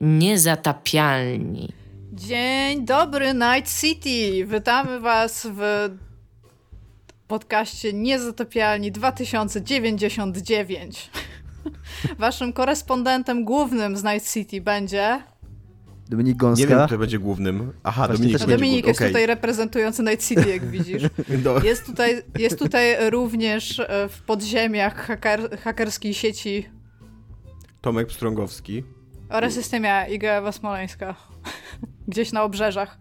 Niezatapialni. Dzień dobry, Night City! Witamy Was w podcaście Niezatapialni 2099. Waszym korespondentem głównym z Night City będzie... Dominik Gąska. Nie wiem, kto będzie głównym. Aha, Właśnie Dominik będzie Dominik jest okej. tutaj reprezentujący Night City, jak widzisz. Jest tutaj, jest tutaj również e, w podziemiach haker, hakerskiej sieci Tomek Pstrągowski. Oraz jestem ja, Iga Ewa Smoleńska. Gdzieś na obrzeżach.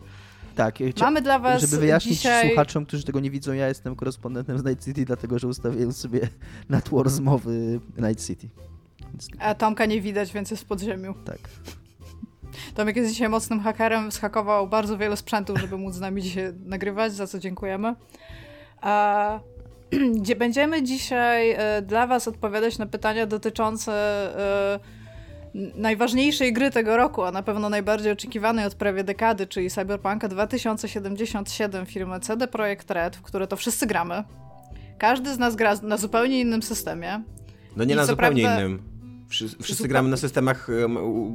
Tak, chcia- Mamy dla was żeby wyjaśnić dzisiaj... słuchaczom, którzy tego nie widzą, ja jestem korespondentem z Night City, dlatego że ustawiłem sobie na tło rozmowy Night City. Więc, A Tomka nie widać, więc jest w podziemiu. tak. Tomek jest dzisiaj mocnym hakerem, zhakował bardzo wiele sprzętów, żeby móc z nami dzisiaj nagrywać, za co dziękujemy. A, gdzie będziemy dzisiaj e, dla was odpowiadać na pytania dotyczące e, najważniejszej gry tego roku, a na pewno najbardziej oczekiwanej od prawie dekady, czyli Cyberpunka 2077 firmy CD Projekt Red, w które to wszyscy gramy. Każdy z nas gra na zupełnie innym systemie. No nie I na zupełnie prawda- innym. Wszyscy, gramy na systemach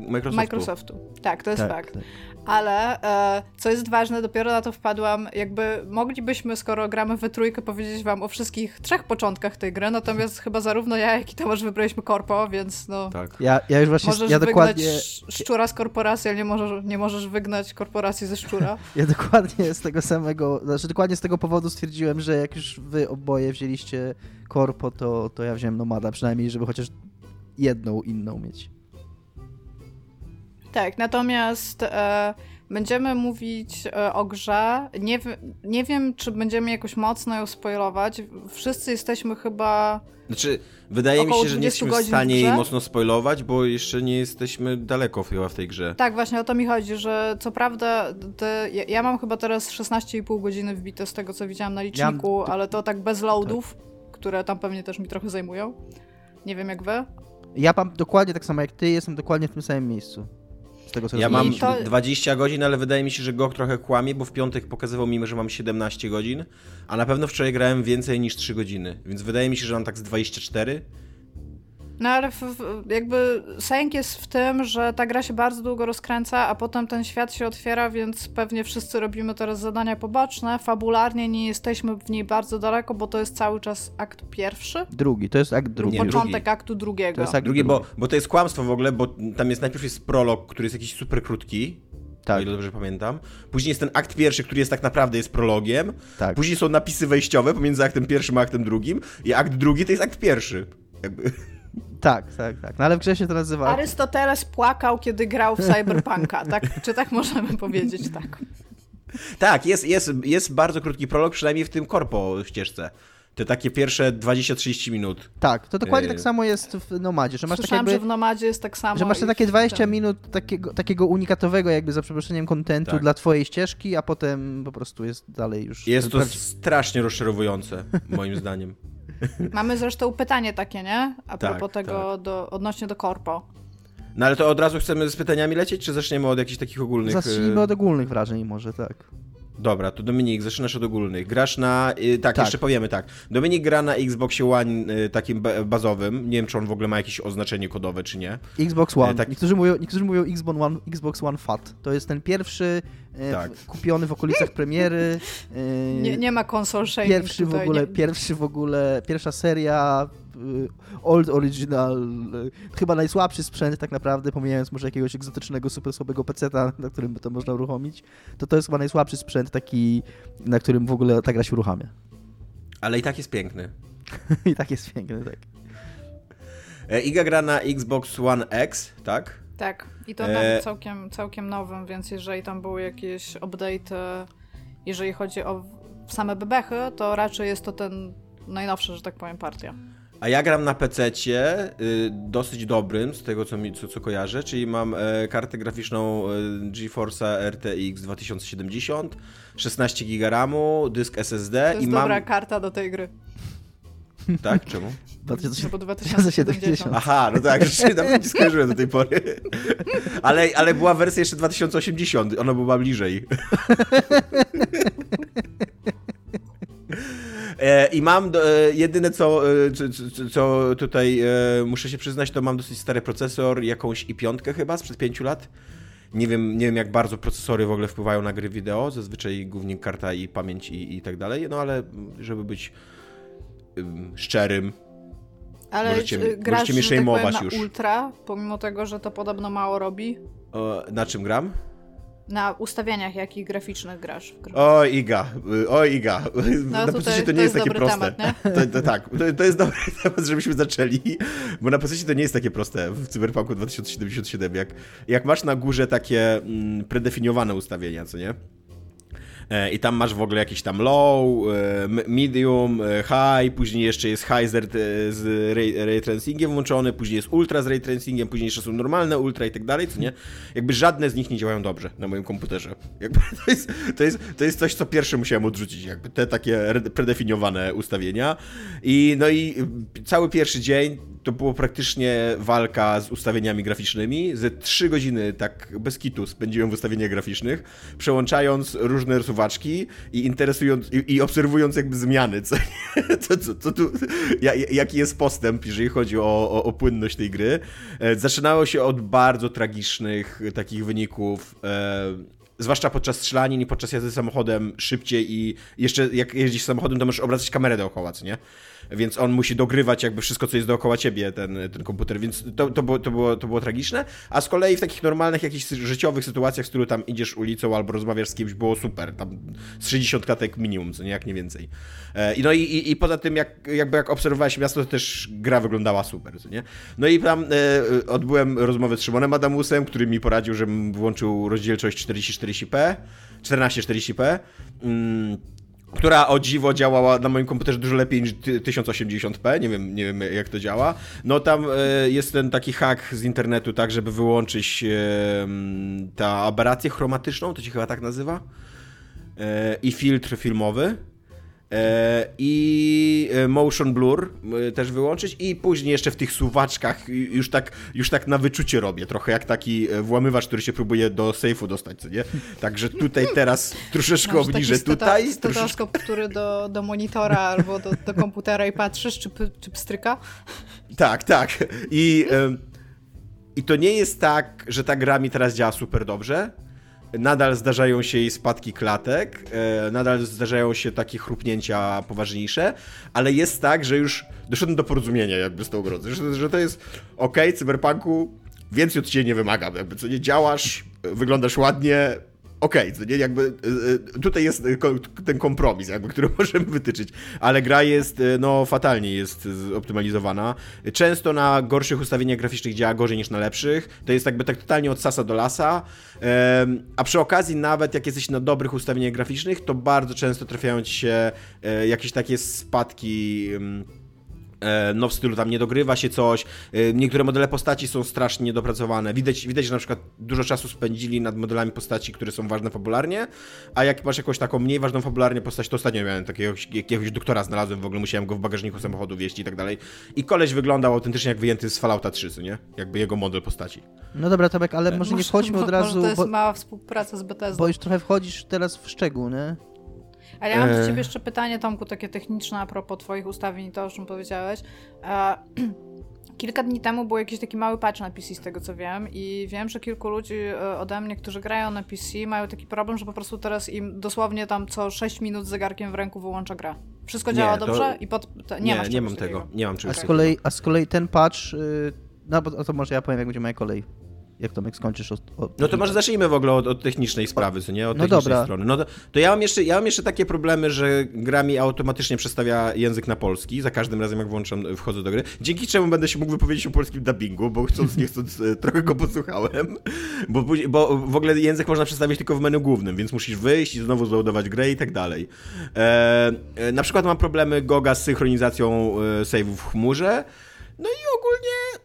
Microsoftu. Microsoftu. Tak, to jest tak, fakt. tak. Ale e, co jest ważne, dopiero na to wpadłam, jakby moglibyśmy, skoro gramy we trójkę, powiedzieć wam o wszystkich trzech początkach tej gry, natomiast chyba zarówno ja, jak i Tomasz wybraliśmy korpo, więc no... Tak. Ja, ja już właśnie, Możesz ja wygnać dokładnie, sz- szczura z korporacji, ale nie możesz, nie możesz wygnać korporacji ze szczura. ja dokładnie z tego samego, znaczy dokładnie z tego powodu stwierdziłem, że jak już wy oboje wzięliście korpo, to, to ja wziąłem Nomada, przynajmniej żeby chociaż jedną inną mieć. Tak, natomiast e, będziemy mówić e, o grze. Nie, nie wiem, czy będziemy jakoś mocno ją spoilować. Wszyscy jesteśmy chyba... Znaczy, wydaje mi się, że nie 20 jesteśmy w godzin w stanie jej mocno spoilować, bo jeszcze nie jesteśmy daleko chyba w tej grze. Tak, właśnie o to mi chodzi, że co prawda te, ja, ja mam chyba teraz 16,5 godziny wbite z tego, co widziałam na liczniku, ale to tak bez loadów, które tam pewnie też mi trochę zajmują. Nie wiem jak wy. Ja mam dokładnie tak samo jak ty, jestem dokładnie w tym samym miejscu. Z tego co Ja mam to- 20 godzin, ale wydaje mi się, że GOG trochę kłamie, bo w piątek pokazywał mi, że mam 17 godzin, a na pewno wczoraj grałem więcej niż 3 godziny, więc wydaje mi się, że mam tak z 24. No ale w, w, jakby sęk jest w tym, że ta gra się bardzo długo rozkręca, a potem ten świat się otwiera, więc pewnie wszyscy robimy teraz zadania poboczne. Fabularnie nie jesteśmy w niej bardzo daleko, bo to jest cały czas akt pierwszy. Drugi, to jest akt drugi. Nie, początek drugi. aktu drugiego. To jest akt Drugie, drugi. bo, bo to jest kłamstwo w ogóle, bo tam jest najpierw jest prolog, który jest jakiś super krótki, o Tak, ile dobrze pamiętam. Później jest ten akt pierwszy, który jest tak naprawdę jest prologiem. tak. Później są napisy wejściowe pomiędzy aktem pierwszym a aktem drugim. I akt drugi to jest akt pierwszy. Jakby. Tak, tak, tak. No ale w grze się to nazywa... Arystoteles płakał, kiedy grał w Cyberpunka, tak? Czy tak możemy powiedzieć? Tak. Tak, jest, jest, jest bardzo krótki prolog, przynajmniej w tym korpo ścieżce. Te takie pierwsze 20-30 minut. Tak, to dokładnie tak samo jest w Nomadzie, że masz tak Słyszałam, jakby... że w Nomadzie jest tak samo. Że masz te takie w 20 tym. minut takiego, takiego unikatowego, jakby za przeproszeniem, kontentu Tak. dla twojej ścieżki, a potem po prostu jest dalej już. Jest to strasznie rozczarowujące, moim zdaniem. Mamy zresztą pytanie takie, nie? A Tak, propos tego, do, odnośnie do korpo. No ale to od razu chcemy z pytaniami lecieć, czy zaczniemy od jakichś takich ogólnych... Zacznijmy e, od ogólnych wrażeń, może tak. Dobra, to Dominik, zaczynasz od ogólnych. Grasz na. y, tak, Tak. jeszcze powiemy tak. Dominik gra na Xboxie One y, takim ba- bazowym. Nie wiem, czy on w ogóle ma jakieś oznaczenie kodowe, czy nie. Xbox One. E, tak. Niektórzy, mówią, niektórzy mówią Xbox One, Xbox One Fat. To jest ten pierwszy e, Tak. w- kupiony w okolicach premiery. e, Nie, nie ma konsol Pierwszy w ogóle, nie, pierwszy w ogóle, pierwsza seria, old original, y, chyba najsłabszy sprzęt tak naprawdę, pomijając może jakiegoś egzotycznego, super słabego peceta, na którym by to można uruchomić, to to jest chyba najsłabszy sprzęt taki, na którym w ogóle ta gra się uruchamia. Ale i tak jest piękny. I tak jest piękne, tak. E, Iga gra na Xbox One X, tak? Tak, i to E, na całkiem, całkiem nowym, więc jeżeli tam były jakieś update, jeżeli chodzi o same bebechy, to raczej jest to ten najnowszy, że tak powiem, partia. A ja gram na PC-cie, y, dosyć dobrym, z tego co, mi, co, co kojarzę, czyli mam e, kartę graficzną e, GeForce'a RTX 2070, 16 GB RAMu, dysk SSD To jest i dobra mam... karta do tej gry. Tak? Czemu? No 2000 bo 2070. Aha, no tak, rzeczywiście nawet nie skojarzyłem do tej pory. Ale, ale była wersja jeszcze 2080, ona była bliżej. E, I mam, e, jedyne co, e, co, co tutaj muszę się przyznać, to mam dosyć stary procesor, jakąś i piątkę chyba sprzed pięciu lat. Nie wiem, nie wiem, jak bardzo procesory w ogóle wpływają na gry wideo, zazwyczaj głównie karta i pamięć i, i tak dalej, no ale żeby być szczerym, ale możecie, grasz, możecie mnie tak już. ultra, pomimo tego, że to podobno mało robi? Na czym gram? Na ustawieniach jakich graficznych grasz? O Iga, o Iga. No, na PC to nie jest, jest takie proste. Temat, to, to, tak, to, to, jest dobry temat, żebyśmy zaczęli, bo na PC to nie jest takie proste w Cyberpunku 2077. Jak, jak masz na górze takie mm, predefiniowane ustawienia, co nie? E, i tam masz w ogóle jakiś tam low, e, medium, e, high, później jeszcze jest high z ray, ray tracingiem włączony, później jest ultra z ray tracingiem, później jeszcze są normalne ultra i tak dalej, co nie? Jakby żadne z nich nie działają dobrze na moim komputerze. Jakby to jest, to jest, to jest coś, co pierwsze musiałem odrzucić, jakby te takie predefiniowane ustawienia. I no i cały pierwszy dzień to było praktycznie walka z ustawieniami graficznymi. Ze trzy godziny tak bez kitu spędziłem w ustawieniach graficznych, przełączając różne rysuwaczki i interesując i, i obserwując jakby zmiany, co, co, co, co tu, jaki jest postęp, jeżeli chodzi o, o, o, płynność tej gry. E, zaczynało się od bardzo tragicznych takich wyników. E, zwłaszcza podczas strzelanin i podczas jazdy samochodem szybciej i jeszcze jak jeździsz samochodem, to możesz obracać kamerę dookoła, co nie? Więc on musi dogrywać jakby wszystko, co jest dookoła ciebie, ten, ten komputer, więc to, to, było, to, było, to było tragiczne, a z kolei w takich normalnych, jakichś życiowych sytuacjach, w których tam idziesz ulicą albo rozmawiasz z kimś, było super, tam z 60 katek minimum, co nie, jak nie więcej. E, I no i, i, i poza tym, jak, jakby jak obserwowałeś miasto, to też gra wyglądała super, co nie? No i tam e, odbyłem rozmowę z Szymonem Adamusem, który mi poradził, żebym włączył rozdzielczość 4040p, 1440p, mm, która o dziwo działała na moim komputerze dużo lepiej niż 1080p, nie wiem, nie wiem jak to działa. No tam e, jest ten taki hack z internetu, tak, żeby wyłączyć e, ta aberrację chromatyczną, to się chyba tak nazywa, e, i filtr filmowy. E, i e, motion blur e, też wyłączyć i później jeszcze w tych suwaczkach już tak, już tak na wyczucie robię, trochę jak taki włamywacz, który się próbuje do sejfu dostać, co nie? Także tutaj teraz troszeczkę obniżę tutaj. Stetoskop, troszeczkę... który do, do monitora albo do, do komputera i patrzysz, czy, czy pstryka? Tak, tak. I, I to nie jest tak, że ta gra mi teraz działa super dobrze, nadal zdarzają się jej spadki klatek, e, nadal zdarzają się takie chrupnięcia poważniejsze, ale jest tak, że już doszedłem do porozumienia jakby z tą grą, że, że to jest ok, cyberpunku, więcej od ciebie nie wymagam, jakby co nie działasz, wyglądasz ładnie, okej, okay, nie, jakby e, e, tutaj jest ten kompromis, jakby, który możemy wytyczyć, ale gra jest, e, no, fatalnie jest optymalizowana. Często na gorszych ustawieniach graficznych działa gorzej niż na lepszych. To jest jakby tak totalnie od sasa do lasa. A przy okazji, nawet jak jesteś na dobrych ustawieniach graficznych, to bardzo często trafiają ci się jakieś takie spadki E, no w stylu tam nie dogrywa się coś, e, niektóre modele postaci są strasznie niedopracowane. Widać, widać, że na przykład dużo czasu spędzili nad modelami postaci, które są ważne fabularnie, a jak masz jakąś taką mniej ważną fabularnie postać, to ostatnio miałem takiego jakiegoś doktora znalazłem, w ogóle musiałem go w bagażniku samochodu wieść i tak dalej. I koleś wyglądał autentycznie jak wyjęty z Fallouta 3, co nie? Jakby jego model postaci. No dobra, Tomek, ale może nie wchodźmy od razu... Może to jest mała współpraca z Bethesdą. Bo już trochę wchodzisz teraz w szczegół, nie? Ale ja mam do e. ciebie jeszcze pytanie, Tomku, takie techniczne a propos twoich ustawień i to, o czym powiedziałeś. E, kilka dni temu był jakiś taki mały patch na PC, z tego co wiem, i wiem, że kilku ludzi e, ode mnie, którzy grają na PC, mają taki problem, że po prostu teraz im dosłownie tam co 6 minut z zegarkiem w ręku wyłącza gra. Wszystko nie, działa to... dobrze i pod... To, nie, nie, nie mam tego. Nie mam czegoś a z kolei, A z kolei ten patch, yy, no bo to może ja powiem, jak będzie moja kolej jak Tomek skończysz od, od... No to może zacznijmy w ogóle od, od technicznej sprawy, co nie? Od no technicznej dobra. strony. No to, to, ja, mam jeszcze, ja mam jeszcze takie problemy, że gra mi automatycznie przestawia język na polski, za każdym razem jak włączam, wchodzę do gry, dzięki czemu będę się mógł wypowiedzieć o polskim dubbingu, bo chcąc nie chcąc e, trochę go posłuchałem, bo, bo w ogóle język można przestawić tylko w menu głównym, więc musisz wyjść i znowu zloadować grę i tak dalej. E, e, na przykład mam problemy Goga z synchronizacją e, save'ów w chmurze, no i ogólnie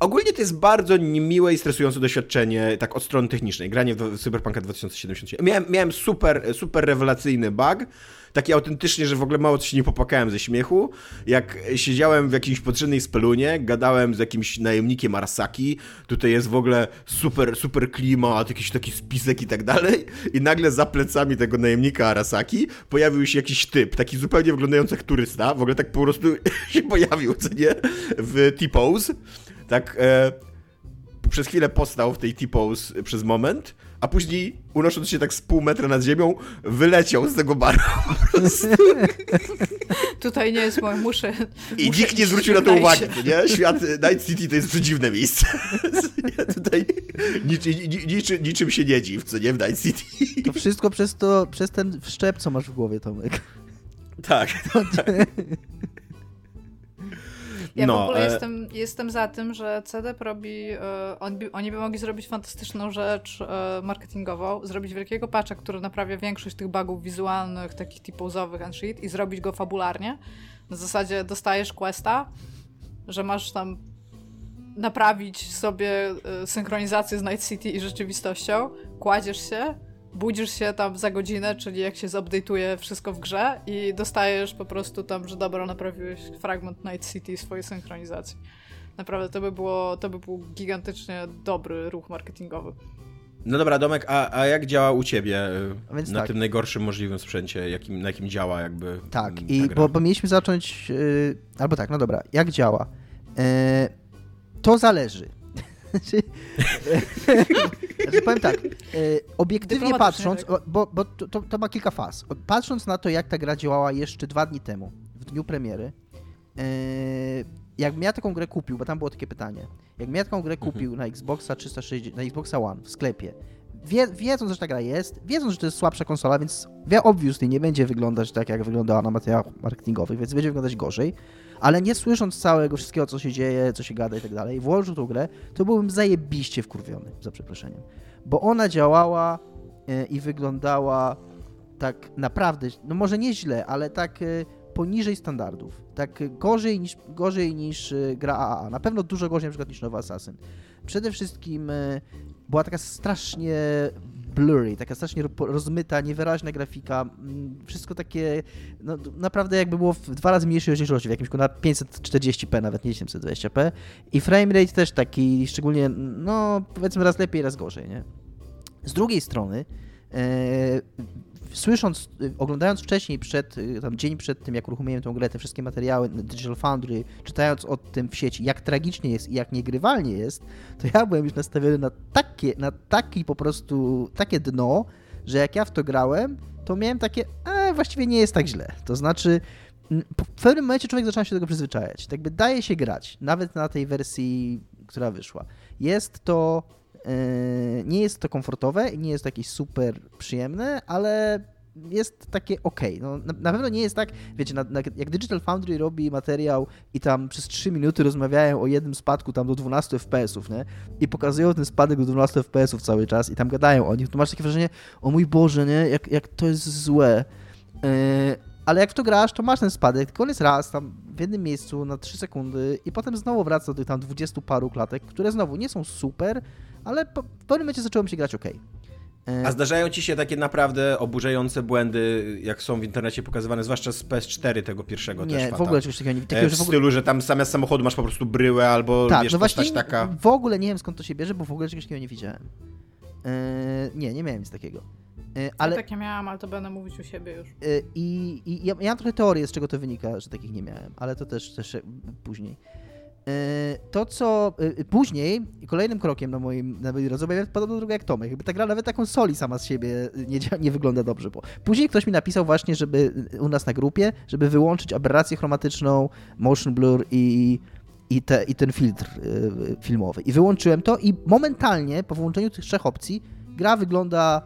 ogólnie to jest bardzo niemiłe i stresujące doświadczenie, tak od strony technicznej, granie w Cyberpunka 2077. Miałem, miałem super, super rewelacyjny bug, taki autentycznie, że w ogóle mało się nie popłakałem ze śmiechu, jak siedziałem w jakiejś potrzebnej spelunie, gadałem z jakimś najemnikiem Arasaki, tutaj jest w ogóle super, super klimat, jakiś taki spisek i tak dalej, i nagle za plecami tego najemnika Arasaki pojawił się jakiś typ, taki zupełnie wyglądający jak turysta, w ogóle tak po prostu się pojawił, co nie, w T-pose, tak e, przez chwilę postał w tej T-pose przez moment, a później unosząc się tak z pół metra nad ziemią, wyleciał z tego baru. Tutaj nie jest moje, muszę... I muszę nikt nie zwrócił na to uwagi, nie? Świat Night City to jest przedziwne miejsce. Tutaj niczy, niczy, niczym się nie dziw, co nie, w Night City. To wszystko przez, to, przez ten wszczep, co masz w głowie, Tomek. Tak. tak. Ja no, w ogóle e... jestem, jestem za tym, że CDP robi, e, on, oni by mogli zrobić fantastyczną rzecz e, marketingową, zrobić wielkiego patcha, który naprawia większość tych bugów wizualnych, takich typozowych and shit i zrobić go fabularnie. Na zasadzie dostajesz questa, że masz tam naprawić sobie e, synchronizację z Night City i rzeczywistością, kładziesz się, budzisz się tam za godzinę, czyli jak się zupdate'uje wszystko w grze i dostajesz po prostu tam, że dobra, naprawiłeś fragment Night City swojej synchronizacji. Naprawdę to by było, to by był gigantycznie dobry ruch marketingowy. No dobra, Domek, a, a jak działa u ciebie y, na tak. tym najgorszym możliwym sprzęcie, jakim, na jakim działa jakby Tak, i bo, bo, mieliśmy zacząć, yy, albo tak, no dobra, jak działa? Yy, to zależy. Znaczy, znaczy, powiem tak, e, obiektywnie patrząc, bo, bo to, to, ma kilka faz. Patrząc na to, jak ta gra działała jeszcze dwa dni temu, w dniu premiery, e, jakbym ja taką grę kupił, bo tam było takie pytanie, jakbym ja taką grę mhm. kupił na Xboxa 360, na Xboxa One w sklepie, wie, wiedząc, że ta gra jest, wiedząc, że to jest słabsza konsola, więc obviously nie będzie wyglądać tak, jak wyglądała na materiałach marketingowych, więc będzie wyglądać gorzej, ale nie słysząc całego wszystkiego, co się dzieje, co się gada i tak dalej, włożył tą grę, to byłbym zajebiście wkurwiony, za przeproszeniem. Bo ona działała e, i wyglądała tak naprawdę, no może nie źle, ale tak e, poniżej standardów. Tak gorzej niż, gorzej niż e, gra AAA. Na pewno dużo gorzej na przykład niż Nowy Assassin. Przede wszystkim była taka strasznie blurry, taka strasznie rozmyta, niewyraźna grafika, mm, wszystko takie, no naprawdę jakby było w dwa razy mniejszej rozdzielczości, w jakimś na 540p, nawet nie 720p i framerate też taki, szczególnie, no powiedzmy raz lepiej, raz gorzej, nie? Z drugiej strony, e, słysząc, y, oglądając wcześniej, przed, y, tam dzień przed tym, jak uruchomiłem tą grę, te wszystkie materiały Digital Foundry, czytając o tym w sieci, jak tragicznie jest i jak niegrywalnie jest, to ja byłem już nastawiony na takie, na taki po prostu, takie dno, że jak ja w to grałem, to miałem takie, a właściwie nie jest tak źle. To znaczy, w pewnym momencie człowiek zaczyna się do tego przyzwyczajać. Tak by daje się grać, nawet na tej wersji, która wyszła. Jest to E, nie jest to komfortowe i nie jest to jakieś super przyjemne, ale jest takie ok. No, na, na, pewno nie jest tak, wiecie, na, na, jak Digital Foundry robi materiał i tam przez 3 minuty rozmawiają o jednym spadku tam do 12 FPS-ów, nie? I pokazują ten spadek do 12 FPS-ów cały czas i tam gadają o nich, to masz takie wrażenie, o mój Boże, nie? Jak, jak to jest złe. Yy, ale jak w to grasz, to masz ten spadek, tylko on jest raz tam w jednym miejscu na 3 sekundy i potem znowu wraca do tych tam 20 paru klatek, które znowu nie są super, ale po, w pewnym momencie zacząłem się grać ok. E, A zdarzają ci się takie naprawdę oburzające błędy, jak są w internecie pokazywane, zwłaszcza z PS4 tego pierwszego nie, też Nie, w ogóle czegoś takiego nie takiego, e, W, w ogóle... stylu, że tam zamiast samochodu masz po prostu bryłę albo tak, wiesz, no właśnie taka... w ogóle nie wiem skąd to się bierze, bo w ogóle czegoś takiego nie widziałem. Eee, nie, nie miałem nic takiego. Eee, ale... Ja takie miałam, ale to będę mówić u siebie już. Eee, I, i ja, ja, mam trochę teorię, z czego to wynika, że takich nie miałem, ale to też, też później. E, to, co e, później, kolejnym krokiem na moim, na mojej drodze, podobno drogę jak Tomek, jakby ta gra nawet taką soli sama z siebie nie, nie wygląda dobrze, bo później ktoś mi napisał właśnie, żeby u nas na grupie, żeby wyłączyć aberrację chromatyczną, motion blur i, i, te, i ten filtr e, filmowy. I wyłączyłem to i momentalnie po włączeniu tych trzech opcji gra wygląda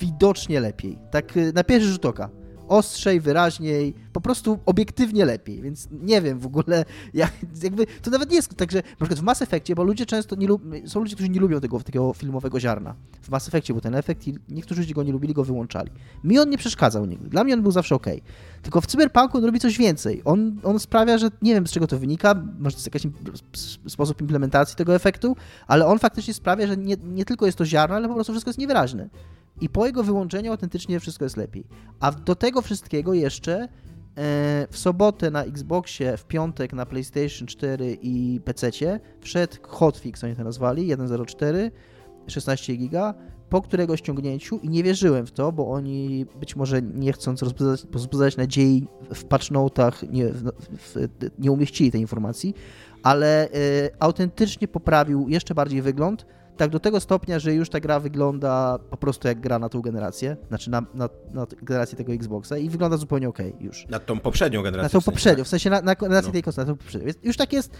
widocznie lepiej. Tak na pierwszy rzut oka. Ostrzej, wyraźniej, po prostu obiektywnie lepiej, więc nie wiem w ogóle, jak, jakby to nawet nie jest tak, że na przykład w Mass Effectie, bo ludzie często nie lub, są ludzie, którzy nie lubią tego takiego filmowego ziarna. W Mass Effectie był ten efekt i niektórzy ludzie go nie lubili, go wyłączali. Mi on nie przeszkadzał nigdy, dla mnie on był zawsze ok. Tylko w Cyberpunku on robi coś więcej. On, on sprawia, że nie wiem z czego to wynika, może to jest jakiś sposób implementacji tego efektu, ale on faktycznie sprawia, że nie, nie tylko jest to ziarno, ale po prostu wszystko jest niewyraźne. I po jego wyłączeniu autentycznie wszystko jest lepiej. A do tego wszystkiego jeszcze e, w sobotę na Xboxie, w piątek na PlayStation 4 i PC wszedł hotfix, oni to nazwali, 1.04, 16 giga, po którego ściągnięciu i nie wierzyłem w to, bo oni być może nie chcąc rozbudzać, nadziei w patch notach nie, w, w, nie umieścili tej informacji, ale y, autentycznie poprawił jeszcze bardziej wygląd, tak do tego stopnia, że już ta gra wygląda po prostu jak gra na tą generację, znaczy na, na, na generację tego Xboxa i wygląda zupełnie ok już. Na tą poprzednią generację. Na tą w sensie, poprzednią, tak? w sensie na, na generację no. tej konsoli, na tą poprzednią. Już tak jest,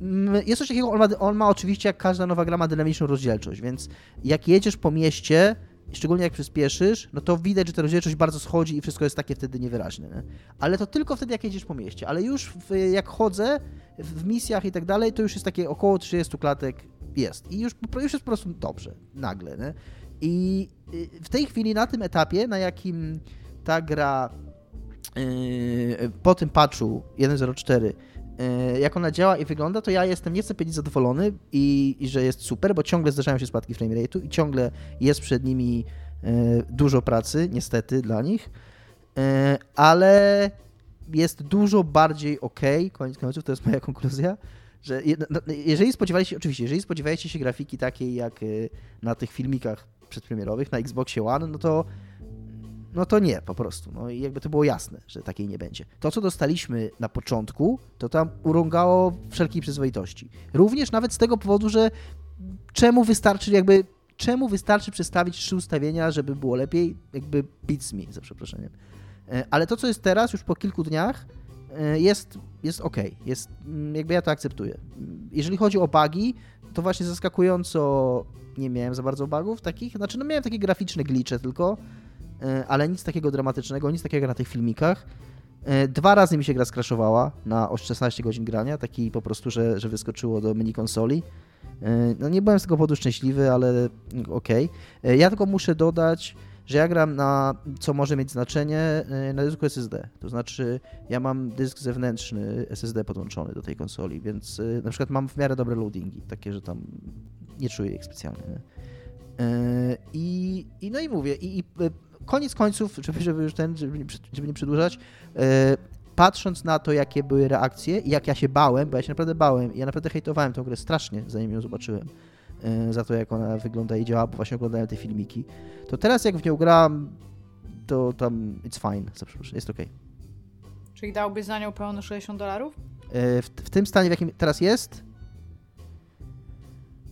mm, jest coś takiego, on ma, on ma oczywiście jak każda nowa gra ma dynamiczną rozdzielczość, więc jak jedziesz po mieście, szczególnie jak przyspieszysz, no to widać, że ta rozdzielczość bardzo schodzi i wszystko jest takie wtedy niewyraźne. Nie? Ale to tylko wtedy, jak jedziesz po mieście. Ale już w, jak chodzę w misjach i tak dalej, to już jest takie około 30 klatek jest. I już, już jest po prostu dobrze, nagle. Nie? I y, w tej chwili, na tym etapie, na jakim ta gra yy, po tym patchu 1.04 yy, jak ona działa i wygląda, to ja jestem, nie chcę powiedzieć zadowolony i, i że jest super, bo ciągle zdarzają się spadki frame rate'u i ciągle jest przed nimi yy, dużo pracy, niestety dla nich, ale jest dużo bardziej ok, koniec końców, to jest moja konkluzja, że no, jeżeli spodziewaliście się, oczywiście, jeżeli spodziewaliście się grafiki takiej jak y, na tych filmikach przedpremierowych na Xboxie One, no to no to nie, po prostu. No i jakby to było jasne, że takiej nie będzie. To, co dostaliśmy na początku, to tam urągało wszelkiej przyzwoitości. Również nawet z tego powodu, że czemu wystarczy jakby, czemu wystarczy przestawić trzy ustawienia, żeby było lepiej, jakby beats me, za przeproszeniem. E, ale to, co jest teraz, już po kilku dniach, jest, jest ok, jest, mm, jakby ja to akceptuję. Jeżeli chodzi o bugi, to właśnie zaskakująco nie miałem za bardzo bugów takich, znaczy no miałem takie graficzne glicze tylko, e, ale nic takiego dramatycznego, nic takiego na tych filmikach. E, dwa razy mi się gra skraszowała na 16 godzin grania, taki po prostu, że, że wyskoczyło do mini konsoli. No nie byłem z tego powodu szczęśliwy, ale okej. Okay. Ja tylko muszę dodać, że ja gram na, co może mieć znaczenie, y, na dysku SSD. To znaczy, ja mam dysk zewnętrzny SSD podłączony do tej konsoli, więc y, na przykład mam w miarę dobre loadingi, takie, że tam nie czuję ich specjalnie. Nie? Y, I, I no i mówię, i, i koniec końców, żeby, żeby już ten, żeby nie, żeby nie przedłużać, patrząc na to, jakie były reakcje i jak ja się bałem, bo ja się naprawdę bałem ja naprawdę hejtowałem tę grę strasznie, zanim ją zobaczyłem, za to, jak ona wygląda i działa, bo właśnie oglądałem te filmiki. To teraz, jak w nią gram, to tam it's fine, jest ok. Czyli dałbyś za nią pełno 60 dolarów? E, w, w tym stanie, w jakim teraz jest.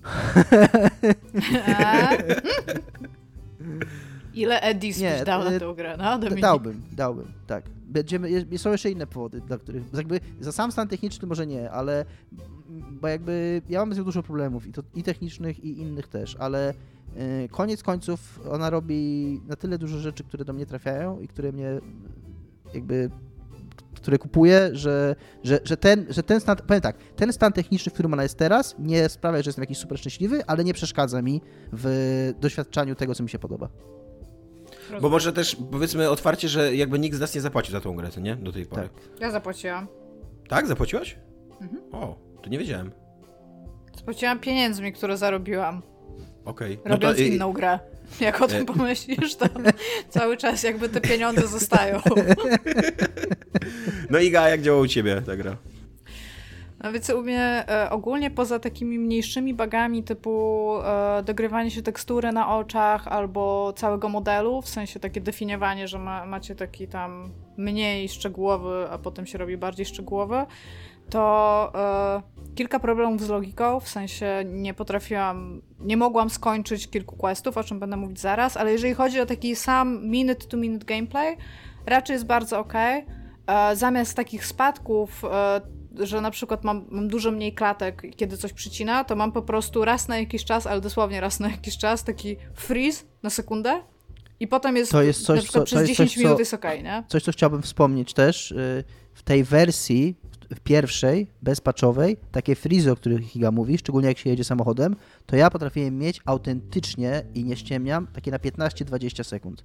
Ile Edis byś dał na e, tę grę? No, dałbym, dałbym, tak. Będziemy, są jeszcze inne powody, dla których, jakby za sam stan techniczny może nie, ale bo jakby ja mam z nią dużo problemów i, to, i technicznych i innych też, ale y, koniec końców ona robi na tyle dużo rzeczy, które do mnie trafiają i które mnie jakby które kupuję, że, że, że, ten, że ten stan, powiem tak, ten stan techniczny, w którym ona jest teraz, nie sprawia, że jestem jakiś super szczęśliwy, ale nie przeszkadza mi w doświadczaniu tego, co mi się podoba. Bo może też powiedzmy otwarcie, że jakby nikt z nas nie zapłacił za tą grę, nie? Do tej pory. Tak. Ja zapłaciłam. Tak? Zapłaciłaś? Mhm. O, to nie wiedziałem. Zapłaciłam pieniędzmi, które zarobiłam. Okej. Okay. No Robiąc to... inną grę. Jak o tym e- pomyślisz, to cały czas jakby te pieniądze zostają. No Iga, jak działa u ciebie ta gra? No więc u mnie e, ogólnie poza takimi mniejszymi bagami typu e, dogrywanie się tekstury na oczach albo całego modelu, w sensie takie definiowanie, że ma, macie taki tam mniej szczegółowy, a potem się robi bardziej szczegółowy, to e, kilka problemów z logiką, w sensie nie potrafiłam, nie mogłam skończyć kilku questów, o czym będę mówić zaraz, ale jeżeli chodzi o taki sam minute-to-minute gameplay, raczej jest bardzo ok. E, zamiast takich spadków e, że na przykład mam, mam dużo mniej klatek, kiedy coś przycina, to mam po prostu raz na jakiś czas, ale dosłownie raz na jakiś czas, taki freeze na sekundę I potem jest, To jest coś, na przykład co- przez to jest 10 coś, minut co- jest okej, nie? Coś, co chciałbym wspomnieć też, y, w tej wersji w pierwszej, bezpatchowej, takie frizy, o których Higa mówi, szczególnie jak się jedzie samochodem, to ja potrafiłem mieć autentycznie i nie ściemniam, takie na 15-20 sekund.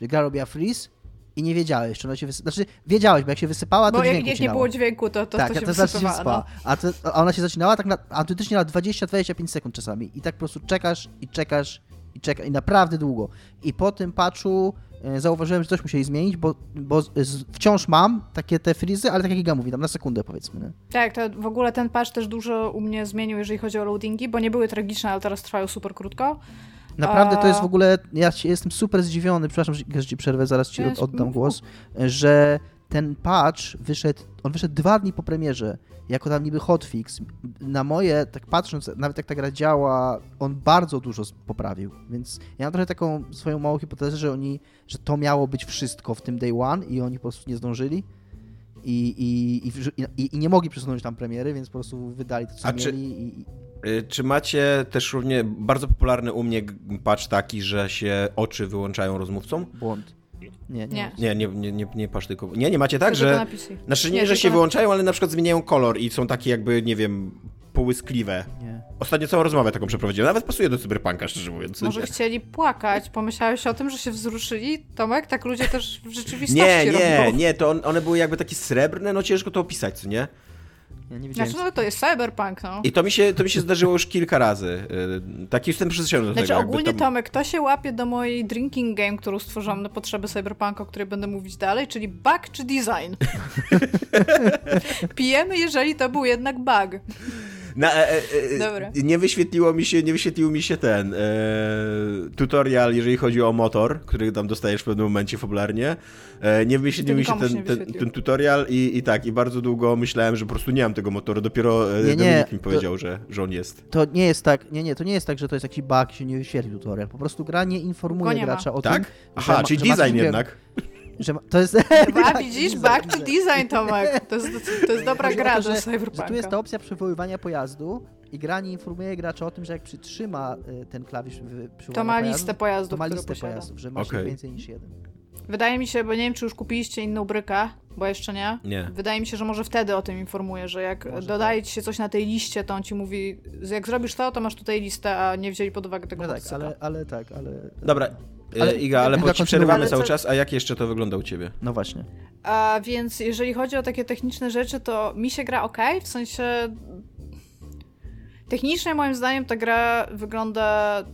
Że gra robiła freeze i nie wiedziałeś, czy ona się wysypała. Znaczy, wiedziałeś, bo jak się wysypała, to Bo jak, jak nie było dźwięku, to, to, tak, to a się to znaczy się wysypała. No. A, to, a ona się zaczynała tak na, autentycznie na 20-25 sekund czasami. I tak po prostu czekasz i czekasz i czekasz i naprawdę długo. I po tym patchu e, zauważyłem, że coś musieli zmienić, bo, bo wciąż mam takie te frizy, ale tak jak Iga mówi, tam na sekundę powiedzmy. Nie? Tak, to w ogóle ten patch też dużo u mnie zmienił, jeżeli chodzi o loadingi, bo nie były tragiczne, ale teraz trwają super krótko. Naprawdę to jest w ogóle, ja jestem super zdziwiony, przepraszam, że ci przerwę, zaraz ci oddam głos, że ten patch wyszedł, on wyszedł dwa dni po premierze, jako tam niby hotfix. Na moje, tak patrząc, nawet jak ta gra działa, on bardzo dużo poprawił, więc ja mam trochę taką swoją małą hipotezę, że oni, że to miało być wszystko w tym day one i oni po prostu nie zdążyli. I, i, i, i, nie mogli przesunąć tam premiery, więc po prostu wydali to, co A czy- mieli. I, i, Y, Czy macie też równie bardzo popularny u mnie patch taki, że się oczy wyłączają rozmówcom? błąd. Nie, nie. Nie. Nie, nie, nie, nie, nie. Nie, nie macie tak, Tylko że. na. Znaczy Nie, nie, że się na- wyłączają, ale na przykład zmieniają kolor i są takie jakby, nie wiem, połyskliwe. nie. Ostatnio całą rozmowę taką przeprowadziłem. Nawet pasuje do cyberpunka, szczerze mówiąc. Może nie. chcieli płakać, pomyślałeś o tym, że się wzruszyli? Tomek, tak ludzie też w rzeczywistości Nie, nie, robią. nie, to on, one były jakby takie srebrne, no ciężko to opisać, co nie? Ja nie. Znaczy, no to jest cyberpunk, no. I to mi się, to mi się zdarzyło już kilka razy. Yy, Taki jestem przyzwyczajony do Znaczy tego. jakby ogólnie tam- Tomek, to się łapie do mojej drinking game, którą stworzyłam na potrzeby cyberpunka, o której będę mówić dalej, czyli bug czy design. Pijemy, jeżeli to był jednak bug. Na, e, e, e, Dobra. Nie wyświetliło mi się, nie wyświetlił mi się ten e, tutorial, jeżeli chodzi o motor, który tam dostajesz w pewnym momencie fabularnie. E, nie wyświetlił To mi się nikomu się ten, ten, wyświetlił. ten tutorial i, i tak, i bardzo długo myślałem, że po prostu nie mam tego motoru. Dopiero e, Nie, nie, Dominik mi to- powiedział, że, że on jest. To nie jest tak, nie, nie, to nie jest tak, że to jest jakiś bug, się nie wyświetli tutorial. Po prostu gra nie informuje gracza o Tak? tym, Aha, ma- czyli że design jednak. Że ma, to jest... A widzisz, bug czy design, Tomek? To jest, to jest dobra gra to, do że, cyberpunka. że tu jest ta opcja przywoływania pojazdu i gra nie informuje gracza o tym, że jak przytrzyma y, ten klawisz przywołania To ma pojazdu, listę to pojazdów, ma które listę pojazdów, że masz ich więcej niż jeden. Wydaje mi się, bo nie wiem, czy już kupiliście inną brykę, bo jeszcze nie. Nie. Wydaje mi się, że może wtedy o tym informuje, że jak Może dodaje ci się coś na tej liście, to on ci mówi, że jak zrobisz to, to masz tutaj listę, a nie wzięli pod uwagę tego No tak, ale, ale tak, ale... Dobra, Ale- Iga, ale bo ci przerywamy cały czas, a jak jeszcze to wygląda u ciebie? No właśnie. A więc jeżeli chodzi o takie techniczne rzeczy, to mi się gra ok, w sensie technicznie moim zdaniem ta gra wygląda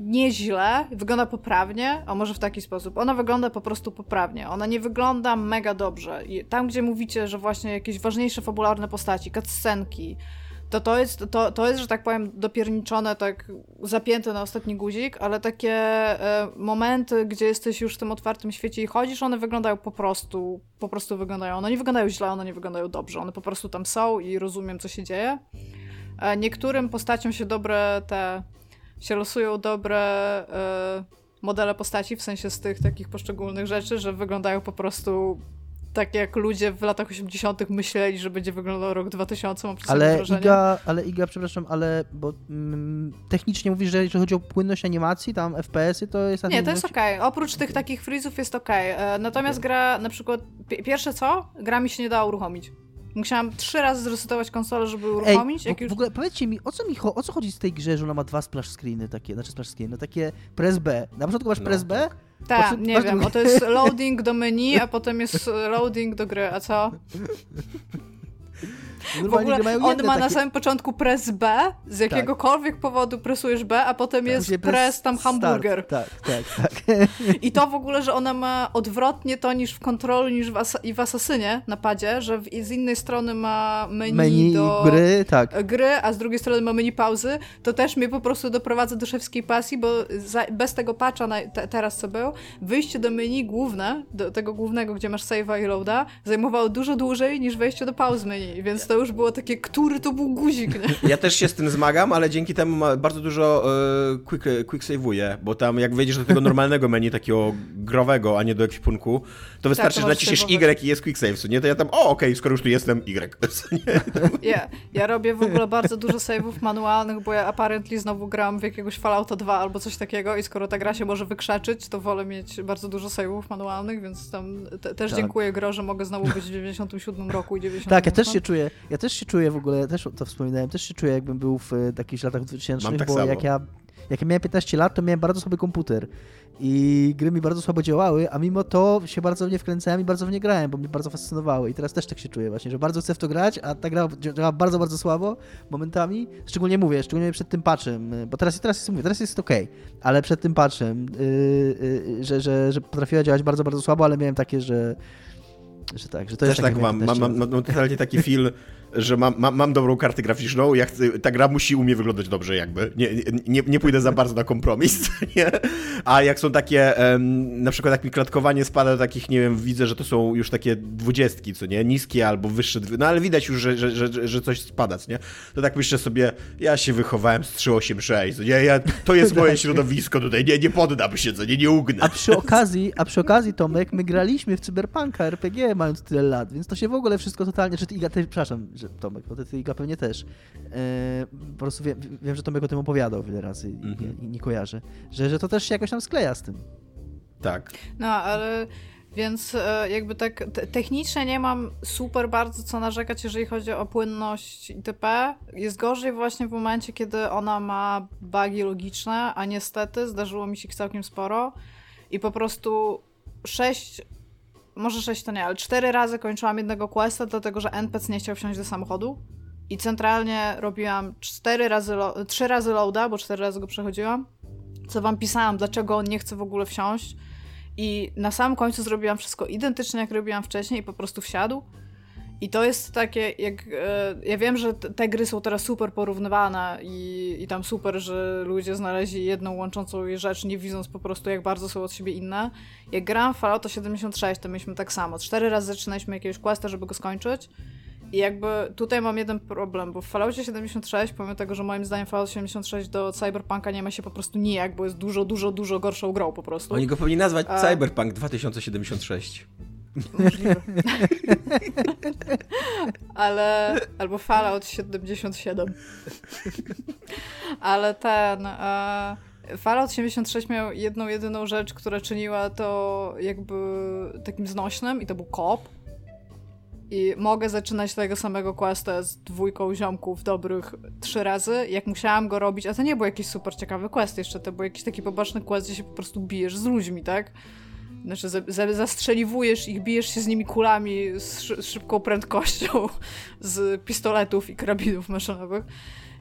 nieźle, wygląda poprawnie, a może w taki sposób. Ona wygląda po prostu poprawnie. Ona nie wygląda mega dobrze. Tam, gdzie mówicie, że właśnie jakieś ważniejsze fabularne postaci, cutscenki, to to jest, to, to jest, że tak powiem, dopierniczone, tak zapięte na ostatni guzik, ale takie e, momenty, gdzie jesteś już w tym otwartym świecie i chodzisz, one wyglądają po prostu, po prostu wyglądają. One nie wyglądają źle, one nie wyglądają dobrze. One po prostu tam są i rozumiem, co się dzieje. E, niektórym postaciom się dobre te, się losują dobre e, modele postaci, w sensie z tych takich poszczególnych rzeczy, że wyglądają po prostu tak jak ludzie w latach 80. myśleli, że będzie wyglądał rok 2000, mam Ale wrażenie. Iga, ale Iga, przepraszam, ale bo mm, technicznie mówisz, że jeżeli chodzi o płynność animacji, tam FPS-y, to jest... Nie, to jest okej. Oprócz tych takich freezów jest okej. E, Natomiast gra na przykład, pi- pierwsze co, gra mi się nie dała uruchomić. Musiałam trzy razy zresetować konsolę, żeby Ej, uruchomić. jak w, już... w ogóle powiedzcie mi, o co, mi o co chodzi z tej grze, że ona ma dwa splash screeny takie, znaczy splash screeny, no takie press B. Na początku masz No, press B, Tak, po czym nie masz wiem, drugi- o to jest loading do menu, a potem jest loading do gry, a co? W ogóle on ma na takie- samym początku press B, z jakiegokolwiek powodu presujesz B, a potem jest Później press tam start. hamburger. Tak, tak, tak. I to w ogóle, że ona ma odwrotnie to niż w kontrolu, niż w i w Asasynie na padzie, że w, z innej strony ma menu, Menu do gry, tak. gry, a z drugiej strony ma menu pauzy, to też mnie po prostu doprowadza do szewskiej pasji, bo za, bez tego patcha na, te, teraz co był, wyjście do menu główne, do tego głównego, gdzie masz save'a i loada, zajmowało dużo dłużej niż wejście do pause menu, więc to już było takie, który to był guzik, nie? Ja też się z tym zmagam, ale dzięki temu bardzo dużo e, quick, quick save'uje, bo tam jak wejdziesz do tego normalnego menu, takiego growego, a nie do ekwipunku, to wystarczy, Tak, to że naciśniesz Y i jest quick save, co nie? To ja tam, o okej, skoro już tu jestem, Y. Nie? Ja, ja robię w ogóle bardzo dużo save'ów manualnych, bo ja apparently znowu gram w jakiegoś Fallouta 2 albo coś takiego i skoro ta gra się może wykrzaczyć, to wolę mieć bardzo dużo save'ów manualnych, więc tam te, też Tak. dziękuję grze, że mogę znowu być w 97 roku i 98. Tak, ja też się czuję, ja też się czuję w ogóle, też to wspominałem, też się czuję jakbym był w e, takich latach 2000, Mam tak bo samo. jak ja, jak ja miałem 15 lat, to miałem bardzo słaby komputer i gry mi bardzo słabo działały, a mimo to się bardzo w nie wkręcałem i bardzo w nie grałem, bo mnie bardzo fascynowały i teraz też tak się czuję właśnie, że bardzo chcę w to grać, a ta gra działa bardzo, bardzo słabo momentami, szczególnie mówię, szczególnie przed tym patchem, y, bo teraz, teraz jest, mówię, teraz jest okej, ale przed tym patchem, yy, yy, że, że, że potrafiła działać bardzo, bardzo słabo, ale miałem takie, że że tak, że to Też jest tak mam, mam, 15 mam, mam, totalnie taki feel, że mam, mam, mam dobrą kartę graficzną, ja chcę, ta gra musi u mnie wyglądać dobrze jakby, nie, nie, nie pójdę za bardzo na kompromis, nie? A jak są takie, na przykład jak mi klatkowanie spada do takich, nie wiem, widzę, że to są już takie dwudziestki, co nie, niskie albo wyższe, no ale widać już, że, że, że, że coś spada, co nie? To tak myślę sobie, ja się wychowałem z 386, co nie, ja, to jest moje środowisko tutaj, nie, nie poddam się, co nie, nie ugnę. A przy okazji, a przy okazji, Tomek, my graliśmy w Cyberpunka RPG mając tyle lat, więc to się w ogóle wszystko totalnie, czy ty, przepraszam, że Tomek, bo ty, ty Iga pewnie też. E, po prostu wiem, wiem, że Tomek o tym opowiadał wiele razy i, Mhm. i nie kojarzę, że, że to też się jakoś tam skleja z tym. Tak. No, ale więc e, jakby tak te- technicznie nie mam super bardzo co narzekać, jeżeli chodzi o płynność itp. Jest gorzej właśnie w momencie, kiedy ona ma bugi logiczne, a niestety zdarzyło mi się ich całkiem sporo i po prostu sześć, może sześć to nie, ale cztery razy kończyłam jednego questa, dlatego że NPC nie chciał wsiąść do samochodu. I centralnie robiłam cztery razy, trzy razy loada, bo cztery razy go przechodziłam. Co wam pisałam, dlaczego on nie chce w ogóle wsiąść. I na samym końcu zrobiłam wszystko identycznie, jak robiłam wcześniej, i po prostu wsiadł. I to jest takie, jak. E, ja wiem, że te, te gry są teraz super porównywane i, i tam super, że ludzie znaleźli jedną łączącą je rzecz, nie widząc po prostu, jak bardzo są od siebie inne. Jak grałam w Fallouta 76, to mieliśmy tak samo. Cztery razy zaczynaliśmy jakiegoś questa, żeby go skończyć. I jakby tutaj mam jeden problem, bo w Falloutie 76, pomimo tego, że moim zdaniem Fallout 76 do Cyberpunka nie ma się po prostu nijak, bo jest dużo, dużo, dużo gorszą grą po prostu. Oni go powinni nazwać A- Cyberpunk 2076. Możliwe. Ale. Albo Fallout 77. Ale ten. E, Fallout 76 miał jedną, jedyną rzecz, która czyniła to jakby takim znośnym, i to był kop. I mogę zaczynać tego samego questa z dwójką ziomków dobrych trzy razy. Jak musiałam go robić, a to nie był jakiś super ciekawy quest jeszcze, to był jakiś taki poboczny quest, gdzie się po prostu bijesz z ludźmi, tak? Znaczy, za, za, zastrzeliwujesz ich, bijesz się z nimi kulami z, szy, z szybką prędkością z pistoletów i karabinów maszynowych.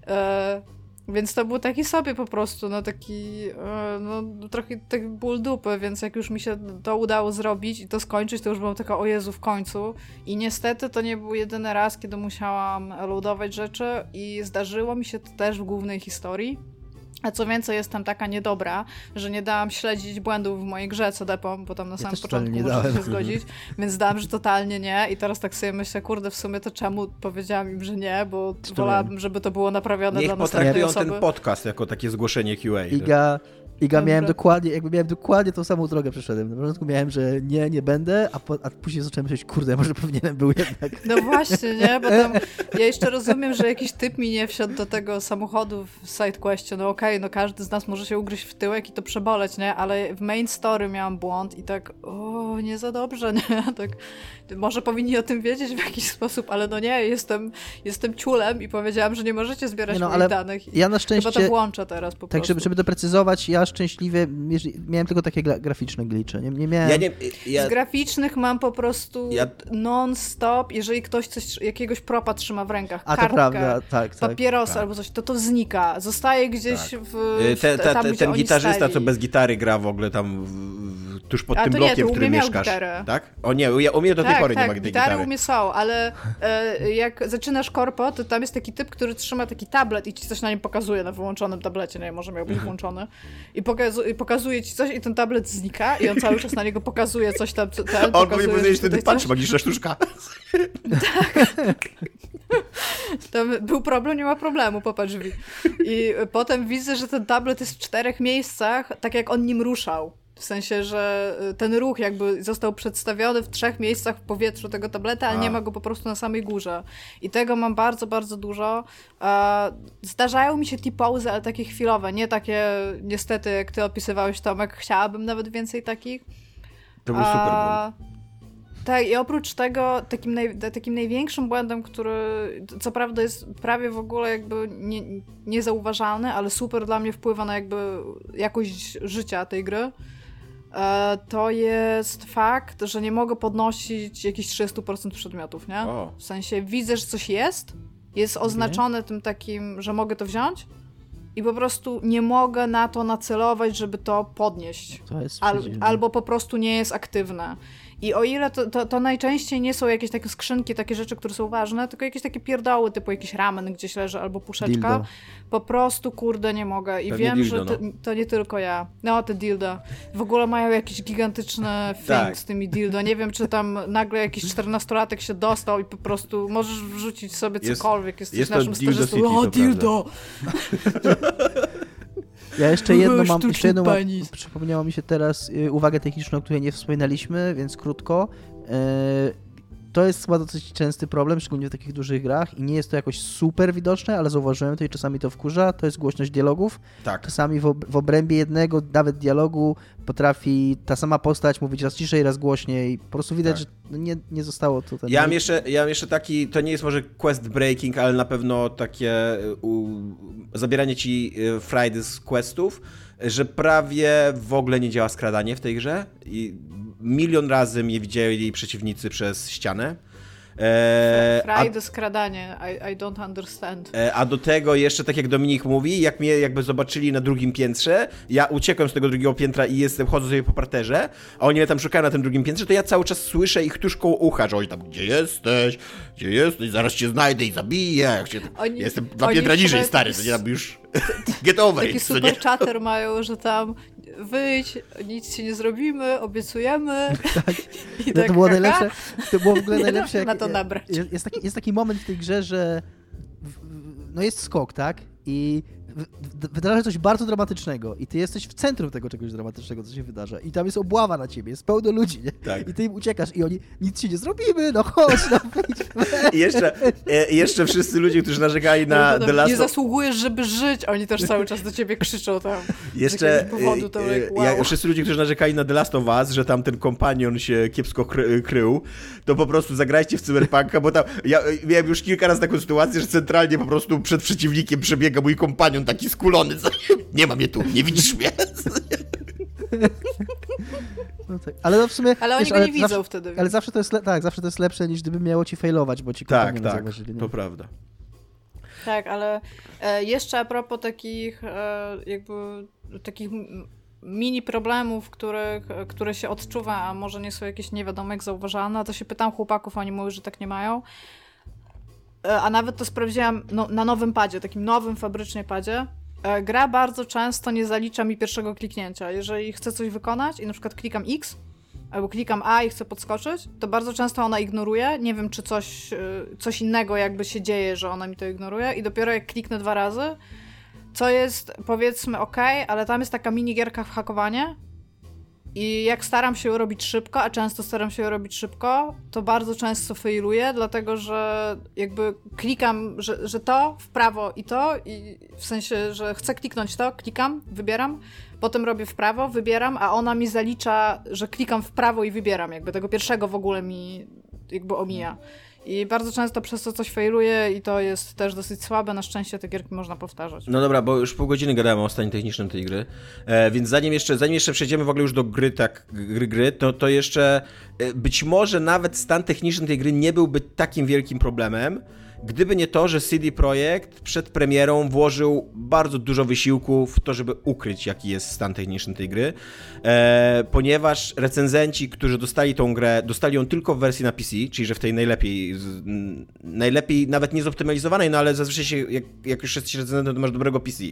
E, więc to był taki sobie po prostu, no taki, e, no trochę taki ból dupy, więc jak już mi się to udało zrobić i to skończyć, to już byłam taka, o Jezu, w końcu. I niestety to nie był jedyny raz, kiedy musiałam loadować rzeczy i zdarzyło mi się to też w głównej historii. A co więcej, jestem taka niedobra, że nie dałam śledzić błędów w mojej grze CD-POM, bo tam na samym też totalnie początku nie muszę dałem. się zgodzić, więc dałam, że totalnie nie i teraz tak sobie myślę, kurde, w sumie to czemu powiedziałam im, że nie, bo wolałabym, żeby to było naprawione Niech dla następnej potraktują osoby. ten podcast jako takie zgłoszenie QA. Iga, Iga Dobra. miałem dokładnie, jakby miałem dokładnie tą samą drogę przeszedłem. Na początku miałem, że nie, nie będę, a, po, a później zacząłem myśleć, kurde, może powinienem był jednak. No właśnie, nie? Bo tam ja jeszcze rozumiem, że jakiś typ mi nie wsiadł do tego samochodu w sidequestie. No okej, no każdy z nas może się ugryźć w tyłek i to przeboleć, nie? Ale w main story miałam błąd i tak, o, nie za dobrze, nie? Tak, może powinni o tym wiedzieć w jakiś sposób, ale no nie, jestem, jestem ciulem i powiedziałam, że nie możecie zbierać Nie no, ale danych. Ja na Chyba to szczęście, włączę teraz po tak prostu. żeby, żeby doprecyzować, ja szczęśliwie miałem tylko takie gra, graficzne glicze. Nie, nie miałem... Ja nie, ja, Z graficznych mam po prostu Ja- non-stop, jeżeli ktoś coś, jakiegoś propa trzyma w rękach, a kartkę, prawda, tak, tak. papierosa tak. albo coś, to to znika. Zostaje gdzieś Tak. w, Y, w te, te, tam, ten gitarzysta, stali. co bez gitary gra w ogóle tam w, w, tuż pod A tym nie, blokiem, to w którym mieszkasz. gitarę. Tak? O nie, u, ja- u mnie do tej tak, pory tak, nie ma gitary gitary. u mnie są, ale e, jak zaczynasz korpo, to tam jest taki typ, który trzyma taki tablet i ci coś na nim pokazuje na wyłączonym tablecie, nie może miał być włączony. I, pokazu i pokazuje ci coś i ten tablet znika i on cały czas na niego pokazuje coś tam, co- ten, On powinien powiedzieć wtedy, patrz, magiczna sztuczka. Tam był problem, nie ma problemu, popatrz drzwi. I potem widzę, że ten tablet jest w czterech miejscach, tak jak on nim ruszał. W sensie, że y, ten ruch jakby został przedstawiony w trzech miejscach w powietrzu tego tableta, ale A. nie ma go po prostu na samej górze. I tego mam bardzo, bardzo dużo. Zdarzają mi się T-pose, ale takie chwilowe, nie takie niestety, jak ty opisywałeś Tomek, chciałabym nawet więcej takich. To był super tak, i oprócz tego takim, naj, takim największym błędem, który co prawda jest prawie w ogóle jakby nie, niezauważalny, ale super dla mnie wpływa na jakby jakość życia tej gry, e, to jest fakt, że nie mogę podnosić jakichś 30% przedmiotów, nie? O. W sensie widzę, że coś jest, jest oznaczone okay. tym takim, że mogę to wziąć, i po prostu nie mogę na to nacelować, żeby to podnieść. To Al, albo po prostu nie jest aktywne. I o ile to, to, to, najczęściej nie są jakieś takie skrzynki, takie rzeczy, które są ważne, tylko jakieś takie pierdoły, typu jakiś ramen gdzieś leży albo puszeczka, dildo. po prostu kurde nie mogę. I Pewnie wiem, dildo, że to, no. to, nie tylko ja. No, te dildo. W ogóle mają jakiś gigantyczny film tak. z tymi dildo. Nie wiem, czy tam nagle jakiś czternastolatek się dostał i po prostu możesz wrzucić sobie cokolwiek. Jest, Jesteś jest naszym stażystą. O, dildo! Ja jeszcze jedno mam, jeszcze jedno mam, przypomniało mi się teraz y, uwagę techniczną, o której nie wspominaliśmy, więc krótko. To jest chyba dosyć częsty problem, szczególnie w takich dużych grach i nie jest to jakoś super widoczne, ale zauważyłem to i czasami to wkurza, to jest głośność dialogów. Tak. Czasami w, ob w obrębie jednego nawet dialogu potrafi ta sama postać mówić raz ciszej, raz głośniej. Po prostu widać, tak. że nie, nie zostało to. Ja mam, jeszcze, ja mam jeszcze taki, to nie jest może quest breaking, ale na pewno takie u, zabieranie ci y, Friday z questów, że prawie w ogóle nie działa skradanie w tej grze i milion razy mnie widzieli przeciwnicy przez ścianę. E, Fraj skradanie, I, I don't understand. E, a do tego jeszcze, tak jak Dominik mówi, jak mnie jakby zobaczyli na drugim piętrze, ja uciekłem z tego drugiego piętra i jestem, chodzę sobie po parterze, a oni mnie tam szukają na tym drugim piętrze, to ja cały czas słyszę ich tuż koło ucha, że oni tam, gdzie jesteś, gdzie jesteś, zaraz cię znajdę i zabiję. Oni, jestem dwa piętra niżej, stary, to nie tam już get over Taki super chatter mają, że tam wyjdź, nic ci nie zrobimy, obiecujemy. Tak. I no, tak, to było najlepsze. To było w ogóle najlepsze. Jak, na to nabrać. Jest, jest, taki, jest taki moment w tej grze, że no jest skok, tak? I wydarza się coś bardzo dramatycznego i ty jesteś w centrum tego czegoś dramatycznego, co się wydarza. I tam jest obława na ciebie, jest pełno ludzi, nie? Tak. I ty im uciekasz i oni, nic ci nie zrobimy, no chodź, no I jeszcze, e, jeszcze wszyscy ludzie, którzy narzekali na no, The Last Nie zasługujesz, żeby żyć, oni też cały czas do ciebie krzyczą tam. Jeszcze, powodu, to e, wow. ja, wszyscy ludzie, którzy narzekali na The Last of Us, że tam ten kompanion się kiepsko kry, krył, to po prostu zagrajcie w Cyberpunka, bo tam, ja miałem już kilka razy taką sytuację, że centralnie po prostu przed przeciwnikiem przebiega mój kompanion taki skulony, nie ma mnie tu, nie widzisz mnie. No tak. Ale no w sumie. Ale oni wiesz, go nie widzą zawsze, wtedy. Ale zawsze to jest tak, zawsze to jest lepsze niż gdyby miało ci failować, bo ci Tak, tak. To prawda. Tak, ale e, jeszcze a propos takich e, jakby takich mini problemów, których, które się odczuwa, a może nie są jakieś nie wiadomo jak zauważalne, to się pytam chłopaków, oni mówią, że tak nie mają. E, a nawet to sprawdziłam no, na nowym padzie, takim nowym fabrycznie padzie. E, gra bardzo często nie zalicza mi pierwszego kliknięcia. Jeżeli chcę coś wykonać i na przykład klikam X, albo klikam A i chcę podskoczyć, to bardzo często ona ignoruje. Nie wiem, czy coś, e, coś innego jakby się dzieje, że ona mi to ignoruje. I dopiero jak kliknę dwa razy, co jest powiedzmy ok, ale tam jest taka minigierka w hakowanie, i jak staram się robić szybko, a często staram się robić szybko, to bardzo często failuję, dlatego że jakby klikam, że, że to w prawo i to, i w sensie, że chcę kliknąć to, klikam, wybieram, potem robię w prawo, wybieram, a ona mi zalicza, że klikam w prawo i wybieram, jakby tego pierwszego w ogóle mi jakby omija. I bardzo często przez to coś failuje i to jest też dosyć słabe. Na szczęście te gierki można powtarzać. No dobra, bo już pół godziny gadałem o stanie technicznym tej gry. E, więc zanim jeszcze, zanim jeszcze przejdziemy w ogóle już do gry, tak, gry, gry, to, to jeszcze e, być może nawet stan techniczny tej gry nie byłby takim wielkim problemem, Gdyby nie to, że CD Projekt przed premierą włożył bardzo dużo wysiłku w to, żeby ukryć, jaki jest stan techniczny tej gry, e, ponieważ recenzenci, którzy dostali tą grę, dostali ją tylko w wersji na PC, czyli że w tej najlepiej, najlepiej nawet nie zoptymalizowanej, no ale zazwyczaj się, jak, jak już jesteś recenzentem, to masz dobrego PC,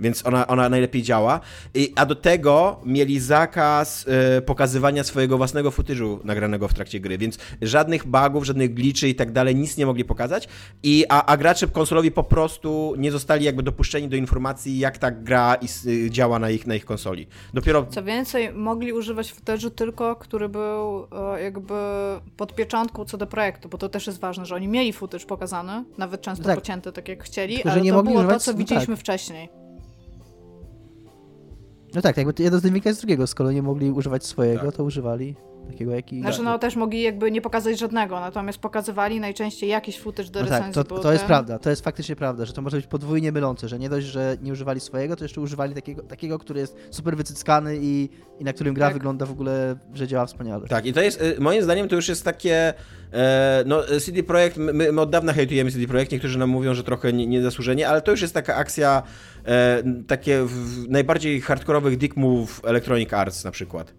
więc ona, ona najlepiej działa. I, a do tego mieli zakaz e, pokazywania swojego własnego futyżu nagranego w trakcie gry, więc żadnych bugów, żadnych glitchy i tak dalej, nic nie mogli pokazać, I, a, a gracze konsolowi po prostu nie zostali jakby dopuszczeni do informacji, jak ta gra y, działa na ich, na ich konsoli. Dopiero... Co więcej, mogli używać footage'u tylko, który był e, jakby pod pieczątką co do projektu, bo to też jest ważne, że oni mieli footage pokazany, nawet często tak. pocięty tak jak chcieli, tylko, ale nie to mogli było używać... to, co widzieliśmy tak. wcześniej. No tak, jakby jedno z wynika z drugiego. Skoro nie mogli używać swojego, tak. to używali takiego, jaki... Znaczy, no też mogli jakby nie pokazać żadnego, natomiast pokazywali najczęściej jakiś footage do no tak, recenzji. Tak, to, to jest prawda, to jest faktycznie prawda, że to może być podwójnie mylące, że nie dość, że nie używali swojego, to jeszcze używali takiego, takiego który jest super wycyckany i, i na którym gra tak. wygląda w ogóle, że działa wspaniale. Tak, i to jest, y, moim zdaniem to już jest takie, e, no CD Projekt, my, my od dawna hejtujemy CD Projekt, niektórzy nam mówią, że trochę niezasłużenie, ale to już jest taka akcja, e, takie w najbardziej hardkorowych dick move Electronic Arts na przykład.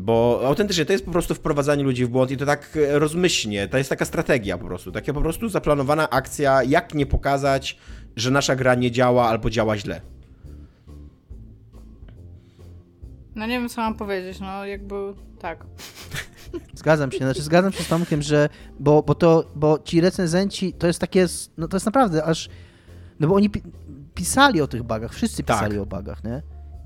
Bo autentycznie to jest po prostu wprowadzanie ludzi w błąd i to tak e, rozmyślnie, to jest taka strategia po prostu, taka po prostu zaplanowana akcja, jak nie pokazać, że nasza gra nie działa albo działa źle. No nie wiem, co mam powiedzieć, no jakby tak. Zgadzam się, znaczy zgadzam się z Tomkiem, że, bo, bo to, bo ci recenzenci, to jest takie, no to jest naprawdę aż, no bo oni pi pisali o tych bugach, wszyscy pisali tak. o bugach, nie?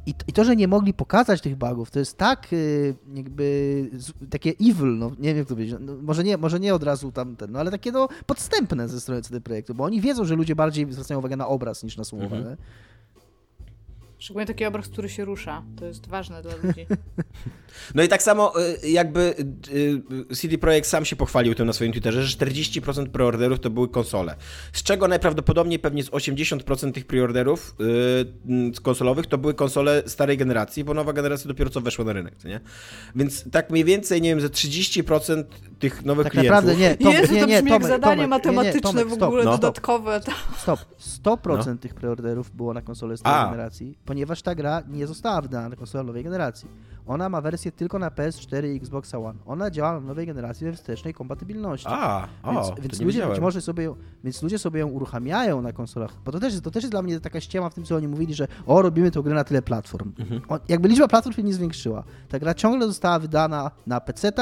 I to, I to, że nie mogli pokazać tych bugów, to jest tak y, jakby takie evil, no nie wiem jak to powiedzieć, no, może, nie, może nie od razu tamten, no ale takie no podstępne ze strony CD Projektu, bo oni wiedzą, że ludzie bardziej zwracają uwagę na obraz niż na słowa. Mhm. Szczególnie taki obraz, który się rusza. To jest ważne dla ludzi. No i tak samo y, jakby y, CD Projekt sam się pochwalił tym na swoim Twitterze, że 40% preorderów to były konsole. Z czego najprawdopodobniej pewnie z 80% tych preorderów yy, konsolowych to były konsole starej generacji, bo nowa generacja dopiero co weszła na rynek, nie? Więc tak mniej więcej, nie wiem, ze 30% tych nowych tak klientów... naprawdę nie. Tom, Jezu, nie, nie, to brzmi jak zadanie Tomek, matematyczne nie, nie, Tomek, w ogóle, no. dodatkowe. Stop. 100% no. tych preorderów było na konsole starej A. generacji ponieważ ta gra nie została wydana na konsolę nowej generacji. Ona ma wersję tylko na PS4 i Xbox One. Ona działa na nowej generacji we wstecznej kompatybilności. A, więc, o, więc ludzie być może sobie ją, więc ludzie sobie ją uruchamiają na konsolach, bo to też, to też jest dla mnie taka ściema w tym, co oni mówili, że o, robimy tę grę na tyle platform. Mhm. O, jakby liczba platform się nie zwiększyła. Ta gra ciągle została wydana na PC,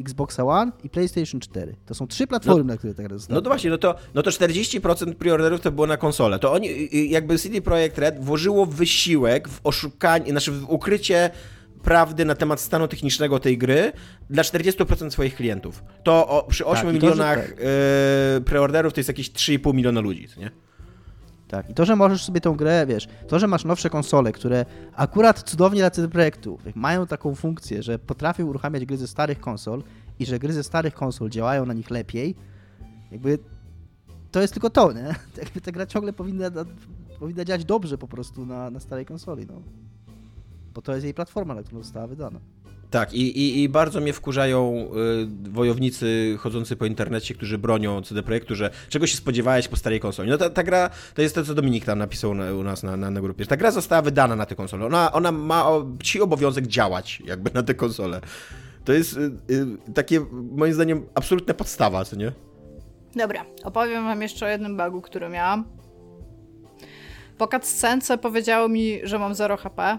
Xbox One i PlayStation 4. To są trzy platformy, no, na które ta gra została. No to właśnie, no to, no to 40% preorderów to było na konsolę. To oni, jakby CD Projekt Red włożyło wysiłek w oszukanie, znaczy w ukrycie prawdy na temat stanu technicznego tej gry dla 40% swoich klientów. To o, przy 8 tak, milionach to, yy, preorderów to jest jakieś 3,5 miliona ludzi, nie? Tak, i to, że możesz sobie tą grę, wiesz, to, że masz nowsze konsole, które akurat cudownie dla CD Projektu mają taką funkcję, że potrafią uruchamiać gry ze starych konsol i że gry ze starych konsol działają na nich lepiej, jakby to jest tylko to, nie? Jakby ta gra ciągle powinna, powinna działać dobrze po prostu na, na starej konsoli, no bo to jest jej platforma, na którą została wydana. Tak, i, i, i, bardzo mnie wkurzają y, wojownicy chodzący po internecie, którzy bronią CD Projektu, że czego się spodziewałeś po starej konsoli. No ta, ta gra, to jest to, co Dominik tam napisał na, u nas na, na, na grupie. Ta gra została wydana na tę konsolę. Ona, ona ma ci obowiązek działać jakby na tę konsolę. To jest y, y, takie, moim zdaniem, absolutna podstawa, co nie? Dobra, opowiem wam jeszcze o jednym bugu, który miałam. Po cutscence powiedziało mi, że mam 0 HP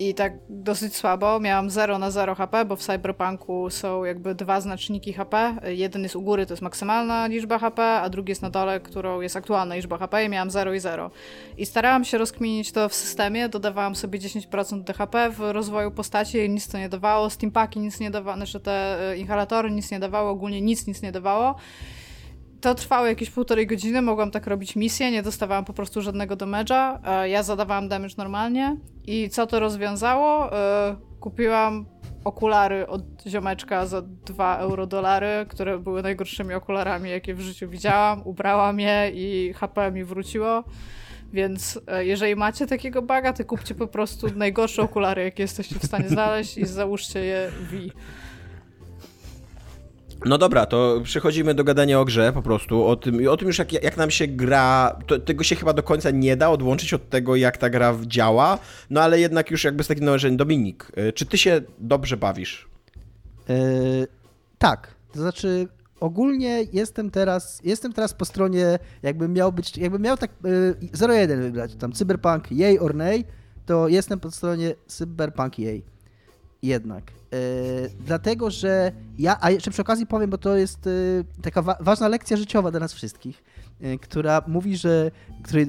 i tak dosyć słabo. Miałam 0 na 0 HP, bo w Cyberpunku są jakby dwa znaczniki HP. Jeden jest u góry, to jest maksymalna liczba HP, a drugi jest na dole, którą jest aktualna liczba HP i miałam 0 i 0. I starałam się rozkminić to w systemie, dodawałam sobie 10% DHP w rozwoju postaci i nic to nie dawało. Steampaki nic nie dawało, znaczy te e, inhalatory nic nie dawało, ogólnie nic nic nie dawało. To trwało jakieś półtorej godziny, mogłam tak robić misję, nie dostawałam po prostu żadnego damage'a. E, ja zadawałam damage normalnie. I co to rozwiązało? E, kupiłam okulary od ziomeczka za 2 euro dolary, które były najgorszymi okularami, jakie w życiu widziałam. Ubrałam je i HP mi wróciło. Więc e, jeżeli macie takiego baga, to kupcie po prostu najgorsze okulary, jakie jesteście w stanie znaleźć i załóżcie je V. No dobra, to przechodzimy do gadania o grze po prostu, o tym, o tym już jak, jak nam się gra, to, tego się chyba do końca nie da odłączyć od tego, jak ta gra działa, no ale jednak już jakby z takim nałożeniem. Dominik, y, czy ty się dobrze bawisz? Yy, tak, to znaczy ogólnie jestem teraz, jestem teraz po stronie, jakbym miał być, jakbym miał tak yy, 0-1 wygrać, tam Cyberpunk yay or nay, to jestem po stronie Cyberpunk yay. jednak. E, dlatego, że ja, a jeszcze przy okazji powiem, bo to jest e, taka wa ważna lekcja życiowa dla nas wszystkich, e, która mówi, że której,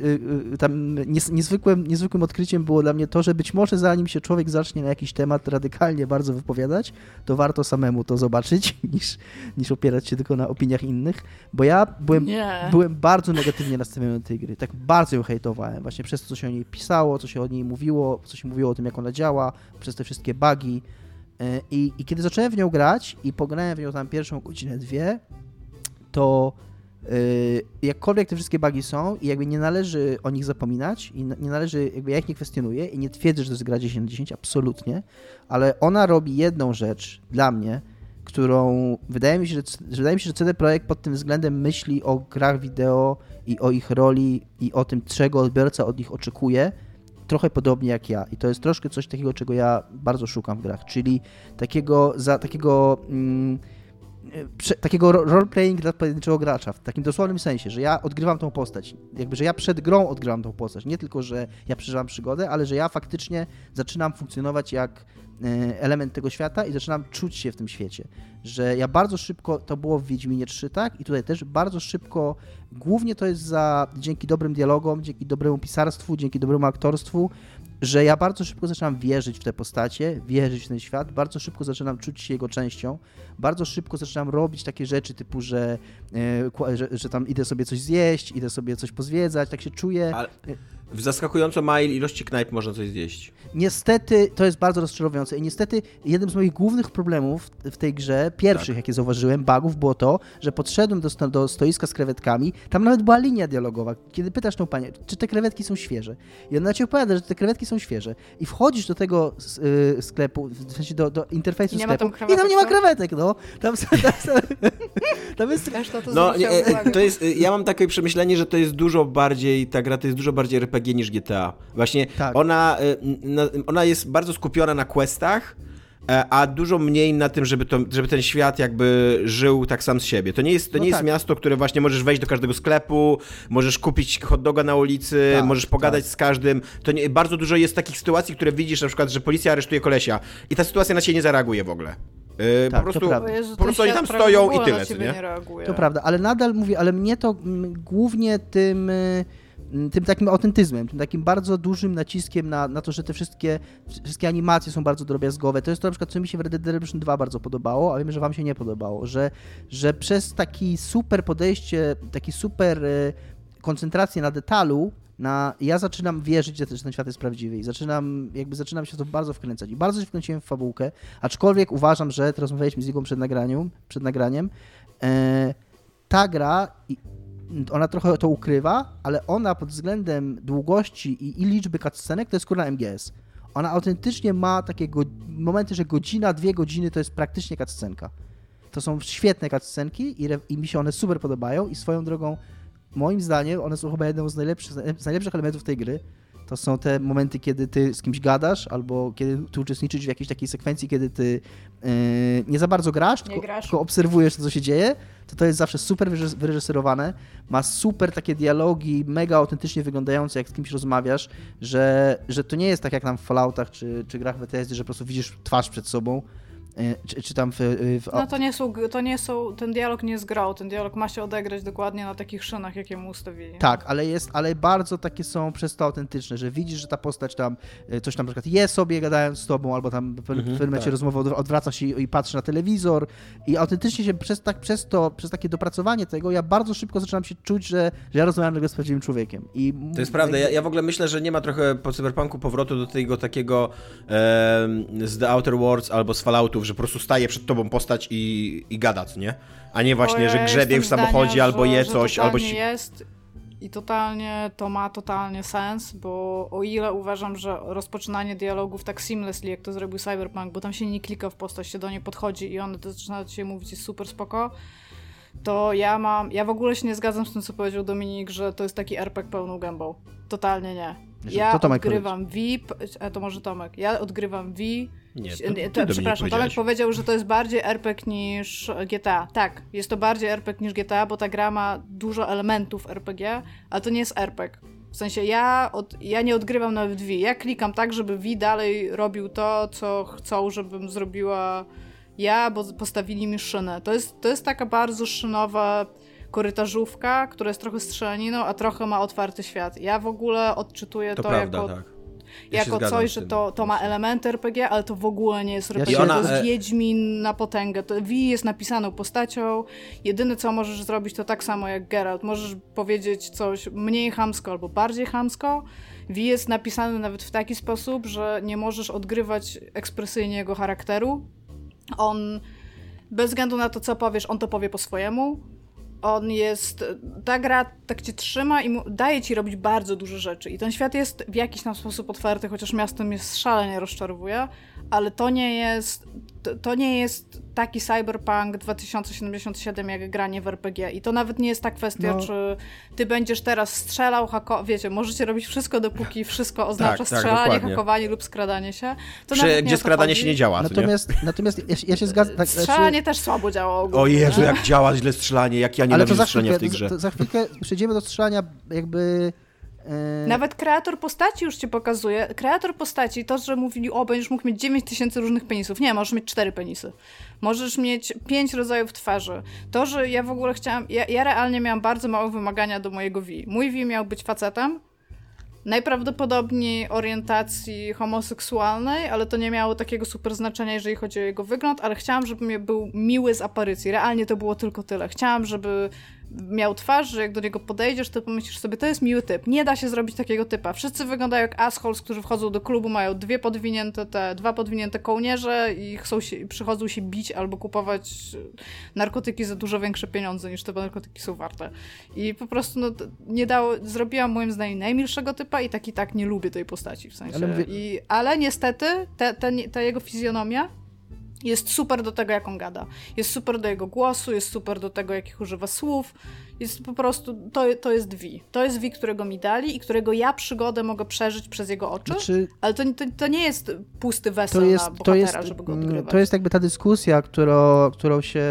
tam nies niezwykłym, niezwykłym odkryciem było dla mnie to, że być może zanim się człowiek zacznie na jakiś temat radykalnie bardzo wypowiadać, to warto samemu to zobaczyć, niż, niż opierać się tylko na opiniach innych, bo ja byłem, byłem bardzo negatywnie nastawiony do tej gry, tak bardzo ją hejtowałem, właśnie przez to, co się o niej pisało, co się o niej mówiło, co się mówiło o tym, jak ona działa, przez te wszystkie bugi, I, I, kiedy zacząłem w nią grać i pograłem w nią tam pierwszą godzinę, dwie, to yy, jakkolwiek te wszystkie bugi są i jakby nie należy o nich zapominać i nie należy, jakby ja ich nie kwestionuję i nie twierdzę, że to jest gra 10 na 10, absolutnie, ale ona robi jedną rzecz dla mnie, którą wydaje mi się, że wydaje mi się, że CD Projekt pod tym względem myśli o grach wideo i o ich roli i o tym, czego odbiorca od nich oczekuje, trochę podobnie jak ja. I to jest troszkę coś takiego, czego ja bardzo szukam w grach, czyli takiego, za, takiego, mm, prze, takiego roleplaying dla pojedynczego gracza, w takim dosłownym sensie, że ja odgrywam tą postać. Jakby, że ja przed grą odgrywam tą postać. Nie tylko, że ja przeżywam przygodę, ale że ja faktycznie zaczynam funkcjonować jak e, element tego świata i zaczynam czuć się w tym świecie. Że ja bardzo szybko, to było w Wiedźminie 3, tak? I tutaj też bardzo szybko Głównie to jest za, dzięki dobrym dialogom, dzięki dobremu pisarstwu, dzięki dobremu aktorstwu, że ja bardzo szybko zaczynam wierzyć w te postacie, wierzyć w ten świat, bardzo szybko zaczynam czuć się jego częścią, bardzo szybko zaczynam robić takie rzeczy typu, że, e, że, że, tam idę sobie coś zjeść, idę sobie coś pozwiedzać, tak się czuję. Ale w zaskakująco małej ilości knajp można coś zjeść. Niestety to jest bardzo rozczarowujące i niestety jednym z moich głównych problemów w tej grze, pierwszych tak. jakie zauważyłem, bugów, było to, że podszedłem do, do stoiska z krewetkami, tam nawet była linia dialogowa, kiedy pytasz tą panię, czy te krewetki są świeże? I ona ci opowiada, że te krewetki są świeże. I wchodzisz do tego y, sklepu, w sensie do, do interfejsu I sklepu. i tam nie ma krewetek, no. Tam, tam, tam, tam jest... No, nie, to jest, ja mam takie przemyślenie, że to jest dużo bardziej, ta gra to jest dużo bardziej RPG RPG niż GTA. Właśnie tak. ona, y, ona jest bardzo skupiona na questach, e, a dużo mniej na tym, żeby, to, żeby ten świat jakby żył tak sam z siebie. To nie jest, to no nie tak. jest miasto, które właśnie możesz wejść do każdego sklepu, możesz kupić hot doga na ulicy, tak, możesz pogadać tak. z każdym. To nie, bardzo dużo jest takich sytuacji, które widzisz na przykład, że policja aresztuje kolesia i ta sytuacja na ciebie nie zareaguje w ogóle. Yy, tak, po prostu, Jezu, po prostu oni tam stoją i tyle, nie? nie to prawda, ale nadal mówię, ale mnie to głównie tym y, Mm, tym takim autentyzmem, tym takim bardzo dużym naciskiem na, na to, że te wszystkie, wszystkie animacje są bardzo drobiazgowe. To jest to na przykład, co mi się w Red Dead Redemption 2 bardzo podobało, a wiem, że wam się nie podobało, że, że przez taki super podejście, taki super e, koncentrację na detalu, na, ja zaczynam wierzyć, że ten świat jest prawdziwy i zaczynam, jakby zaczynam się w to bardzo wkręcać. I bardzo się wkręciłem w fabułkę, aczkolwiek uważam, że, teraz rozmawialiśmy z Igą przed, nagraniu, przed nagraniem, e, ta gra ona trochę to ukrywa, ale ona pod względem długości i, i liczby cutscenek to jest kurna MGS. Ona autentycznie ma takie go, momenty, że godzina, dwie godziny to jest praktycznie cutscenka. To są świetne cutscenki i, i mi się one super podobają i swoją drogą, moim zdaniem, one są chyba jedną z najlepszych, z najlepszych elementów tej gry, to są te momenty, kiedy ty z kimś gadasz, albo kiedy ty uczestniczysz w jakiejś takiej sekwencji, kiedy ty yy, nie za bardzo grasz, tylko, grasz. tylko, obserwujesz to, co się dzieje, to to jest zawsze super wyreżyserowane, ma super takie dialogi, mega autentycznie wyglądające, jak z kimś rozmawiasz, że, że to nie jest tak jak nam w Falloutach czy, czy grach Bethesdy, że po prostu widzisz twarz przed sobą, czy, czy tam w, w, No to nie, są, to nie są, ten dialog nie jest grał, ten dialog ma się odegrać dokładnie na takich szynach, jakie mu ustawili. Tak, ale jest, ale bardzo takie są przez to autentyczne, że widzisz, że ta postać tam e, coś tam na przykład je sobie gadając z tobą, albo tam w mhm, pewnym momencie tak. rozmowy odwraca się i, i patrzy na telewizor i autentycznie się przez, tak, przez to, przez takie dopracowanie tego, ja bardzo szybko zaczynam się czuć, że, że ja rozmawiam z prawdziwym człowiekiem. I to jest prawda, ja, ja w ogóle myślę, że nie ma trochę po cyberpunku powrotu do tego takiego e, z The Outer Worlds albo z Że po prostu staje przed tobą postać i, i gada, nie? A nie właśnie, że grzebie w samochodzie zdania, albo je coś, albo... jest i totalnie to ma totalnie sens, bo o ile uważam, że rozpoczynanie dialogów tak seamlessly, jak to zrobił Cyberpunk, bo tam się nie klika w postać, się do niej podchodzi i to zaczyna się mówić jest super spoko, to ja mam, ja w ogóle się nie zgadzam z tym, co powiedział Dominik, że to jest taki RPG pełną gębą. Totalnie nie. Ja odgrywam VIP, a to może Tomek, ja odgrywam V. Nie, to, to, przepraszam, Tomek powiedział, że to jest bardziej RPG niż GTA. Tak, jest to bardziej RPG niż GTA, bo ta gra ma dużo elementów RPG, ale to nie jest RPG. W sensie ja, od, ja nie odgrywam nawet V. Ja klikam tak, żeby V dalej robił to, co chcą, żebym zrobiła ja, bo postawili mi szynę. To jest, to jest taka bardzo szynowa korytarzówka, która jest trochę strzelaniną, a trochę ma otwarty świat. Ja w ogóle odczytuję to, to prawda, jako, tak. Ja jako coś, że to, to ma elementy RPG, ale to w ogóle nie jest RPG. to ona- jest Wiedźmin na potęgę. To V jest napisaną postacią. Jedyne, co możesz zrobić, to tak samo jak Geralt. Możesz powiedzieć coś mniej chamsko albo bardziej chamsko. V jest napisany nawet w taki sposób, że nie możesz odgrywać ekspresyjnie jego charakteru. On, bez względu na to, co powiesz, on to powie po swojemu. On jest. Ta gra tak cię trzyma i daje ci robić bardzo dużo rzeczy. I ten świat jest w jakiś tam sposób otwarty, chociaż miasto mnie szalenie rozczarowuje, ale to nie jest. To, to nie jest taki cyberpunk 2077 jak granie w RPG. I to nawet nie jest ta kwestia, No. czy ty będziesz teraz strzelał, hako... wiecie, możecie robić wszystko, dopóki wszystko oznacza tak, strzelanie, dokładnie. hakowanie lub skradanie się. To Przy, nie gdzie skradanie chodzi. się nie działa, co nie? Natomiast, natomiast ja, się- ja się zgadzam. Tak, znaczy- Strzelanie też słabo działa ogólnie. O Jezu, nie? jak działa źle strzelanie, jak ja nienawidzę za strzelania w tej grze. to, za chwilkę przejdziemy do strzelania jakby... e, Nawet kreator postaci już ci pokazuje. Kreator postaci, to, że mówili, o, będziesz mógł mieć 9 tysięcy różnych penisów. Nie, możesz mieć 4 penisy. Możesz mieć 5 rodzajów twarzy. To, że ja w ogóle chciałam. Ja, ja realnie miałam bardzo małe wymagania do mojego V. Mój V miał być facetem. Najprawdopodobniej orientacji homoseksualnej, ale to nie miało takiego super znaczenia, jeżeli chodzi o jego wygląd, ale chciałam, żeby mnie był miły z aparycji. Realnie to było tylko tyle. Chciałam, żeby miał twarz, że jak do niego podejdziesz, to pomyślisz sobie, to jest miły typ. Nie da się zrobić takiego typa. Wszyscy wyglądają jak assholes, którzy wchodzą do klubu, mają dwie podwinięte te, dwa podwinięte kołnierze i chcą się, przychodzą się bić albo kupować narkotyki za dużo większe pieniądze niż te narkotyki są warte. I po prostu no, nie dało, zrobiłam moim zdaniem najmilszego typa i tak i tak nie lubię tej postaci w sensie. Ale Ale, mówię- I, ale niestety te, te, ta jego fizjonomia jest super do tego, jak on gada. Jest super do jego głosu, jest super do tego, jakich używa słów. Jest po prostu, to, to jest V. To jest V, którego mi dali i którego ja przygodę mogę przeżyć przez jego oczy. Znaczy, Ale to, to, to nie jest pusty wesel to jest, na to, bohatera, jest, żeby go mm, odgrywać. to jest jakby ta dyskusja, którą, którą się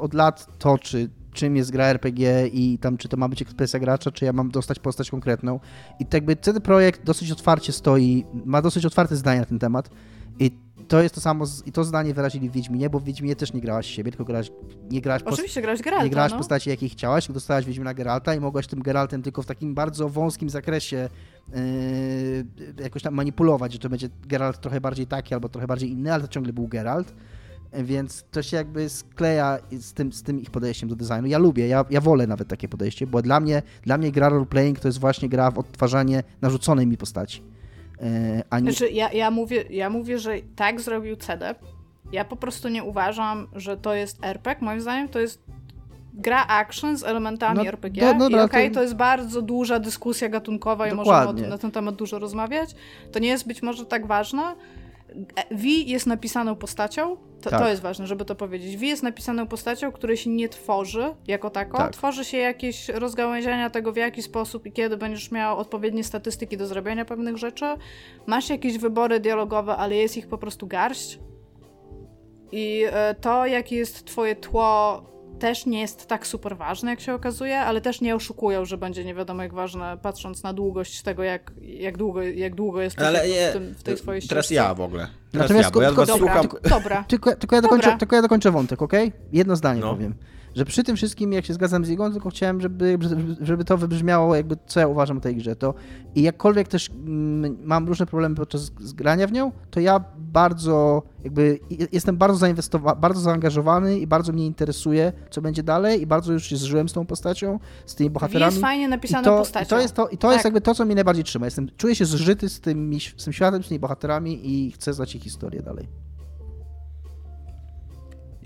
od lat toczy, czym jest gra RPG i tam, czy to ma być ekspresja gracza, czy ja mam dostać postać konkretną. I tak jakby ten projekt dosyć otwarcie stoi, ma dosyć otwarte zdanie na ten temat i to jest to samo, z, i to zdanie wyrazili w Wiedźminie, bo w Wiedźminie też nie grałaś siebie, tylko grałaś, nie grałaś Oczywiście grałeś Geralta, nie grałaś no. postaci, jakiej chciałaś, tylko dostałaś Wiedźmina Geralta i mogłaś tym Geraltem tylko w takim bardzo wąskim zakresie yy, jakoś tam manipulować, że to będzie Geralt trochę bardziej taki albo trochę bardziej inny, ale to ciągle był Geralt. Więc to się jakby skleja z tym, z tym ich podejściem do designu. Ja lubię, ja, ja wolę nawet takie podejście, bo dla mnie, dla mnie gra roleplaying to jest właśnie gra w odtwarzanie narzuconej mi postaci. Yy, a nie, Znaczy, ja, ja, mówię, ja mówię, że tak zrobił CDEP. Ja po prostu nie uważam, że to jest RPG. Moim zdaniem to jest gra action z elementami No, RPG. do- dobra, I okej, to- to... jest bardzo duża dyskusja gatunkowa i Dokładnie. możemy o tym, na ten temat dużo rozmawiać. To nie jest być może tak ważne. E, V jest napisaną postacią, to, Tak. to jest ważne, żeby to powiedzieć. V jest napisaną postacią, której się nie tworzy jako taką. Tak. Tworzy się jakieś rozgałęziania tego, w jaki sposób i kiedy będziesz miał odpowiednie statystyki do zrobienia pewnych rzeczy. Masz jakieś wybory dialogowe, ale jest ich po prostu garść. I e, to, jakie jest twoje tło, też nie jest tak super ważne, jak się okazuje, ale też nie oszukują, że będzie nie wiadomo jak ważne, patrząc na długość tego, jak, jak, długo, jak długo jesteś Ale nie, w, tym, w tej swojej teraz ścieżce. ja w ogóle. Teraz Natomiast ja, bo ja tylko- was tylko- Dobra, słucham. dobra. Tylko, tylko, ja dokończę, Dobra. tylko ja dokończę wątek, ok? Jedno zdanie No. powiem. Że przy tym wszystkim, jak się zgadzam z Igą, tylko chciałem, żeby, żeby to wybrzmiało, jakby co ja uważam o tej grze. To i jakkolwiek też mm, mam różne problemy podczas grania w nią, to ja bardzo jakby jestem bardzo zainwestowany, bardzo zaangażowany i bardzo mnie interesuje, co będzie dalej i bardzo już się zżyłem z tą postacią, z tymi bohaterami. jest fajnie I napisaną to, postacią. I to jest, to, i to Tak. jest jakby to, co mnie najbardziej trzyma. Jestem, czuję się zżyty z tym, z tym światem, z tymi bohaterami i chcę znać ich historię dalej.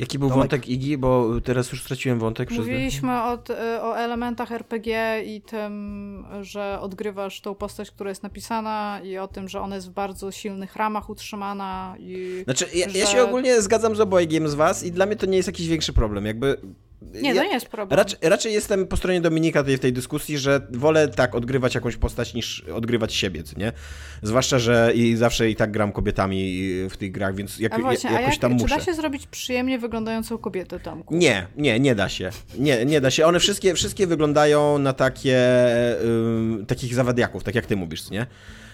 Jaki był Tomek. wątek Igi, bo teraz już straciłem wątek przez... Mówiliśmy o, o elementach RPG i tym, że odgrywasz tą postać, która jest napisana i o tym, że ona jest w bardzo silnych ramach utrzymana i... Znaczy, ja, ja że- się ogólnie zgadzam z obojgiem z was i dla mnie to nie jest jakiś większy problem. Jakby Nie, to nie jest problem. Raczej, raczej jestem po stronie Dominika tej, w tej dyskusji, że wolę tak odgrywać jakąś postać niż odgrywać siebie, nie? Zwłaszcza, że i zawsze i tak gram kobietami w tych grach, więc jak, a właśnie, jakoś a jak, tam muszę. Czy da się zrobić przyjemnie wyglądającą kobietę, Tomku? Nie, nie, nie da się. Nie, nie da się. One wszystkie, wszystkie wyglądają na takie ym, takich zawadiaków, tak jak ty mówisz, nie?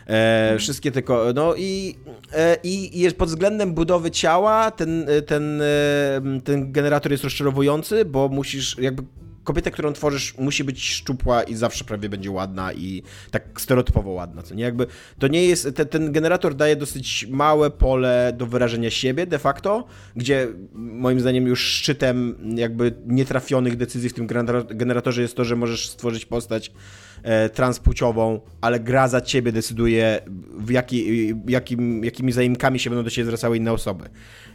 E, wszystkie tylko, no i, e, i jest pod względem budowy ciała ten, ten, e, ten generator jest rozczarowujący, bo musisz jakby kobieta, którą tworzysz, musi być szczupła i zawsze prawie będzie ładna i tak stereotypowo ładna, co nie? Jakby to nie jest, te, ten generator daje dosyć małe pole do wyrażenia siebie de facto, gdzie moim zdaniem już szczytem jakby nietrafionych decyzji w tym generatorze jest to, że możesz stworzyć postać e, transpłciową, ale gra za ciebie decyduje, w jaki, jakim, jakimi zaimkami się będą do ciebie zwracały inne osoby.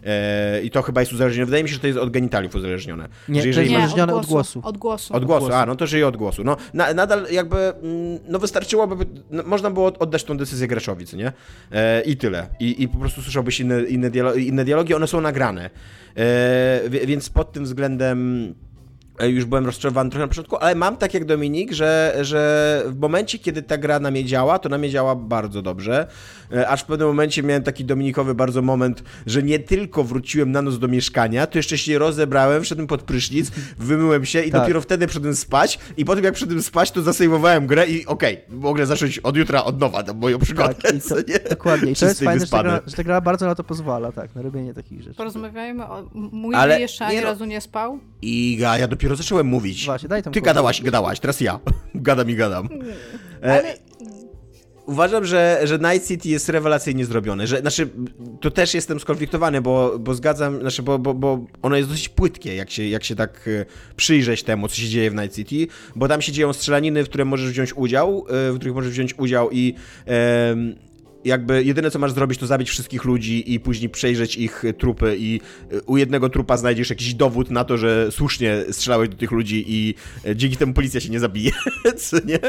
E, I to chyba jest uzależnione. Wydaje mi się, że to jest od genitaliów uzależnione. Nie, że jeżeli Nie, uzależnione od głosu. Od głosu. od głosu, a no to żyje od głosu. No, na, nadal jakby, mm, no wystarczyłoby, no, można było oddać tą decyzję graczowi, co nie? E, I tyle. I, I po prostu słyszałbyś inne, inne, dialogi, inne dialogi, one są nagrane. E, więc pod tym względem E, już byłem rozczarowany trochę na początku, ale mam tak jak Dominik, że, że w momencie, kiedy ta gra na mnie działa, to na mnie działa bardzo dobrze. E, aż w pewnym momencie miałem taki dominikowy bardzo moment, że nie tylko wróciłem na noc do mieszkania, to jeszcze się rozebrałem, wszedłem pod prysznic, wymyłem się i Tak. dopiero wtedy przyszedłem spać i potem jak przyszedłem spać, to zasejmowałem grę i okej, mogę zacząć od jutra od nowa tę moją przygodę. Tak, i to, nie? dokładnie. I to jest fajne, że ta, gra, że ta gra bardzo na to pozwala, tak, na robienie takich rzeczy. Porozmawiajmy o... Mój Ale jeszcze nie ani no. razu nie spał? Iga, ja dopiero zacząłem mówić. Właśnie, daj tam Ty gadałaś, gadałaś, teraz ja. Gadam i gadam. E, Ale... Uważam, że, że Night City jest rewelacyjnie zrobione. Że, znaczy, to też jestem skonfliktowany, bo, bo zgadzam, znaczy, bo, bo, bo ono jest dosyć płytkie, jak się, jak się tak e, przyjrzeć temu, co się dzieje w Night City, bo tam się dzieją strzelaniny, w które możesz wziąć udział, e, w których możesz wziąć udział i em, jakby jedyne co masz zrobić to zabić wszystkich ludzi i później przejrzeć ich trupy i e, u jednego trupa znajdziesz jakiś dowód na to, że słusznie strzelałeś do tych ludzi i e, dzięki temu policja się nie zabije, co nie?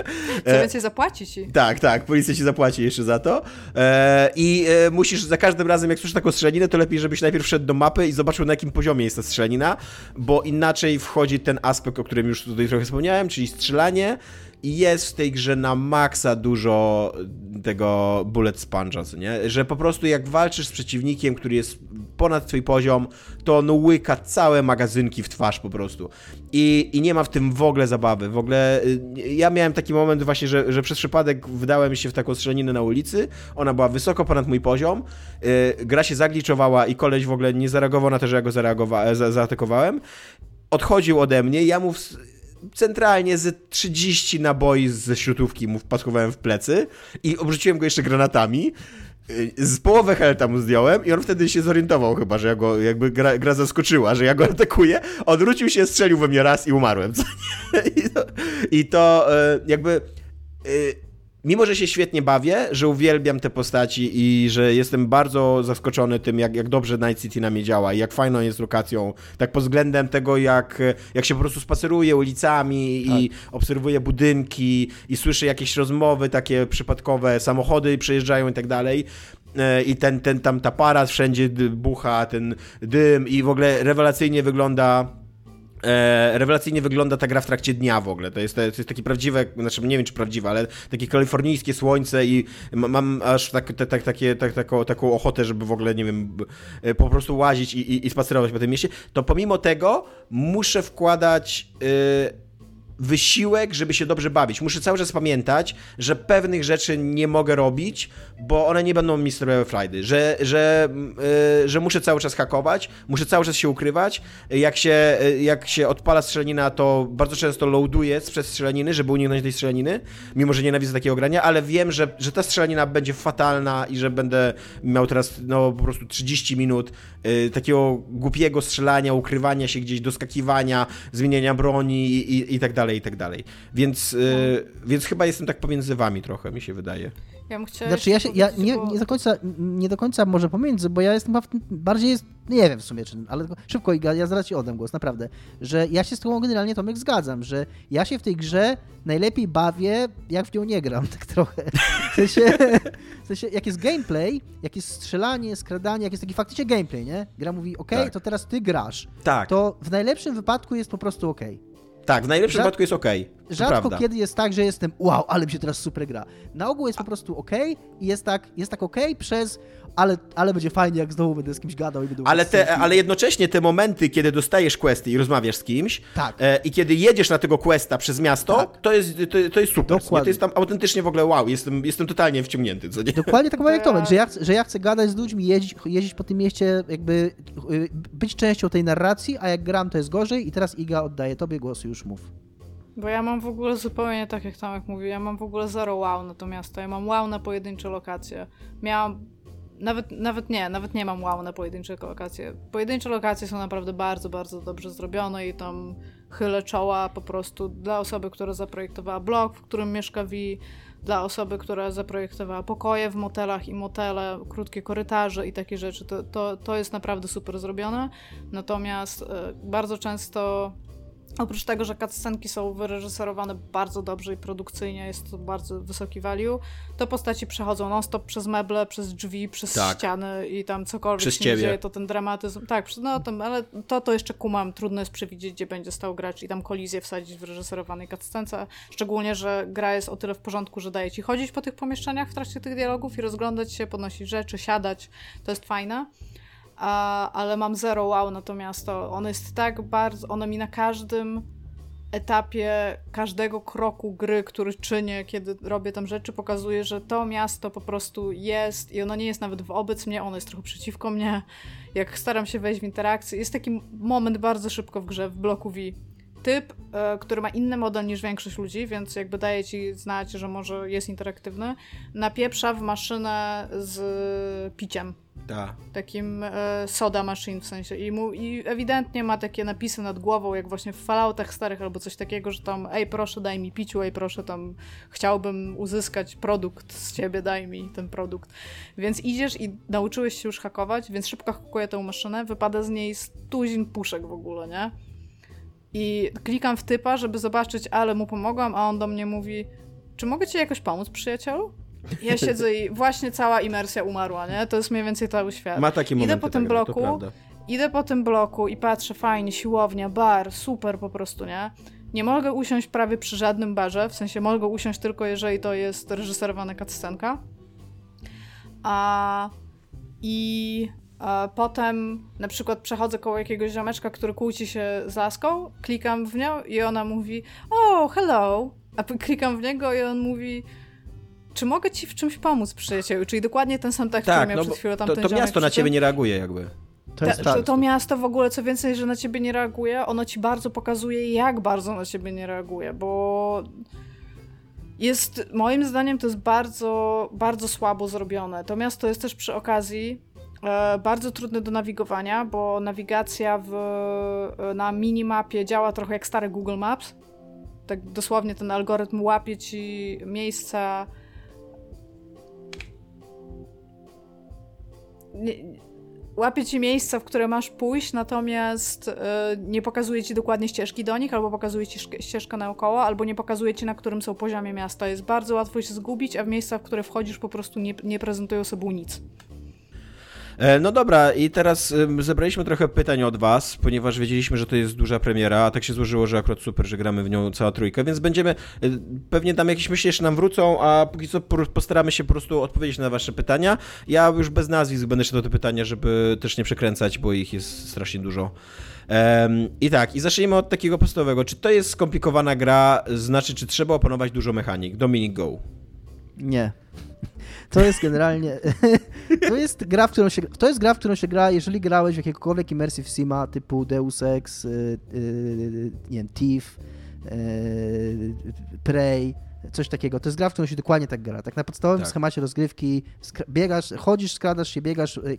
Co E, więcej zapłaci ci? tak, tak, policja ci zapłaci jeszcze za to. E, I e, musisz za każdym razem, jak słyszysz taką strzelaniny, to lepiej, żebyś najpierw wszedł do mapy i zobaczył, na jakim poziomie jest ta strzelanina, bo inaczej wchodzi ten aspekt, o którym już tutaj trochę wspomniałem, czyli strzelanie. Jest w tej grze na maksa dużo tego bullet sponge'a, nie? Że po prostu jak walczysz z przeciwnikiem, który jest ponad twój poziom, to on łyka całe magazynki w twarz po prostu. I, I nie ma w tym w ogóle zabawy. W ogóle y, ja miałem taki moment właśnie, że, że przez przypadek wdałem się w taką strzelaninę na ulicy. Ona była wysoko ponad mój poziom. Y, Gra się zagliczowała i koleś w ogóle nie zareagował na to, że ja go zareagowa- za, zaatakowałem. Odchodził ode mnie, ja mu w, centralnie z 30 naboi ze śrutówki mu wpaskowałem w plecy i obrzuciłem go jeszcze granatami. Y, Z połowę helta mu zdjąłem i on wtedy się zorientował chyba, że ja go, jakby gra, gra zaskoczyła, że ja go atakuję. Odwrócił się, strzelił we mnie raz i umarłem. I to, i to y, jakby... Mimo, że się świetnie bawię, że uwielbiam te postaci i że jestem bardzo zaskoczony tym, jak, jak dobrze Night City na mnie działa i jak fajną jest lokacją, tak pod względem tego, jak, jak się po prostu spaceruje ulicami i obserwuje budynki i słyszy jakieś rozmowy takie przypadkowe, samochody przejeżdżają i tak dalej. E, I ten, ten tam ta para wszędzie bucha, ten dym i w ogóle rewelacyjnie wygląda E, rewelacyjnie wygląda ta gra w trakcie dnia w ogóle. To jest, to jest takie prawdziwe, znaczy nie wiem czy prawdziwe, ale takie kalifornijskie słońce i ma- mam aż tak, tak, tak, takie, tak, taką, taką ochotę, żeby w ogóle, nie wiem, e, po prostu łazić i, i, i spacerować po tym mieście. To pomimo tego muszę wkładać. e, wysiłek, żeby się dobrze bawić. Muszę cały czas pamiętać, że pewnych rzeczy nie mogę robić, bo one nie będą mi sprawiały frajdy, że, że, yy, że muszę cały czas hakować, muszę cały czas się ukrywać. Jak się, yy, jak się odpala strzelanina, to bardzo często loaduję przez strzelaniny, żeby uniknąć tej strzelaniny, mimo że nienawidzę takiego grania, ale wiem, że, że ta strzelanina będzie fatalna i że będę miał teraz no, po prostu 30 minut yy, takiego głupiego strzelania, ukrywania się gdzieś, doskakiwania, zmieniania broni i, i, i tak dalej, i tak dalej. Więc, yy, więc chyba jestem tak pomiędzy wami trochę, mi się wydaje. Ja bym chciała Znaczy ja się, ja nie, nie, do końca, nie do końca może pomiędzy, bo ja jestem bardziej, jest, nie wiem w sumie czym, ale szybko Iga, ja zaraz ci oddam głos, naprawdę, że ja się z tobą generalnie Tomek zgadzam, że ja się w tej grze najlepiej bawię, jak w nią nie gram, tak trochę. W sensie, w sensie jak jest gameplay, jak jest strzelanie, skradanie, jak jest taki faktycznie gameplay, nie? Gra mówi, ok, tak. to teraz ty grasz. Tak. To w najlepszym wypadku jest po prostu ok. Tak, w najlepszym Rzad... wypadku jest ok. Rzadko prawda. kiedy jest tak, że jestem wow, ale mi się teraz super gra. Na ogół jest po prostu ok i jest tak, jest tak ok przez ale, ale będzie fajnie, jak znowu będę z kimś gadał i będę ale, te, ale jednocześnie te momenty, kiedy dostajesz questy i rozmawiasz z kimś tak. e, i kiedy jedziesz na tego questa przez miasto, tak. to, jest, to, to jest super. Dokładnie. To jest tam autentycznie w ogóle wow, jestem, jestem totalnie wciągnięty. Co nie? Dokładnie tak jak Tomek, że ja, że ja chcę gadać z ludźmi, jeździć, jeździć po tym mieście, jakby y, być częścią tej narracji, a jak gram to jest gorzej i teraz Iga oddaje tobie głos już mów. Bo ja mam w ogóle zupełnie tak jak Tomek mówił, ja mam w ogóle zero wow na to miasto, ja mam wow na pojedyncze lokacje. Miałam nawet, nawet nie, nawet nie mam wow na pojedyncze lokacje. Pojedyncze lokacje są naprawdę bardzo, bardzo dobrze zrobione i tam chylę czoła po prostu dla osoby, która zaprojektowała blok, w którym mieszka Vi, dla osoby, która zaprojektowała pokoje w motelach i motele, krótkie korytarze i takie rzeczy. To, to, to jest naprawdę super zrobione. Natomiast y, bardzo często Oprócz tego, że cutscenki są wyreżyserowane bardzo dobrze i produkcyjnie, jest to bardzo wysoki value, to postaci przechodzą non-stop przez meble, przez drzwi, przez tak. ściany i tam cokolwiek przez się ciebie. dzieje, to ten dramatyzm. Tak, no tam, ale to to jeszcze kumam, trudno jest przewidzieć, gdzie będzie stał gracz i tam kolizję wsadzić w wyreżyserowanej cutscence. Szczególnie, że gra jest o tyle w porządku, że daje ci chodzić po tych pomieszczeniach w trakcie tych dialogów i rozglądać się, podnosić rzeczy, siadać. To jest fajne a, ale mam zero wow na to miasto. Ono jest tak bardzo, ono mi na każdym etapie każdego kroku gry, który czynię, kiedy robię tam rzeczy, pokazuje, że to miasto po prostu jest i ono nie jest nawet wobec mnie, ono jest trochę przeciwko mnie. Jak staram się wejść w interakcję, jest taki moment bardzo szybko w grze, w bloku V. Typ, e, który ma inny model niż większość ludzi, więc jakby daje ci znać, że może jest interaktywny, napieprza w maszynę z piciem ta. Takim e, soda machine w sensie. I, mu, I ewidentnie ma takie napisy nad głową, jak właśnie w Falloutach starych albo coś takiego, że tam ej proszę daj mi piciu, ej proszę tam chciałbym uzyskać produkt z ciebie, daj mi ten produkt. Więc idziesz i nauczyłeś się już hakować, więc szybko hakuję tę maszynę, wypada z niej stuzin puszek w ogóle, nie? I klikam w typa, żeby zobaczyć, ale mu pomogłam, a on do mnie mówi czy mogę ci jakoś pomóc, przyjacielu? Ja siedzę i właśnie cała imersja umarła, nie? To jest mniej więcej cały świat. Ma taki moment. Idę po tym tak, bloku, idę po tym bloku i patrzę, fajnie, siłownia, bar, super po prostu, nie? Nie mogę usiąść prawie przy żadnym barze, w sensie mogę usiąść tylko jeżeli to jest reżyserowana cutscenka. A i a potem na przykład przechodzę koło jakiegoś ziomeczka, który kłóci się z laską, klikam w nią i ona mówi, oh, hello, a klikam w niego i on mówi, czy mogę ci w czymś pomóc, przyjacielu? Czyli dokładnie ten sam tekst, tak, który miał no przed chwilą tam To, to miasto na ciebie nie reaguje jakby. To, jest Ta, to, to, miasto w ogóle, co więcej, że na ciebie nie reaguje, ono ci bardzo pokazuje, jak bardzo na ciebie nie reaguje, bo jest, moim zdaniem, to jest bardzo, bardzo słabo zrobione. To miasto jest też przy okazji e, bardzo trudne do nawigowania, bo nawigacja w, e, na minimapie działa trochę jak stare Google Maps. Tak dosłownie ten algorytm łapie ci miejsca nie, łapie ci miejsca, w które masz pójść, natomiast y, nie pokazuje ci dokładnie ścieżki do nich, albo pokazuje ci ścieżkę naokoło, albo nie pokazuje ci, na którym są poziomie miasta. Jest bardzo łatwo się zgubić, a w miejsca, w które wchodzisz, po prostu nie, nie prezentują sobą nic. E, no dobra, i teraz zebraliśmy trochę pytań od Was, ponieważ wiedzieliśmy, że to jest duża premiera, a tak się złożyło, że akurat super, że gramy w nią cała trójka, więc będziemy, e, pewnie tam jakieś myśli jeszcze nam wrócą, a póki co postaramy się po prostu odpowiedzieć na Wasze pytania. Ja już bez nazwisk będę szedł do te pytania, żeby też nie przekręcać, bo ich jest strasznie dużo. I tak, i zacznijmy od takiego podstawowego. Czy to jest skomplikowana gra, znaczy, czy trzeba opanować dużo mechanik? Dominik, go. Nie. To jest generalnie. to jest gra, w którą się. To jest gra, w którą się gra, jeżeli grałeś w jakiegokolwiek immersive sima typu Deus Ex, yy, yy, nie wiem, Thief, yy, Prey, coś takiego. To jest gra, w którą się dokładnie tak gra. Tak na podstawowym tak. schemacie rozgrywki biegasz, chodzisz, skradasz się, biegasz, y,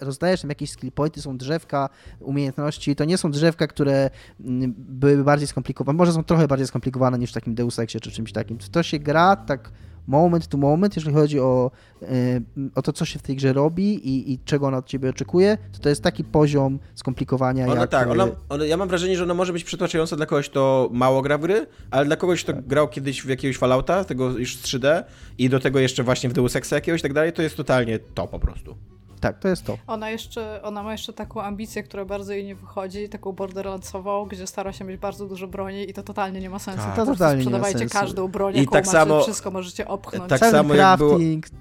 rozdajesz tam jakieś skill pointy, są drzewka, umiejętności. To nie są drzewka, które mm, byłyby bardziej skomplikowane. Może są trochę bardziej skomplikowane niż w takim Deus Exie czy czymś takim. To się gra tak moment to moment, jeżeli chodzi o, e, o to, co się w tej grze robi i, i czego ona od ciebie oczekuje, to to jest taki poziom skomplikowania Ona jak... tak, e, ona, ona, ja mam wrażenie, że ona może być przytłaczająca dla kogoś, kto mało gra w gry, ale dla kogoś, kto Tak. grał kiedyś w jakiegoś Fallouta, tego już z 3D i do tego jeszcze właśnie w Deus Exa jakiegoś i tak dalej, to jest totalnie to po prostu. Tak, to jest to. Ona jeszcze, ona ma jeszcze taką ambicję, która bardzo jej nie wychodzi, taką borderlandsową, gdzie stara się mieć bardzo dużo broni i to totalnie nie ma sensu. Tak. To totalnie nie ma sprzedawajcie sensu. każdą broń, I jaką tak macie, samo- wszystko możecie opchnąć. tak Cały samo jak było- crafting, to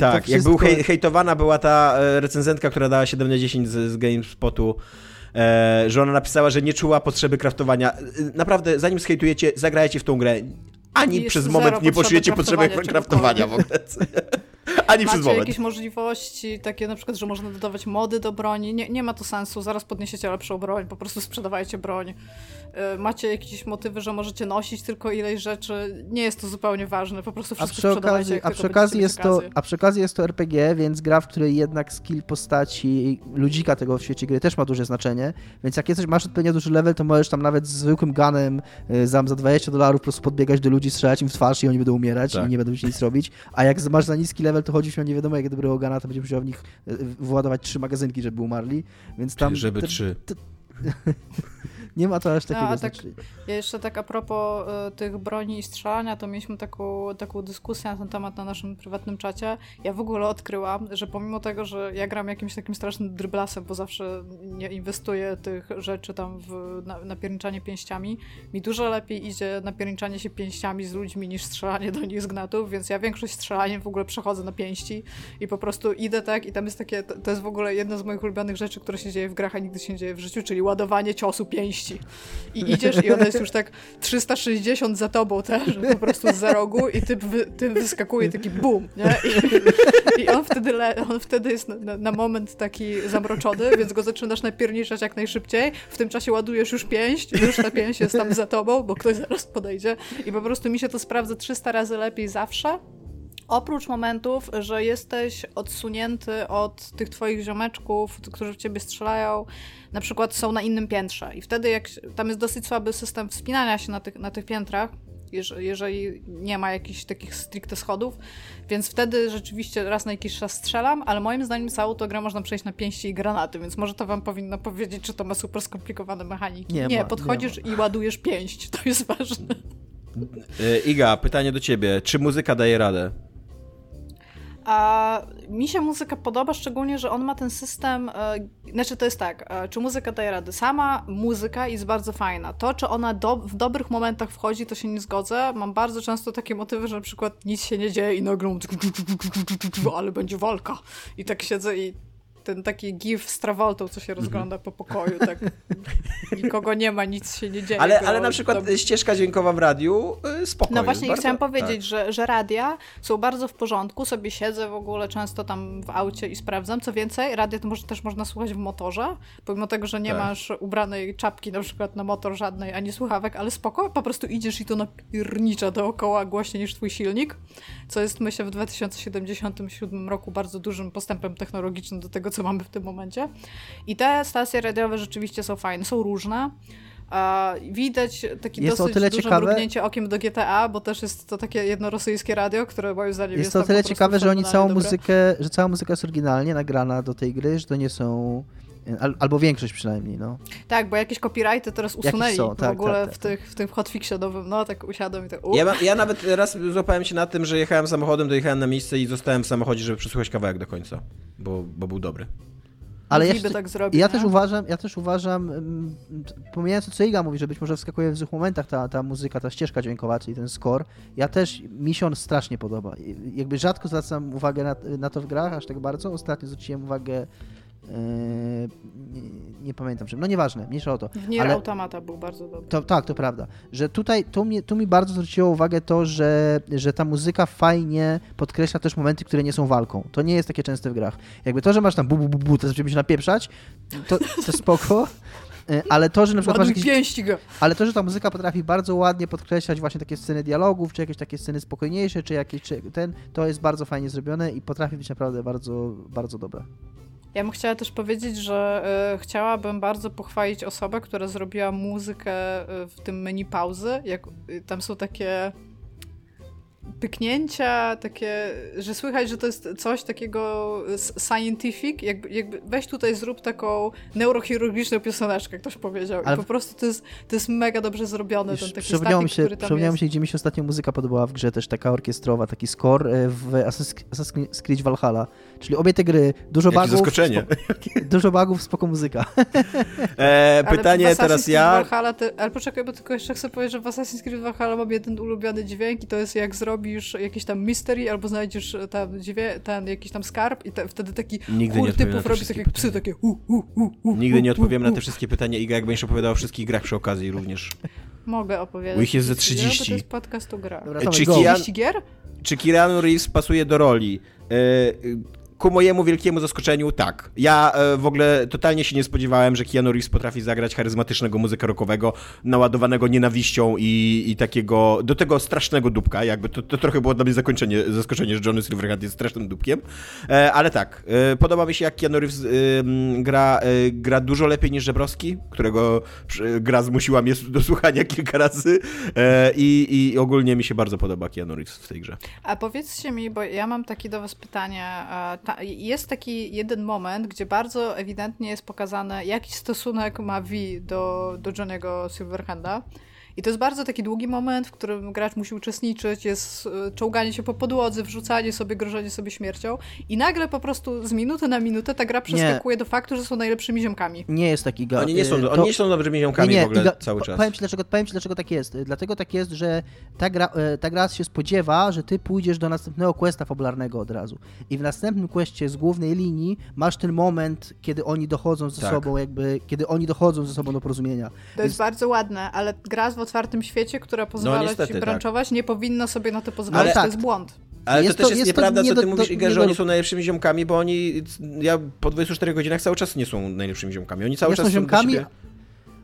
Tak, jak był hej, hejtowana była ta e, recenzentka, która dała 7 na 10 z, z GameSpotu, e, że ona napisała, że nie czuła potrzeby kraftowania. E, Naprawdę, zanim zhejtujecie, zagrajcie w tą grę. Ani przez moment nie potrzeby poczujecie potrzeby kraftowania kraftowania w ogóle. Ani przez Macie moment. jakieś możliwości, takie na przykład, że można dodawać mody do broni. Nie, nie ma to sensu, zaraz podniesiecie lepszą broń, po prostu sprzedawajcie broń. Y, Macie jakieś motywy, że możecie nosić tylko ileś rzeczy. Nie jest to zupełnie ważne, po prostu A wszystko przy, sprzedawajcie, okazji, a, przy okazji jest to, a przy okazji jest to RPG, więc gra, w której jednak skill postaci, ludzika tego w świecie gry też ma duże znaczenie, więc jak jesteś, masz odpowiednio duży level, to możesz tam nawet z zwykłym gunem y, za, za 20 dolarów po prostu podbiegać do ludzi, strzelać im w twarz i oni będą umierać Tak. i nie będą ci nic robić, a jak masz za niski level, to chodzisz o nie wiadomo jak dobrego gana, to będziesz musiał w nich y, władować trzy magazynki, żeby umarli, więc tam Żeby te- trzy. nie ma to aż takiego a tak- znaczenia. Ja jeszcze tak a propos y, tych broni i strzelania, to mieliśmy taką, taką dyskusję na ten temat na naszym prywatnym czacie. Ja w ogóle odkryłam, że pomimo tego, że ja gram jakimś takim strasznym dryblasem, bo zawsze nie inwestuję tych rzeczy tam w na, napierniczanie pięściami, mi dużo lepiej idzie napierniczanie się pięściami z ludźmi niż strzelanie do nich z gnatów, więc ja większość strzelaniem w ogóle przechodzę na pięści i po prostu idę tak i tam jest takie, to, to jest w ogóle jedna z moich ulubionych rzeczy, które się dzieje w grach, a nigdy się nie dzieje w życiu, czyli ładowanie ciosu pięści. I idziesz i ona jest już tak 360 za tobą też, po prostu za rogu i ty, wy, ty wyskakuje taki bum, nie? I, i on, wtedy le, on wtedy jest na, na, na moment taki zamroczony, więc go zaczynasz napierniczać jak najszybciej. W tym czasie ładujesz już pięść, już ta pięść jest tam za tobą, bo ktoś zaraz podejdzie i po prostu mi się to sprawdza 300 razy lepiej zawsze. Oprócz momentów, że jesteś odsunięty od tych twoich ziomeczków, którzy w ciebie strzelają, na przykład są na innym piętrze. I wtedy, jak tam jest dosyć słaby system wspinania się na tych, na tych piętrach, jeż- jeżeli nie ma jakichś takich stricte schodów, więc wtedy rzeczywiście raz na jakiś czas strzelam, ale moim zdaniem całą tę grę można przejść na pięści i granaty, więc może to wam powinno powiedzieć, czy to ma super skomplikowane mechaniki. Nie Nie, ma, podchodzisz nie i ładujesz pięść, to jest ważne. E, Iga, pytanie do ciebie. Czy muzyka daje radę? A mi się muzyka podoba, szczególnie, że on ma ten system. E, znaczy, to jest tak, e, czy muzyka daje radę? Sama muzyka jest bardzo fajna. To, czy ona do, w dobrych momentach wchodzi, to się nie zgodzę. Mam bardzo często takie motywy, że na przykład nic się nie dzieje i nagle ale będzie walka. I tak siedzę i ten taki gif z Travoltą, co się rozgląda po pokoju, tak nikogo nie ma, nic się nie dzieje. Ale, ale na przykład tam- ścieżka dźwiękowa w radiu y, spoko no właśnie bardzo- chciałam powiedzieć, tak. że, że radia są bardzo w porządku, sobie siedzę w ogóle często tam w aucie i sprawdzam. Co więcej, radia to może, też można słuchać w motorze, pomimo tego, że nie Tak. masz ubranej czapki na przykład na motor żadnej, ani słuchawek, ale spoko, po prostu idziesz i to napiernicza dookoła głośniej niż twój silnik, co jest myślę w 2077 roku bardzo dużym postępem technologicznym do tego, co mamy w tym momencie. I te stacje radiowe rzeczywiście są fajne, są różne. Widać taki Jest to o dosyć tyle duże ciekawe- mrugnięcie okiem do GTA, bo też jest to takie jedno rosyjskie radio, które moim zdaniem jest, Jest to o tyle ciekawe, że oni całą dobre. muzykę, że cała muzyka jest oryginalnie nagrana do tej gry, że to nie są al, albo większość przynajmniej, no. Tak, bo jakieś copyrighty teraz usunęli są, w tak, ogóle tak, tak, w, tych, w tym hotfixie nowym, no tak usiadłem i tak Ja, ma- ja nawet raz złapałem się na tym, że jechałem samochodem, dojechałem na miejsce i zostałem w samochodzie, żeby przesłuchać kawałek do końca, bo, bo był dobry. Ale jeszcze, tak zrobić, ja też uważam, ja też uważam, mm, pomijając to, co Iga mówi, że być może wskakuje w złych momentach ta, ta muzyka, ta ścieżka dźwiękowa, czyli ten score, ja też, mi się on strasznie podoba. Jakby rzadko zwracam uwagę na, na to w grach, aż tak bardzo. Ostatnio zwróciłem uwagę, nie, nie pamiętam czym, no nieważne, mniejsza o to. W Nier ale- Automata był bardzo dobry. To, tak, to prawda. Że tutaj, tu, mnie, tu mi bardzo zwróciło uwagę to, że, że ta muzyka fajnie podkreśla też momenty, które nie są walką. To nie jest takie częste w grach. Jakby to, że masz tam bu, bu, bu, bu to zaczynamy się napieprzać, to, to spoko. E, Ale to, że na przykład masz Ładuj jakieś, pięści go! ale to, że ta muzyka potrafi bardzo ładnie podkreślać właśnie takie sceny dialogów, czy jakieś takie sceny spokojniejsze, czy jakieś czy ten, to jest bardzo fajnie zrobione i potrafi być naprawdę bardzo, bardzo dobre. Ja bym chciała też powiedzieć, że e, chciałabym bardzo pochwalić osobę, która zrobiła muzykę e, w tym menu pauzy. Jak, y, tam są takie pyknięcia, takie, że słychać, że to jest coś takiego scientific, jakby, jakby weź tutaj zrób taką neurochirurgiczną pioseneczkę, ktoś powiedział. Ale... I po prostu to jest, to jest mega dobrze zrobione, ten taki statyk, mi się, który tam mi się, gdzie mi się ostatnio muzyka podobała w grze, też taka orkiestrowa, taki score w Assassin's Creed Valhalla. Czyli obie te gry, dużo Jakie bugów. zaskoczenie. Spoko, dużo bugów, spoko muzyka. E, pytanie teraz ja. Valhalla, te, ale poczekaj, bo tylko jeszcze chcę powiedzieć, że w Assassin's Creed Valhalla mam jeden ulubiony dźwięk i to jest jak zrobisz jakiś tam mystery albo znajdziesz tam dźwięk, ten jakiś tam skarb i te, wtedy taki Nigdy chór typów robi takie jak psy, takie hu, hu, hu, hu, Nigdy nie odpowiem na te wszystkie pytania, Iga, jak będziesz opowiadał o wszystkich grach przy okazji również. Mogę opowiadać. Bo ich jest ze 30. to jest podcast o grach. Dobra, czy, Kian, gier? czy Keanu Reeves pasuje do roli? Ku mojemu wielkiemu zaskoczeniu tak. Ja e, w ogóle totalnie się nie spodziewałem, że Keanu Reeves potrafi zagrać charyzmatycznego muzyka rockowego, naładowanego nienawiścią i, i takiego, do tego strasznego dupka, jakby to, to trochę było dla mnie zakończenie, zaskoczenie, że Johnny Silverhand jest strasznym dupkiem, e, ale tak, e, podoba mi się jak Keanu Reeves gra, gra dużo lepiej niż Żebrowski, którego gra zmusiła mnie do słuchania kilka razy i, i ogólnie mi się bardzo podoba Keanu Reeves w tej grze. A powiedzcie mi, bo ja mam takie do was pytanie, ta, jest taki jeden moment, gdzie bardzo ewidentnie jest pokazane, jaki stosunek ma V do, do Johnny'ego Silverhanda. I to jest bardzo taki długi moment, w którym gracz musi uczestniczyć, jest e, czołganie się po podłodze, wrzucanie sobie, grożenie sobie śmiercią i nagle po prostu z minuty na minutę ta gra przeskakuje nie. do faktu, że są najlepszymi ziomkami. Nie jest taki gra. Oni nie są, to... oni nie są dobrymi ziomkami nie, nie, w ogóle Iga, cały czas. Powiem ci, dlaczego, powiem ci, dlaczego tak jest. Dlatego tak jest, że ta gra, ta gra się spodziewa, że ty pójdziesz do następnego questa fabularnego od razu. I w następnym questie z głównej linii masz ten moment, kiedy oni dochodzą ze tak. sobą, jakby, kiedy oni dochodzą ze sobą do porozumienia. To Więc... jest bardzo ładne, ale gra z otwartym świecie, która no, pozwala no, niestety, ci branczować, tak. nie powinna sobie na to pozwolić, ale, to tak. jest błąd. Ale jest to, też jest, jest nieprawda, nie co ty do, mówisz, Iga, że oni są najlepszymi ziomkami, bo oni, ja po 24 godzinach cały czas nie są najlepszymi ziomkami. Oni cały nie czas są ziomkami, siebie...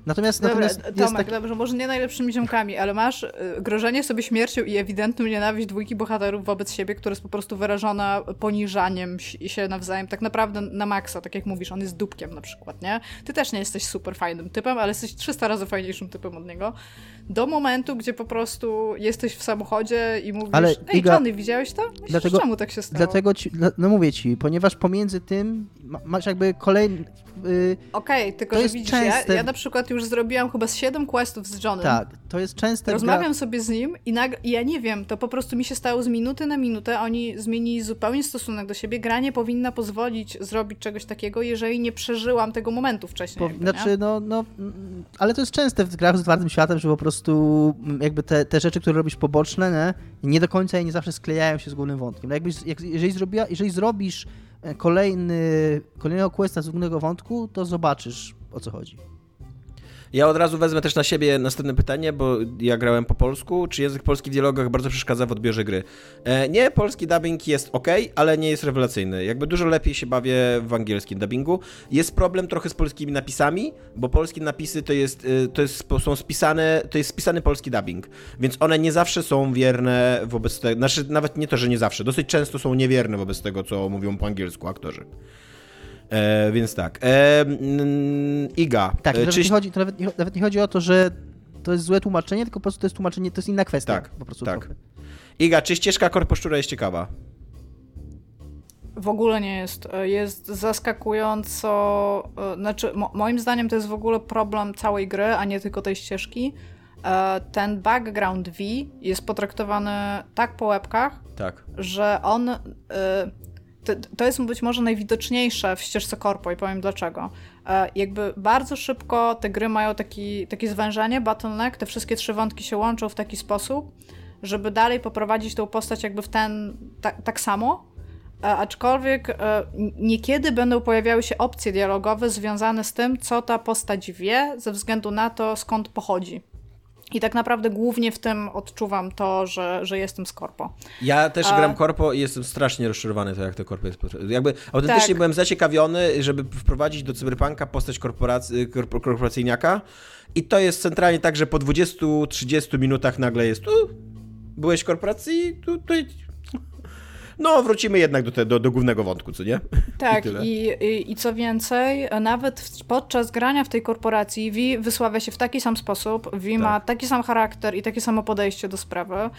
Natomiast, Dobra, natomiast Tomek, tak... dobrze, może nie najlepszymi ziomkami, ale masz y, grożenie sobie śmiercią i ewidentną nienawiść dwójki bohaterów wobec siebie, która jest po prostu wyrażona poniżaniem się nawzajem, tak naprawdę na maksa, tak jak mówisz, on jest dupkiem na przykład, nie? Ty też nie jesteś super fajnym typem, ale jesteś 300 razy fajniejszym typem od niego. Do momentu, gdzie po prostu jesteś w samochodzie i mówisz, ale, ej Iga, Johnny, widziałeś to? Myślisz, dlatego, czemu tak się stało? Dlatego ci, no mówię ci, ponieważ pomiędzy tym masz jakby kolejny... Yy, Okej, okay, tylko że widzisz, częste... ja, ja na przykład już zrobiłam chyba 7 questów z Johnem. Tak, to jest częste. Rozmawiam gra... sobie z nim i, ja nie wiem, to po prostu mi się stało z minuty na minutę. Oni zmienili zupełnie stosunek do siebie. Gra nie powinna pozwolić zrobić czegoś takiego, jeżeli nie przeżyłam tego momentu wcześniej. Po... znaczy, no, no, ale to jest częste w grach z otwartym światem, że po prostu jakby te, te rzeczy, które robisz poboczne, nie, nie do końca i nie zawsze sklejają się z głównym wątkiem. No jakbyś, jak, jeżeli, zrobiła, jeżeli zrobisz e, kolejny, kolejnego questa z głównego wątku, to zobaczysz o co chodzi. Ja od razu wezmę też na siebie następne pytanie, bo ja grałem po polsku. Czy język polski w dialogach bardzo przeszkadza w odbiorze gry? E, nie, polski dubbing jest ok, ale nie jest rewelacyjny. Jakby dużo lepiej się bawię w angielskim dubbingu. Jest problem trochę z polskimi napisami, bo polskie napisy to jest, e, to jest, są spisane, to jest spisany polski dubbing, więc one nie zawsze są wierne wobec tego, znaczy nawet nie to, że nie zawsze, dosyć często są niewierne wobec tego, co mówią po angielsku aktorzy. E, więc tak. E, Iga. Tak, e, czy... nie chodzi, to nawet, nie, nawet nie chodzi o to, że to jest złe tłumaczenie, tylko po prostu to jest tłumaczenie, to jest inna kwestia. Tak, po prostu tak. Iga, czy ścieżka korposzczura jest ciekawa? W ogóle nie jest. E, jest zaskakująco. E, znaczy, mo moim zdaniem to jest w ogóle problem całej gry, a nie tylko tej ścieżki. Ten background V jest potraktowany tak po łebkach, tak. że on to, jest być może najwidoczniejsze w ścieżce korpo i powiem dlaczego. E, jakby bardzo szybko te gry mają taki, takie zwężenie, bottleneck, te wszystkie trzy wątki się łączą w taki sposób, żeby dalej poprowadzić tą postać jakby w ten, tak, tak samo, e, aczkolwiek e, niekiedy będą pojawiały się opcje dialogowe związane z tym, co ta postać wie, ze względu na to, skąd pochodzi. I tak naprawdę głównie w tym odczuwam to, że, że jestem z korpo. Ja też A... gram korpo i jestem strasznie rozczarowany to, jak to korpo jest. Jakby autentycznie tak. byłem zaciekawiony, żeby wprowadzić do cyberpunka postać korporacy, korporacyjniaka i to jest centralnie tak, że po 20-30 minutach nagle jest tu byłeś w korporacji, tu, tu no wrócimy jednak do, te, do, do głównego wątku, co nie? Tak, I, i, i, co więcej, nawet podczas grania w tej korporacji Vi wysławia się w taki sam sposób, Vi tak. ma taki sam charakter i takie samo podejście do sprawy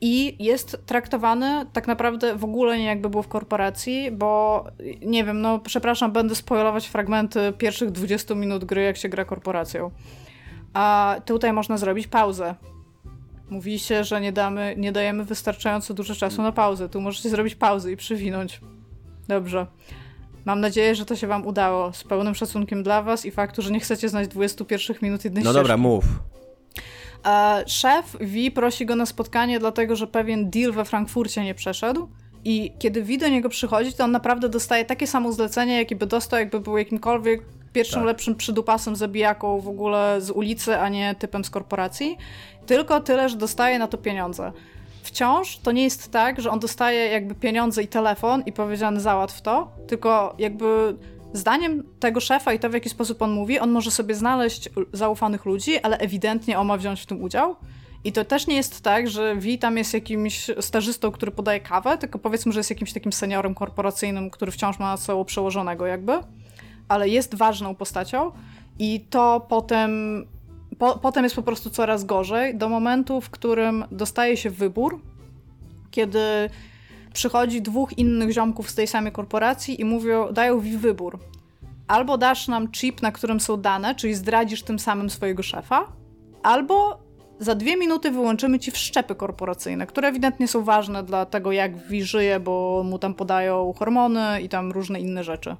i jest traktowany tak naprawdę w ogóle nie jakby był w korporacji, bo nie wiem, no przepraszam, będę spoilować fragmenty pierwszych 20 minut gry, jak się gra korporacją. A tutaj można zrobić pauzę. Mówi się, że nie, damy, nie dajemy wystarczająco dużo czasu na pauzę. Tu możecie zrobić pauzę i przywinąć. Dobrze. Mam nadzieję, że to się wam udało. Z pełnym szacunkiem dla was i faktu, że nie chcecie znać 21 minut jednej No ścieżki. dobra, mów. E, szef Vi prosi go na spotkanie, dlatego że pewien deal we Frankfurcie nie przeszedł. I kiedy Vi do niego przychodzi, to on naprawdę dostaje takie samo zlecenie, jakie by dostał, jakby był jakimkolwiek pierwszym tak. lepszym przydupasem zabijaką w ogóle z ulicy, a nie typem z korporacji. Tylko tyle, że dostaje na to pieniądze. Wciąż to nie jest tak, że on dostaje jakby pieniądze i telefon i powiedziane załatw to, tylko jakby zdaniem tego szefa i to w jaki sposób on mówi, on może sobie znaleźć zaufanych ludzi, ale ewidentnie on ma wziąć w tym udział. I to też nie jest tak, że Vi tam jest jakimś stażystą, który podaje kawę, tylko powiedzmy, że jest jakimś takim seniorem korporacyjnym, który wciąż ma sobą przełożonego jakby, ale jest ważną postacią i to potem po, potem jest po prostu coraz gorzej, do momentu, w którym dostaje się wybór, kiedy przychodzi dwóch innych ziomków z tej samej korporacji i mówią, dają mi wybór. Albo dasz nam chip, na którym są dane, czyli zdradzisz tym samym swojego szefa, albo za dwie minuty wyłączymy ci wszczepy korporacyjne, które ewidentnie są ważne dla tego, jak Wi żyje, bo mu tam podają hormony i tam różne inne rzeczy.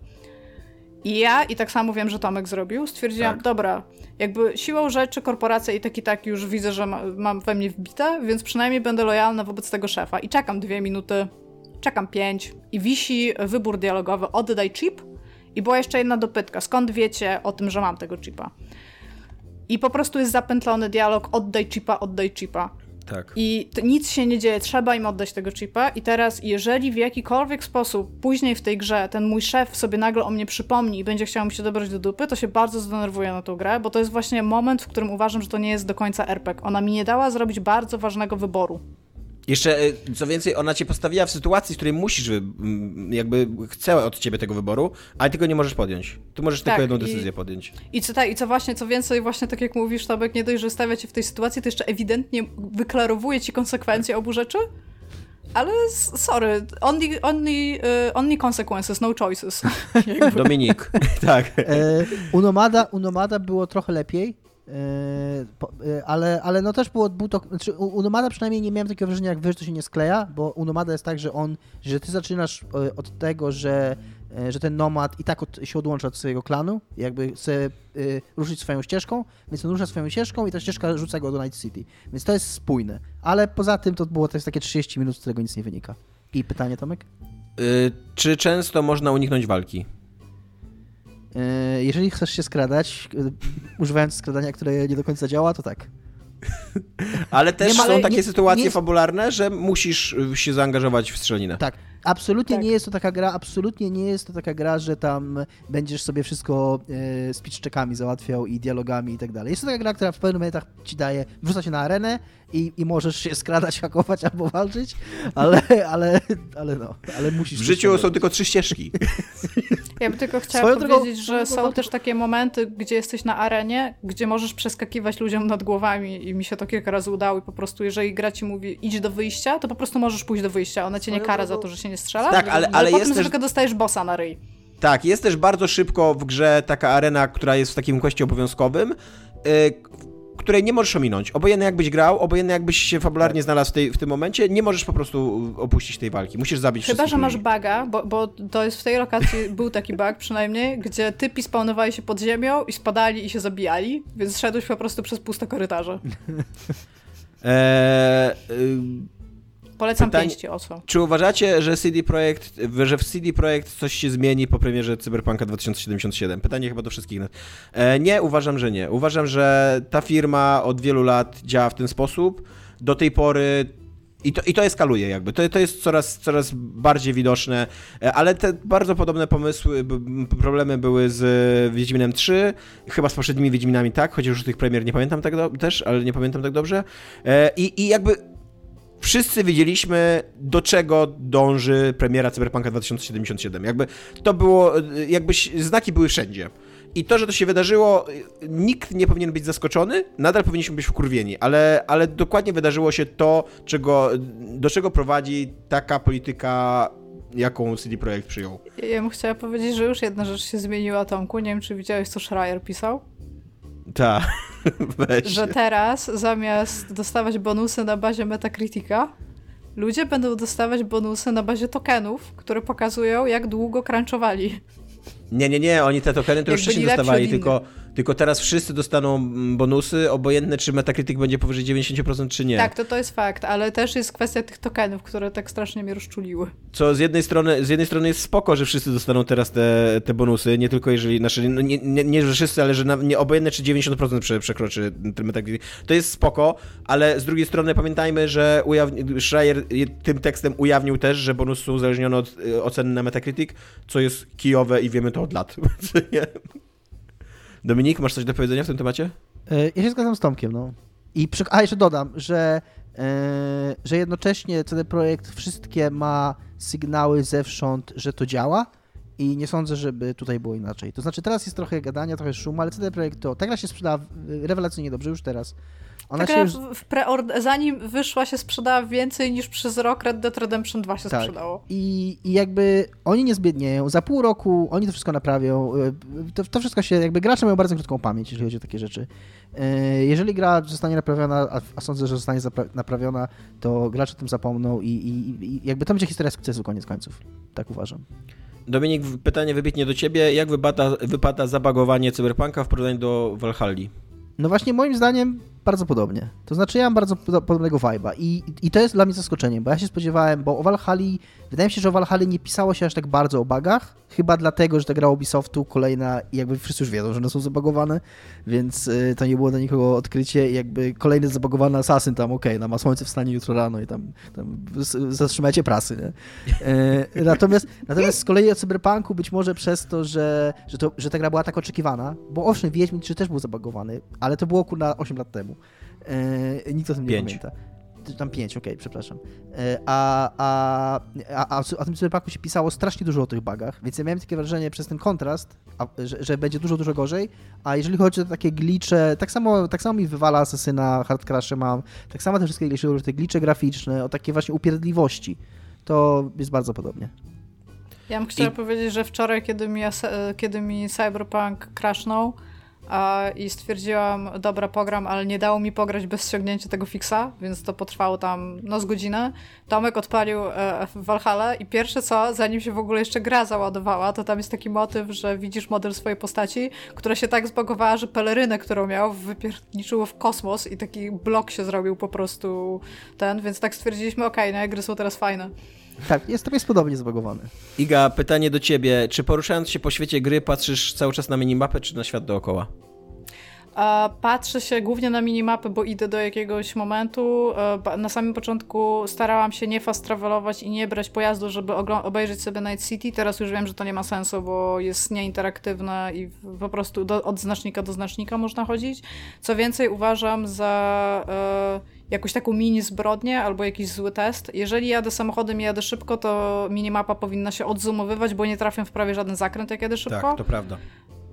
I ja, i tak samo wiem, że Tomek zrobił, stwierdziłam, tak. dobra, jakby siłą rzeczy korporacja i tak i tak już widzę, że ma, mam we mnie wbite, więc przynajmniej będę lojalna wobec tego szefa. I czekam dwie minuty, czekam pięć i wisi wybór dialogowy, oddaj chip. I była jeszcze jedna dopytka, skąd wiecie o tym, że mam tego chipa? I po prostu jest zapętlony dialog, oddaj chipa, oddaj chipa. Tak. I nic się nie dzieje, trzeba im oddać tego chipa. I teraz, jeżeli w jakikolwiek sposób później w tej grze ten mój szef sobie nagle o mnie przypomni i będzie chciał mi się dobrać do dupy, to się bardzo zdenerwuję na tą grę, bo to jest właśnie moment, w którym uważam, że to nie jest do końca RPG. Ona mi nie dała zrobić bardzo ważnego wyboru. Jeszcze, e, co więcej, ona cię postawiła w sytuacji, w której musisz, jakby chce od ciebie tego wyboru, ale tylko nie możesz podjąć. Tu możesz tak, tylko jedną decyzję i, podjąć. I co, tak, I co właśnie, co więcej, właśnie tak jak mówisz, Tabek, nie dość, że stawia cię w tej sytuacji, to jeszcze ewidentnie wyklarowuje ci konsekwencje obu rzeczy. Ale sorry, only, only, uh, only consequences, no choices. Dominik, tak. E, Unomada, Unomada było trochę lepiej, ale, ale no też było, był to, znaczy u Nomada przynajmniej nie miałem takiego wrażenia jak że to się nie skleja, bo u Nomada jest tak, że on, że ty zaczynasz yy, od tego, że, że ten nomad i tak od, się odłącza od swojego klanu, jakby chce ruszyć swoją ścieżką, więc on rusza swoją ścieżką i ta ścieżka rzuca go do Night City. Więc to jest spójne. Ale poza tym to było też takie 30 minut, z którego nic nie wynika. I pytanie, Tomek? Yy, czy często można uniknąć walki? E, jeżeli chcesz się skradać, e, używając skradania, które nie do końca działa, to tak. Ale też ma, są takie nie, sytuacje nie fabularne, że musisz się zaangażować w strzelinę. Tak, Absolutnie tak. nie jest to taka gra, absolutnie nie jest to taka gra, że tam będziesz sobie wszystko e, z pitchczekami załatwiał i dialogami i tak dalej. Jest to taka gra, która w pewnym momentach ci daje, wrzuca się na arenę i, i możesz się skradać, hakować albo walczyć, ale, ale, ale no, ale musisz... W życiu są tylko trzy ścieżki. Ja bym tylko chciała Swoją powiedzieć, drogą, że są też takie momenty, gdzie jesteś na arenie, gdzie możesz przeskakiwać ludziom nad głowami i mi się to kilka razy udało i po prostu jeżeli gra ci mówi idź do wyjścia, to po prostu możesz pójść do wyjścia. Ona cię nie kara za to, że się nie strzela. Tak, ale, ale, potem jest też... tylko dostajesz bossa na ryj. Tak, jest też bardzo szybko w grze taka arena, która jest w takim kwestii obowiązkowym, yy, której nie możesz ominąć. Obojętnie jakbyś grał, obojętnie jakbyś się fabularnie tak. znalazł w, tej, w tym momencie, nie możesz po prostu opuścić tej walki. Musisz zabić Chyba, że masz baga, bo, bo to jest w tej lokacji, był taki bug przynajmniej, gdzie typi spawnowali się pod ziemią i spadali i się zabijali, więc szedłeś po prostu przez puste korytarze. eee, Polecam Pytań, pięści, oso. Czy uważacie, że CD Projekt, że w CD Projekt coś się zmieni po premierze Cyberpunka 2077? Pytanie chyba do wszystkich. E, nie, uważam, że nie. Uważam, że ta firma od wielu lat działa w ten sposób. Do tej pory i to, I to eskaluje jakby, to, to jest coraz, coraz bardziej widoczne, e, ale te bardzo podobne pomysły, problemy były z Wiedźminem 3, chyba z poprzednimi Wiedźminami tak, chociaż już tych premier nie pamiętam tak do, też, ale nie pamiętam tak dobrze. E, I, I jakby wszyscy wiedzieliśmy, do czego dąży premiera Cyberpunka 2077. Jakby to było, jakby znaki były wszędzie. I to, że to się wydarzyło, nikt nie powinien być zaskoczony, nadal powinniśmy być wkurwieni, ale, ale dokładnie wydarzyło się to, czego, do czego prowadzi taka polityka, jaką CD Projekt przyjął. Ja bym chciała powiedzieć, że już jedna rzecz się zmieniła, Tomku. Nie wiem, czy widziałeś, co Schreier pisał? Tak. Że teraz zamiast dostawać bonusy na bazie Metacritica, ludzie będą dostawać bonusy na bazie tokenów, które pokazują, jak długo crunchowali. Nie, nie, nie, oni te tokeny to już wcześniej dostawali, tylko, tylko teraz wszyscy dostaną mm, bonusy, obojętne czy Metacritic będzie powyżej 90% czy nie. Tak, to to jest fakt, ale też jest kwestia tych tokenów, które tak strasznie mnie rozczuliły. Co z jednej strony, z jednej strony jest spoko, że wszyscy dostaną teraz te, te bonusy, nie tylko jeżeli, znaczy no nie, nie, nie, że wszyscy, ale że na, nie obojętne czy 90% prze, przekroczy ten Metacritic. To jest spoko, ale z drugiej strony pamiętajmy, że ujawni, Schreier tym tekstem ujawnił też, że bonusy są uzależnione od y, oceny na Metacritic, co jest kijowe i wiemy to od lat. Dominik, masz coś do powiedzenia w tym temacie? E, ja się zgadzam z Tomkiem, no. I przy... A jeszcze dodam, że, e, że jednocześnie CD Projekt wszystkie ma sygnały zewsząd, że to działa i nie sądzę, żeby tutaj było inaczej. To znaczy teraz jest trochę gadania, trochę szumu, ale CD Projekt to, ta gra się sprzeda rewelacyjnie dobrze już teraz. Ona się już... w zanim wyszła się sprzedała więcej niż przez rok Red Dead Redemption 2 się tak. sprzedało. I, I jakby oni nie zbiednieją. Za pół roku oni to wszystko naprawią. E, to, to wszystko się, jakby gracze mają bardzo krótką pamięć, jeżeli chodzi o takie rzeczy. E, jeżeli gra zostanie naprawiona, a, a sądzę, że zostanie naprawiona, to gracze o tym zapomną i, i, i jakby to będzie historia sukcesu koniec końców. Tak uważam. Dominik, pytanie wybitnie do ciebie. Jak wypada, wypada zabagowanie Cyberpunka w porównaniu do Valhalli? No właśnie moim zdaniem bardzo podobnie. To znaczy ja mam bardzo podobnego vibe'a I, i to jest dla mnie zaskoczeniem, bo ja się spodziewałem, bo o Valhalla, wydaje mi się, że o Valhalla nie pisało się aż tak bardzo o bugach, chyba dlatego, że ta gra Ubisoftu kolejna, jakby wszyscy już wiedzą, że one są zabagowane, więc y, to nie było dla nikogo odkrycie jakby kolejny zabagowany Assassin tam, okej, okay, no ma słońce wstanie jutro rano i tam, tam zatrzymajcie prasy, nie? Y, natomiast, natomiast z kolei o Cyberpunku być może przez to, że, że, to, że ta gra była tak oczekiwana, bo owszem, Wiedźmin 3 też był zabagowany, ale to było kurna 8 lat temu. E, nikt o tym nie pięć. pamięta. Tam pięć, okej, okay, przepraszam. E, a, a, a, a o tym Cyberpunku się pisało strasznie dużo o tych bugach, więc ja miałem takie wrażenie przez ten kontrast, a, że, że, będzie dużo, dużo gorzej, a jeżeli chodzi o takie glicze, tak samo, tak samo mi wywala Asesyna, Hard Crashe mam, tak samo te wszystkie, jeśli chodzi o te glicze graficzne, o takie właśnie upierdliwości, to jest bardzo podobnie. Ja bym chciała I... powiedzieć, że wczoraj, kiedy mi, kiedy mi Cyberpunk crashnął, i stwierdziłam, dobra, pogram, ale nie dało mi pograć bez ściągnięcia tego fixa, więc to potrwało tam no z godzinę. Tomek odpalił e, Valhalla i pierwsze co, zanim się w ogóle jeszcze gra załadowała, to tam jest taki motyw, że widzisz model swojej postaci, która się tak zbagowała, że pelerynę, którą miał, wypierniczyło w kosmos i taki blok się zrobił po prostu ten, więc tak stwierdziliśmy, okej, okay, no gry są teraz fajne. Tak, jest, jest podobnie zbagowany. Iga, pytanie do ciebie. Czy poruszając się po świecie gry patrzysz cały czas na minimapę, czy na świat dookoła? Patrzę się głównie na minimapy, bo idę do jakiegoś momentu. E, na samym początku starałam się nie fast travelować i nie brać pojazdu, żeby obejrzeć sobie Night City. Teraz już wiem, że to nie ma sensu, bo jest nieinteraktywne i po prostu do, od znacznika do znacznika można chodzić. Co więcej, uważam za e, jakąś taką mini zbrodnię albo jakiś zły test. Jeżeli jadę samochodem i jadę szybko, to minimapa powinna się odzumowywać, bo nie trafię w prawie żaden zakręt, jak jadę szybko. Tak, to prawda.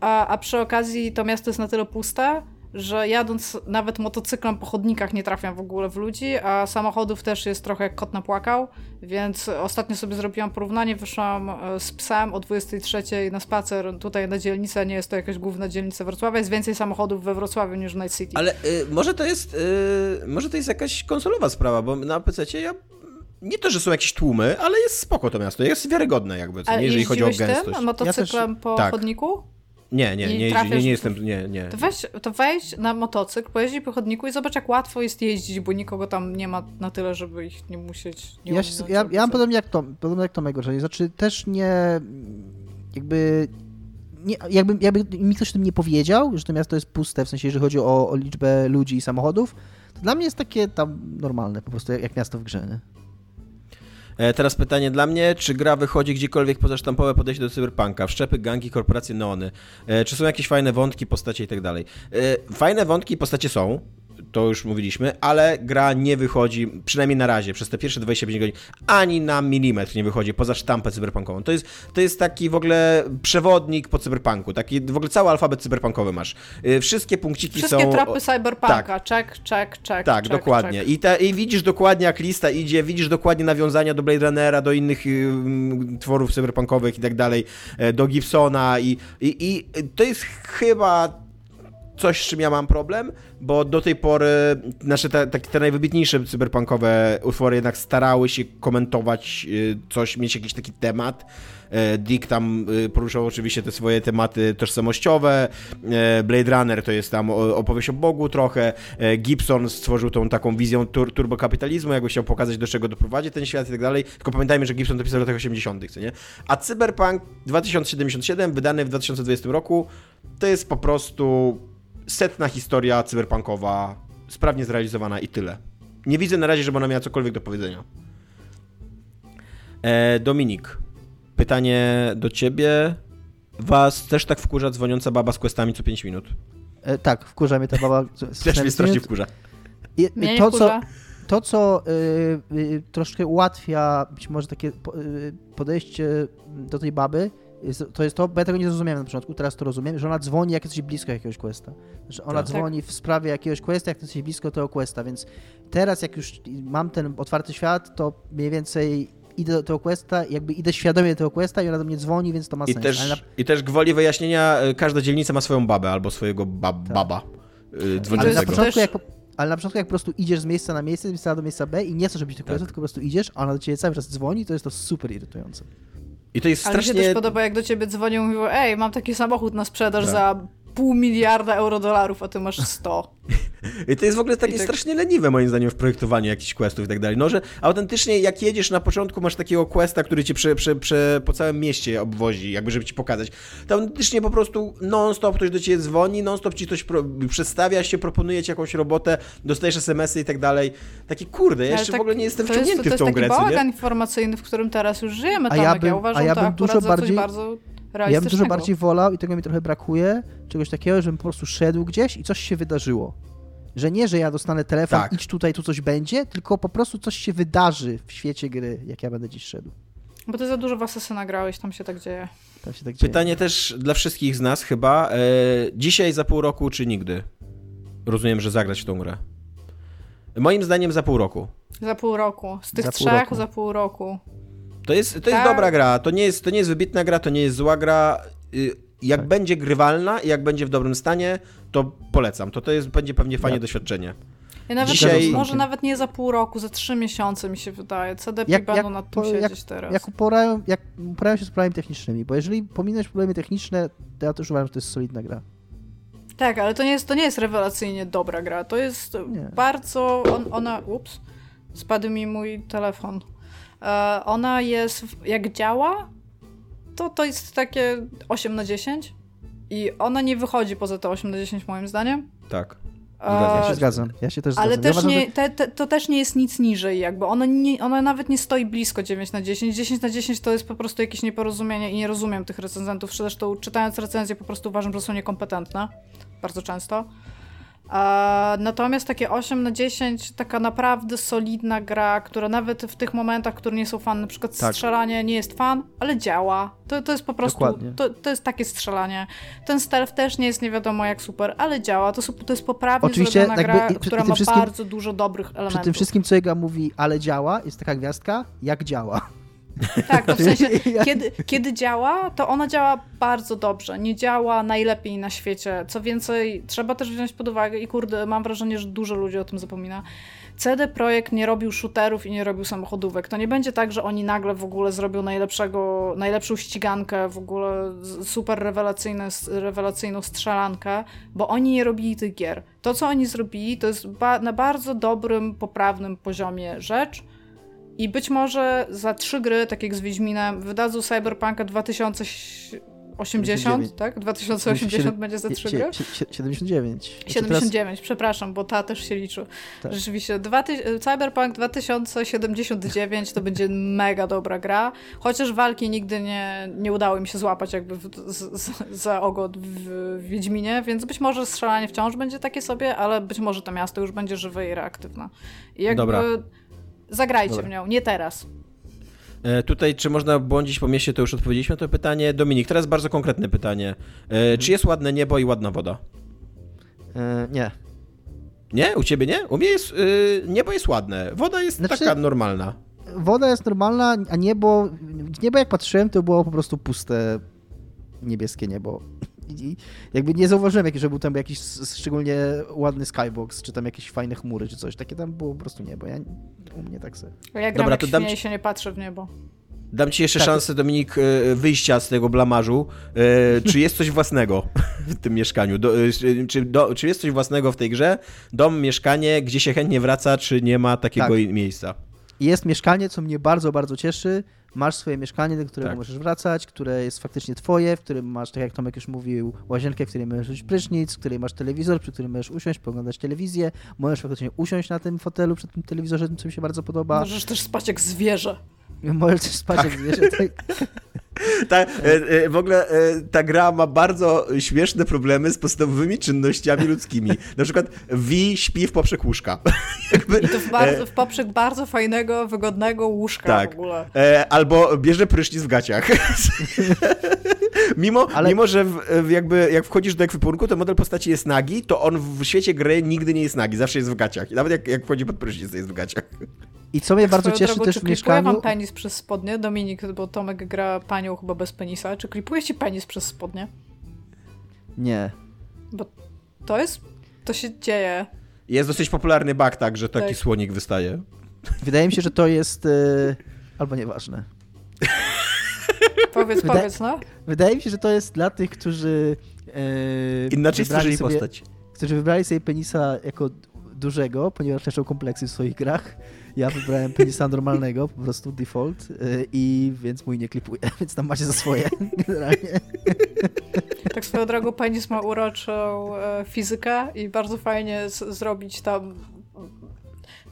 A, a przy okazji to miasto jest na tyle puste, że jadąc nawet motocyklem po chodnikach nie trafiam w ogóle w ludzi, a samochodów też jest trochę jak kot napłakał, więc ostatnio sobie zrobiłam porównanie, wyszłam e, z psem o 23 na spacer tutaj na dzielnicę, nie jest to jakaś główna dzielnica Wrocławia, jest więcej samochodów we Wrocławiu niż w Night City. Ale y, może to jest y, może to jest jakaś konsolowa sprawa, bo na PC ja nie to, że są jakieś tłumy, ale jest spoko to miasto, jest wiarygodne jakby, co, jeżeli chodzi o gęstość. tym motocyklem ja też... po tak. chodniku? Nie, nie, nie, nie, nie, nie jestem, nie, nie. To weź, to weź na motocykl, pojeździ po chodniku i zobacz, jak łatwo jest jeździć, bo nikogo tam nie ma na tyle, żeby ich nie musieć... Nie ja, się, ja, ja mam podobnie jak Tom, podobnie jak Tomek że znaczy też nie, jakby... Nie, jakby, jakby mi ktoś o tym nie powiedział, że to miasto jest puste, w sensie, jeżeli chodzi o, o liczbę ludzi i samochodów, to dla mnie jest takie tam normalne, po prostu jak, jak miasto w grze, nie? E, teraz pytanie dla mnie, czy gra wychodzi gdziekolwiek poza sztampowe podejście do cyberpunka, wszczepy, gangi, korporacje, neony? E, czy są jakieś fajne wątki, postacie i tak dalej? E, fajne wątki i postacie są, to już mówiliśmy, ale gra nie wychodzi, przynajmniej na razie, przez te pierwsze 25 godzin, ani na milimetr nie wychodzi poza sztampę cyberpunkową. To jest, to jest taki w ogóle przewodnik po cyberpunku, taki w ogóle cały alfabet cyberpunkowy masz. Y, wszystkie punkciki Wszystkie są... tropy cyberpunka, tak. check, check, check. Tak, check, dokładnie. Check. I, te, I widzisz dokładnie, jak lista idzie, widzisz dokładnie nawiązania do Blade Runnera, do innych y, tworów cyberpunkowych i tak dalej, e, do Gibsona i, i, i to jest chyba coś, z czym ja mam problem, bo do tej pory nasze te, te, te najwybitniejsze cyberpunkowe utwory jednak starały się komentować y, coś, mieć jakiś taki temat. E, Dick tam y, poruszał oczywiście te swoje tematy tożsamościowe, Blade Runner to jest tam opowieść o Bogu trochę, Gibson stworzył tą taką wizją tur turbokapitalizmu, jakby chciał pokazać, do czego doprowadzi ten świat i tak dalej, tylko pamiętajmy, że Gibson to pisał w latach 80., co nie? A Cyberpunk 2077, wydany w 2020 roku, to jest po prostu setna historia cyberpunkowa, sprawnie zrealizowana i tyle. Nie widzę na razie, żeby ona miała cokolwiek do powiedzenia. E, Dominik, pytanie do ciebie. Was też tak wkurza dzwoniąca baba z questami co 5 minut? E, tak, wkurza mnie ta baba. też mnie strasznie wkurza. I, mnie to, co, to, co y, y, troszkę ułatwia być może takie y, podejście do tej baby, jest, to jest to, bo ja tego nie zrozumiałem na początku, teraz to rozumiem, że ona dzwoni, jak jesteś blisko jakiegoś questa. Że ona tak. dzwoni w sprawie jakiegoś questa, jak jesteś blisko tego questa, więc teraz jak już mam ten otwarty świat, to mniej więcej idę do tego questa, jakby idę świadomie do tego questa i ona do mnie dzwoni, więc to ma I sens. Też, na... I też gwoli wyjaśnienia, y, każda dzielnica ma swoją babę albo swojego bab, tak. baba dzwoniącego. Ale na początku, jak, ale na początku jak po prostu idziesz z miejsca na miejsce, z miejsca do miejsca B i nie chcesz robić tych tak. questów, tylko po prostu idziesz, a ona do ciebie cały czas dzwoni, to jest to super irytujące. I to jest strasznie... Ale mi się też podoba, jak do ciebie dzwonią i mówią, ej, mam taki samochód na sprzedaż tak. za pół miliarda euro dolarów, a ty masz 100. I to jest w ogóle takie tak... strasznie leniwe moim zdaniem w projektowaniu jakichś questów i tak dalej. No, że autentycznie jak jedziesz na początku, masz takiego questa, który cię prze, prze, prze, po całym mieście obwozi, jakby żeby ci pokazać. To autentycznie po prostu non-stop ktoś do ciebie dzwoni, non-stop ci ktoś pro, przedstawia się, proponuje ci jakąś robotę, dostajesz smsy i tak dalej. Taki kurde, ja jeszcze tak, w ogóle nie jestem wciągnięty jest, w tą grę. To jest taki bałagan informacyjny, w którym teraz już żyjemy, Tomek. A ja, bym, ja uważam a ja to bym dużo bardziej, bardzo ja bym dużo bardziej wolał i tego mi trochę brakuje, czegoś takiego, żebym po prostu szedł gdzieś i coś się wydarzyło. Że nie, że ja dostanę telefon, tak. idź tutaj, tu coś będzie, tylko po prostu coś się wydarzy w świecie gry, jak ja będę dziś szedł. Bo ty za dużo w Assassina grałeś, tam się tak dzieje. Tam się tak dzieje. Pytanie też dla wszystkich z nas chyba. E, dzisiaj, za pół roku, czy nigdy? Rozumiem, że zagrać w tą grę. Moim zdaniem za pół roku. Za pół roku. Z tych za trzech pół za pół roku. To jest, to jest tak. dobra gra. To nie jest, to nie jest wybitna gra, to nie jest zła gra. Y, jak tak. będzie grywalna i jak będzie w dobrym stanie, to polecam. To, to jest, będzie pewnie fajne tak. doświadczenie. Ja nawet Dzisiaj... może nawet nie za pół roku, za trzy miesiące mi się wydaje. CDP jak, będą jak, nad tym po, siedzieć jak, teraz. Jak uporają, jak uporają się z problemami technicznymi, bo jeżeli pominąć problemy techniczne, to ja też uważam, że to jest solidna gra. Tak, ale to nie jest, to nie jest rewelacyjnie dobra gra. To jest nie. bardzo... On, ona... Ups. Spadł mi mój telefon. E, ona jest... Jak działa, to to jest takie 8 na 10 i ona nie wychodzi poza te 8 na 10 moim zdaniem. Tak. Ja się zgadzam. Ja się też Ale zgadzam. też ja nie, te, te, to też nie jest nic niżej, jakby. Ona, nie, ona nawet nie stoi blisko 9 na 10. 10 na 10 to jest po prostu jakieś nieporozumienie i nie rozumiem tych recenzentów. Zresztą czytając recenzje po prostu uważam, że są niekompetentne. Bardzo często. Natomiast takie 8 na 10, taka naprawdę solidna gra, która nawet w tych momentach, które nie są fan, na przykład tak. strzelanie nie jest fan, ale działa. To, to jest po prostu, to, to jest takie strzelanie. Ten stealth też nie jest nie wiadomo jak super, ale działa. To, to jest poprawnie Oczywiście, zrobiona gra, która ma bardzo dużo dobrych elementów. Przy tym wszystkim, co Ega mówi, ale działa, jest taka gwiazdka, jak działa. Tak, to w sensie, kiedy, kiedy działa, to ona działa bardzo dobrze. Nie działa najlepiej na świecie. Co więcej, trzeba też wziąć pod uwagę, i kurde, mam wrażenie, że dużo ludzi o tym zapomina. CD Projekt nie robił shooterów i nie robił samochodówek. To nie będzie tak, że oni nagle w ogóle zrobią najlepszego, najlepszą ścigankę, w ogóle super rewelacyjne, rewelacyjną strzelankę, bo oni nie robili tych gier. To, co oni zrobili, to jest ba na bardzo dobrym, poprawnym poziomie rzecz i być może za trzy gry, tak jak z Wiedźminem, wydadzą Cyberpunka 2000 80, tak? 2080 będzie za 3 gry? 79. 79, przepraszam, bo ta też się liczy. Tak. Rzeczywiście, Cyberpunk 2079 to będzie mega dobra gra, chociaż walki nigdy nie, nie udało mi się złapać jakby w, z, z, za ogon w, w Wiedźminie, więc być może strzelanie wciąż będzie takie sobie, ale być może to miasto już będzie żywe i reaktywne. I jakby Dobra. Zagrajcie Dobra. w nią, nie teraz. E, tutaj, czy można błądzić po mieście, to już odpowiedzieliśmy na to pytanie. Dominik, teraz bardzo konkretne pytanie. E, czy jest ładne niebo i ładna woda? E, nie. Nie? U ciebie nie? U mnie jest, y, niebo jest ładne. Woda jest znaczy, taka normalna. Woda jest normalna, a niebo, niebo jak patrzyłem, to było po prostu puste niebieskie niebo. I jakby nie zauważyłem, że był tam jakiś szczególnie ładny skybox, czy tam jakieś fajne chmury, czy coś. Takie tam było po prostu niebo. Ja, u mnie tak sobie. Ja gram Dobra, to dam ci... się nie patrzę w niebo. Dam ci jeszcze tak. szansę, Dominik, e, wyjścia z tego blamarzu. E, czy jest coś własnego w tym mieszkaniu? Do, e, czy, do, czy jest coś własnego w tej grze? Dom, mieszkanie, gdzie się chętnie wraca, czy nie ma takiego tak. miejsca? Jest mieszkanie, co mnie bardzo, bardzo cieszy masz swoje mieszkanie, do którego tak. możesz wracać, które jest faktycznie twoje, w którym masz, tak jak Tomek już mówił, łazienkę, w której możesz mieć prysznic, w której masz telewizor, przy którym możesz usiąść, poglądać telewizję, możesz faktycznie usiąść na tym fotelu przy tym telewizorze, co mi się bardzo podoba. Możesz też spać jak zwierzę. Możesz też spać tak. jak zwierzę. Tak. Ta, e, e, w ogóle e, ta gra ma bardzo śmieszne problemy z podstawowymi czynnościami ludzkimi. Na przykład Vi śpi w poprzek łóżka. I to w, bardzo, w poprzek bardzo fajnego, wygodnego łóżka tak. w ogóle. Albo bierze prysznic w gaciach. mimo, Ale... mimo, że w, jakby jak wchodzisz do ekwipunku, to model postaci jest nagi, to on w świecie gry nigdy nie jest nagi, zawsze jest w gaciach. I nawet jak, jak wchodzi pod prysznic, to jest w gaciach. I co mnie tak bardzo cieszy drogą, też w mieszkaniu... wam penis przez spodnie? Dominik, bo Tomek gra panią chyba bez penisa. Czy klipuje ci penis przez spodnie? Nie. Bo to jest... To się dzieje. Jest dosyć popularny bug, tak, że taki tak. słonik wystaje. Wydaje mi się, że to jest... Yy... Albo nieważne. powiedz, Wyda... powiedz, no. Wydaje mi się, że to jest dla tych, którzy... Yy, Inaczej stworzyli sobie, postać. Którzy wybrali sobie penisa jako dużego, ponieważ leczą kompleksy w swoich grach ja wybrałem penisa normalnego, po prostu default y, i więc mój nie klipuje, więc tam macie za swoje generalnie. Tak swoją drogą penis ma uroczą e, fizykę i bardzo fajnie zrobić tam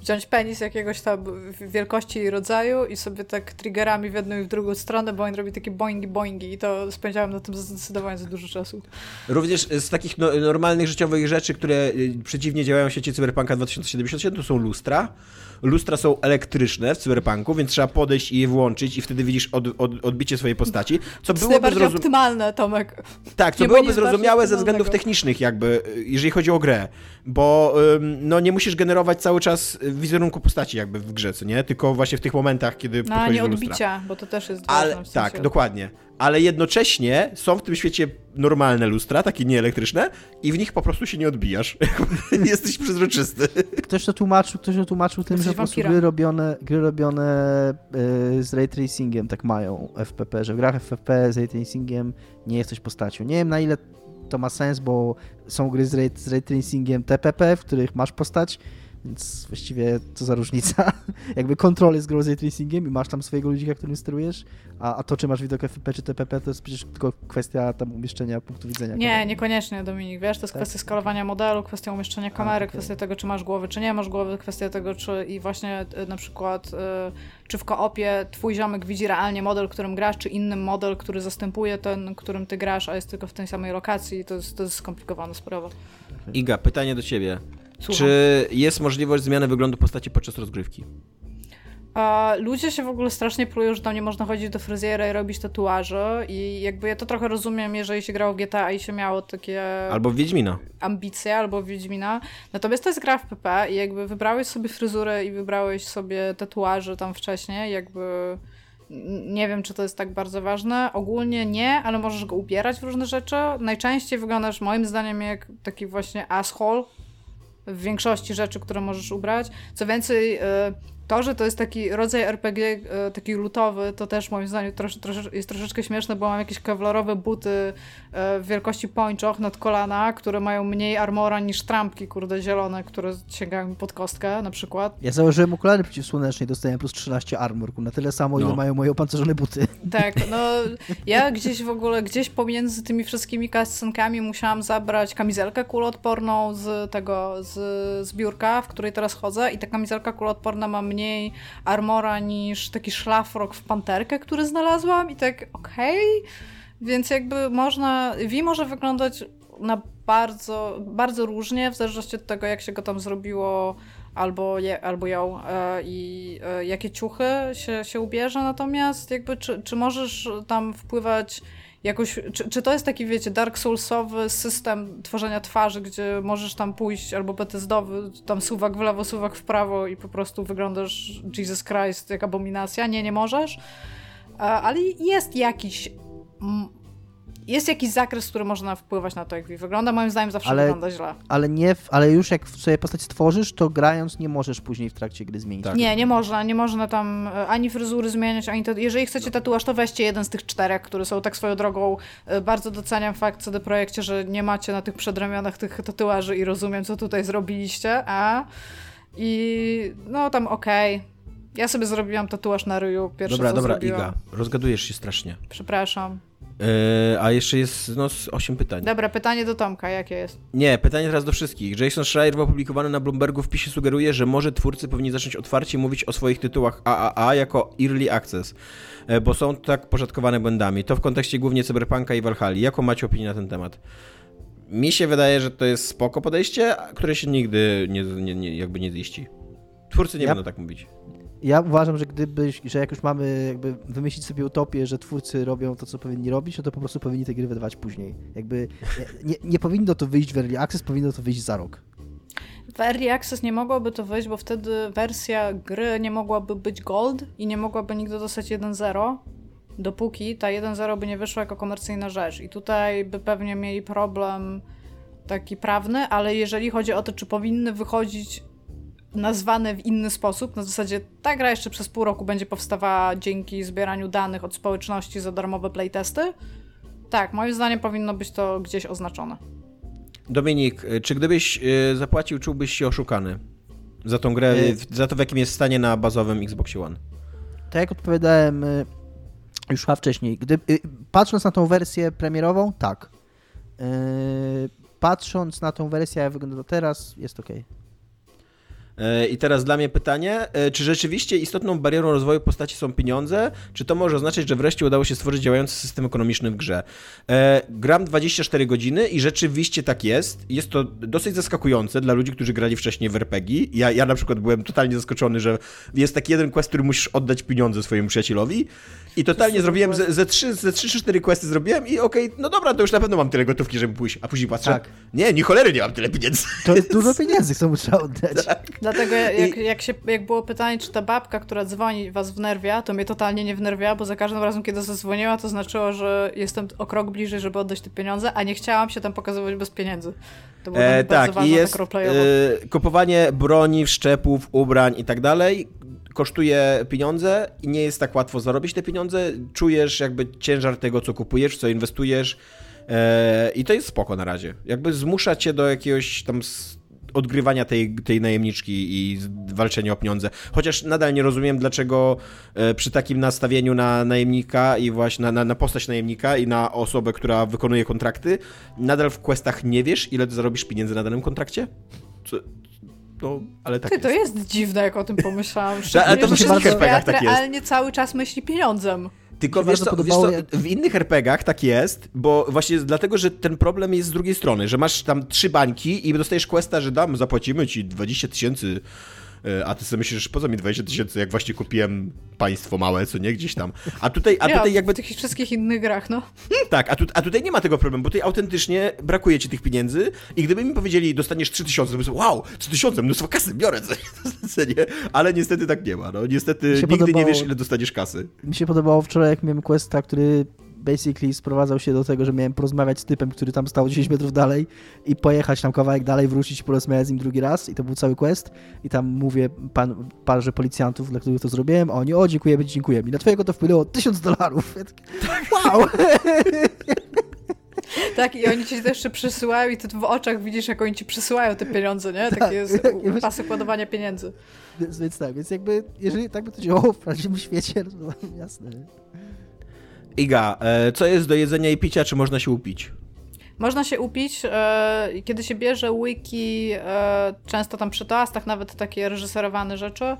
wziąć penis jakiegoś tam wielkości i rodzaju i sobie tak triggerami w jedną i w drugą stronę, bo on robi takie boingi boingi i to spędziałem na tym zdecydowanie za dużo czasu. Również z takich no, normalnych życiowych rzeczy, które y, przeciwnie działają w sieci Cyberpunka 2077, to są lustra. Lustra są elektryczne w cyberpunku, więc trzeba podejść i je włączyć i wtedy widzisz od, od, odbicie swojej postaci. Co to byłoby zrozum... optymalne, Tomek. Tak, co nie byłoby zrozumiałe ze względów technicznych jakby, jeżeli chodzi o grę, bo no nie musisz generować cały czas wizerunku postaci jakby w grze, co nie? Tylko właśnie w tych momentach, kiedy No, a nie odbicia, bo to też jest Ale, ważne, w sensie Tak, dokładnie ale jednocześnie są w tym świecie normalne lustra, takie nieelektryczne i w nich po prostu się nie odbijasz. Jesteś przezroczysty. Ktoś to tłumaczył, ktoś to tłumaczył tym, że po prostu gry robione, gry robione yy, z ray tracingiem tak mają FPP, że w grach FPP z ray tracingiem nie jesteś postacią. Nie wiem na ile to ma sens, bo są gry z ray, z ray tracingiem TPP, w których masz postać więc właściwie co za różnica. Jakby kontrolę z Grow Tracingiem i masz tam swojego ludzika, którym sterujesz, a, a to, czy masz widok FP czy TPP, to jest przecież tylko kwestia tam umieszczenia punktu widzenia. Nie, kamery. niekoniecznie, Dominik. Wiesz, to jest tak? kwestia skalowania modelu, kwestia umieszczenia kamery, a, okay. kwestia tego, czy masz głowy, czy nie masz głowy, kwestia tego, czy i właśnie y, na przykład, y, czy w koopie twój ziomek widzi realnie model, którym grasz, czy inny model, który zastępuje ten, którym ty grasz, a jest tylko w tej samej lokacji. To jest, to jest skomplikowana sprawa. Iga, pytanie do ciebie. Słucham. Czy jest możliwość zmiany wyglądu postaci podczas rozgrywki? A ludzie się w ogóle strasznie plują, że tam nie można chodzić do fryzjera i robić tatuaże i jakby ja to trochę rozumiem, jeżeli się grało w GTA i się miało takie... Albo Wiedźmina. Ambicje, albo w Wiedźmina. Natomiast to jest gra w PP i jakby wybrałeś sobie fryzurę i wybrałeś sobie tatuaże tam wcześniej, jakby... Nie wiem, czy to jest tak bardzo ważne. Ogólnie nie, ale możesz go ubierać w różne rzeczy. Najczęściej wyglądasz moim zdaniem jak taki właśnie asshole, w większości rzeczy, które możesz ubrać. Co więcej, y, to, że to jest taki rodzaj RPG, e, taki lutowy, to też moim zdaniem trosz, trosz, jest troszeczkę śmieszne, bo mam jakieś kewlarowe buty e, w wielkości pończoch nad kolana, które mają mniej armora niż trampki, kurde, zielone, które sięgają mi pod kostkę na przykład. Ja założyłem okulary przeciwsłoneczne i dostałem plus 13 armor, na tyle samo, No. ile mają moje opancerzone buty. Tak, no ja gdzieś w ogóle, gdzieś pomiędzy tymi wszystkimi cutscenkami musiałam zabrać kamizelkę kuloodporną z tego, z, z biurka, w której teraz chodzę i ta kamizelka kuloodporna ma mniej armora niż taki szlafrok w panterkę, który znalazłam i tak okej, więc jakby można, V może wyglądać na bardzo, bardzo różnie, w zależności od tego, jak się go tam zrobiło albo, je, albo ją e, i e, jakie ciuchy się, się ubierze, natomiast jakby czy, czy możesz tam wpływać jakoś, czy, czy to jest taki, wiecie, Dark Soulsowy system tworzenia twarzy, gdzie możesz tam pójść, albo Bethesdowy, tam suwak w lewo, suwak w prawo i po prostu wyglądasz Jesus Christ jak abominacja? Nie, nie możesz. E, Ale jest jakiś jest jakiś zakres, który można wpływać na to, jak wygląda. Moim zdaniem zawsze Ale- wygląda źle. Ale nie, w, ale już jak sobie postać stworzysz, to grając nie możesz później w trakcie gry zmienić. Tak. Nie, nie można, nie można tam e, ani fryzury zmieniać, ani to. Jeżeli chcecie tatuaż, to weźcie jeden z tych czterech, które są tak swoją drogą. e, Bardzo doceniam fakt CD Projekcie, że nie macie na tych przedramionach tych tatuaży i rozumiem, co tutaj zrobiliście, a i no tam okej. Ja sobie zrobiłam tatuaż na ryju pierwszy Dobra, co dobra, zrobiłam. Iga, rozgadujesz się strasznie. Przepraszam. Yy, a jeszcze jest no, z 8 pytań. Dobra, pytanie do Tomka, jakie jest? Nie, pytanie teraz do wszystkich. Jason Schreier w opublikowanym na Bloombergu wpisie sugeruje, że może twórcy powinni zacząć otwarcie mówić o swoich tytułach AAA jako Early Access, e, bo są tak poszatkowane błędami. To w kontekście głównie Cyberpunka i Valhalla. Jaką macie opinię na ten temat? Mi się wydaje, że to jest spoko podejście, które się nigdy nie, nie, nie, jakby nie ziści. Twórcy nie Ja- będą tak mówić. Ja uważam, że gdybyś, że jak już mamy jakby wymyślić sobie utopię, że twórcy robią to, co powinni robić, no to po prostu powinni te gry wydawać później. Jakby nie, nie powinno to wyjść w Early Access, powinno to wyjść za rok. W Early Access nie mogłoby to wyjść, bo wtedy wersja gry nie mogłaby być gold i nie mogłaby nigdy dostać 1.0, dopóki ta 1.0 by nie wyszła jako komercyjna rzecz. I tutaj by pewnie mieli problem taki prawny, ale jeżeli chodzi o to, czy powinny wychodzić nazwane w inny sposób, na zasadzie ta gra jeszcze przez pół roku będzie powstawała dzięki zbieraniu danych od społeczności za darmowe playtesty, tak, moim zdaniem powinno być to gdzieś oznaczone. Dominik, e, czy gdybyś e, zapłacił, czułbyś się oszukany? Za tą grę, w- za to w jakim jest stanie na bazowym Xboxie One. Tak jak odpowiadałem y, już chyba wcześniej, gdy, y, patrząc na tą wersję premierową, tak. Y, patrząc na tą wersję, jak wygląda teraz, jest ok. E, I teraz dla mnie pytanie, e, czy rzeczywiście istotną barierą rozwoju postaci są pieniądze, czy to może oznaczać, że wreszcie udało się stworzyć działający system ekonomiczny w grze? E, gram 24 godziny i rzeczywiście tak jest. Jest to dosyć zaskakujące dla ludzi, którzy grali wcześniej w RPG. Ja, ja na przykład byłem totalnie zaskoczony, że jest taki jeden quest, który musisz oddać pieniądze swojemu przyjacielowi i totalnie zrobiłem ze, ze, trzy, ze trzy czy cztery questy zrobiłem i okej, no dobra, to już na pewno mam tyle gotówki, żeby pójść, a później patrzę, Tak. nie, ni cholery nie mam tyle pieniędzy. To jest dużo pieniędzy, co trzeba oddać. Dlatego jak, jak, się, jak było pytanie, czy ta babka, która dzwoni was wnerwia, to mnie totalnie nie wnerwia, bo za każdym razem, kiedy zadzwoniła, to znaczyło, że jestem o krok bliżej, żeby oddać te pieniądze, a nie chciałam się tam pokazywać bez pieniędzy. To było E, bardzo tak, ważne i jest tak e, kupowanie broni, wszczepów, ubrań i tak dalej kosztuje pieniądze i nie jest tak łatwo zarobić te pieniądze. Czujesz jakby ciężar tego, co kupujesz, co inwestujesz e, i to jest spoko na razie. Jakby zmusza cię do jakiegoś tam odgrywania tej, tej najemniczki i walczenia o pieniądze. Chociaż nadal nie rozumiem, dlaczego e, przy takim nastawieniu na najemnika i właśnie na, na, na postać najemnika i na osobę, która wykonuje kontrakty, nadal w questach nie wiesz, ile ty zarobisz pieniędzy na danym kontrakcie? No, ale tak Ty, to jest. jest dziwne, jak o tym pomyślałam. ale to we że świat RPGach tak jest. realnie cały czas myśli pieniądzem. Tylko wiesz co, wiesz co, w innych RPGach tak jest, bo właśnie dlatego, że ten problem jest z drugiej strony, że masz tam trzy bańki i dostajesz questa, że dam, zapłacimy ci 20 tysięcy, e, a ty sobie myślisz, po co mi 20 tysięcy, jak właśnie kupiłem państwo małe, co nie, gdzieś tam. A tutaj, a ja, tutaj jakby w tych wszystkich innych grach, no. Tak, a, tu, a tutaj nie ma tego problemu, bo tutaj autentycznie brakuje ci tych pieniędzy i gdyby mi powiedzieli, dostaniesz 3000, to bym sobie, wow, 3000, mnóstwo kasy, biorę, co nie? ale niestety tak nie ma, no niestety nigdy nie podobało- wiesz, ile dostaniesz kasy. Mi się podobało wczoraj, jak miałem questa, który basically sprowadzał się do tego, że miałem porozmawiać z typem, który tam stał 10 metrów dalej i pojechać tam kawałek dalej, wrócić i porozmawiać z nim drugi raz i to był cały quest i tam mówię pan, parze policjantów, dla których to zrobiłem, a oni, o dziękujemy, dziękujemy i na twojego to wpłynęło 1000 dolarów. Ja tak, wow! Tak, i oni ci też jeszcze przysyłają i ty w oczach widzisz, jak oni ci przysyłają te pieniądze, nie? Takie Tak. jest pasek ładowania pieniędzy. Więc, więc tak, więc jakby, jeżeli tak by to działało w prawdziwym świecie, no to jasne. Iga, e, co jest do jedzenia i picia, czy można się upić? Można się upić, e, kiedy się bierze wiki, e, często tam przy toastach, nawet takie reżyserowane rzeczy,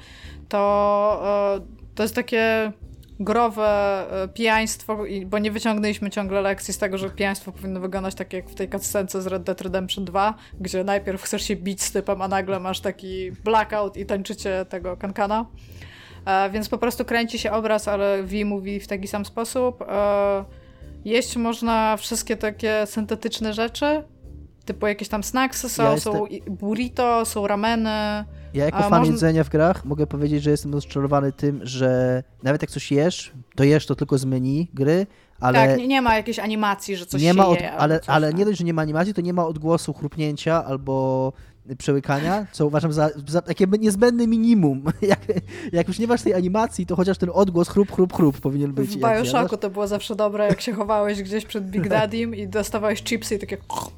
to to jest takie growe pijaństwo, bo nie wyciągnęliśmy ciągle lekcji z tego, że pijaństwo powinno wyglądać tak jak w tej cutscence z Red Dead Redemption 2, gdzie najpierw chcesz się bić z typem, a nagle masz taki blackout i tańczycie tego kankana. E, więc po prostu kręci się obraz, ale V mówi w taki sam sposób. E, jeść można wszystkie takie syntetyczne rzeczy, typu jakieś tam snacksy są, Ja są burrito, są rameny. Ja jako A fan można- jedzenia w grach mogę powiedzieć, że jestem rozczarowany tym, że nawet jak coś jesz, to jesz to tylko z menu gry, ale tak, nie, nie ma jakiejś animacji, że coś nie się ma od, je, ale, ale tak. nie dość, że nie ma animacji, to nie ma odgłosu chrupnięcia albo przełykania, co uważam za, za takie niezbędne minimum. Jak, jak już nie masz tej animacji, to chociaż ten odgłos chrup, chrup, chrup powinien być. W Bioshocku to było zawsze dobre, jak się chowałeś gdzieś przed Big Daddym i dostawałeś chipsy i takie...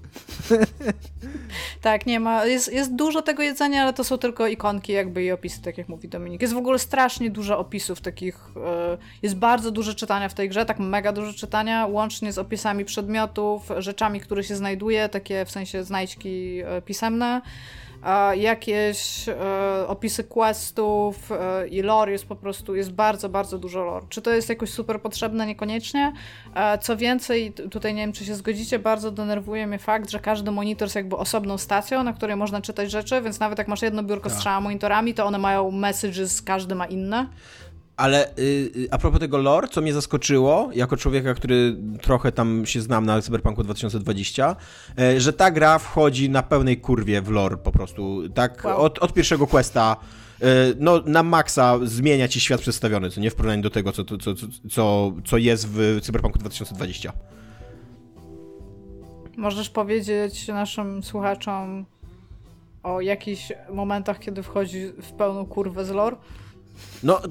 tak, nie ma. Jest, jest dużo tego jedzenia, ale to są tylko ikonki jakby i opisy, tak jak mówi Dominik. Jest w ogóle strasznie dużo opisów takich. e, Jest bardzo dużo czytania w tej grze, tak mega dużo czytania, łącznie z opisami przedmiotów, rzeczami, które się znajduje, takie w sensie znajdźki e, pisemne. Jakieś e, opisy questów e, i lore jest po prostu, jest bardzo, bardzo dużo lore. Czy to jest jakoś super potrzebne? Niekoniecznie. E, co więcej, tutaj nie wiem, czy się zgodzicie, bardzo denerwuje mnie fakt, że każdy monitor jest jakby osobną stacją, na której można czytać rzeczy, więc nawet jak masz jedno biurko z Tak. trzema monitorami, to one mają messages, każdy ma inne. Ale y, y, a propos tego lore, co mnie zaskoczyło, jako człowieka, który trochę tam się znam na Cyberpunku 2020, e, że ta gra wchodzi na pełnej kurwie w lore po prostu. Tak Wow. od, od pierwszego questa, e, no na maksa zmienia ci świat przedstawiony, co nie w porównaniu do tego, co, co, co, co, co jest w Cyberpunku 2020. Możesz powiedzieć naszym słuchaczom o jakichś momentach, kiedy wchodzi w pełną kurwę z lore? No,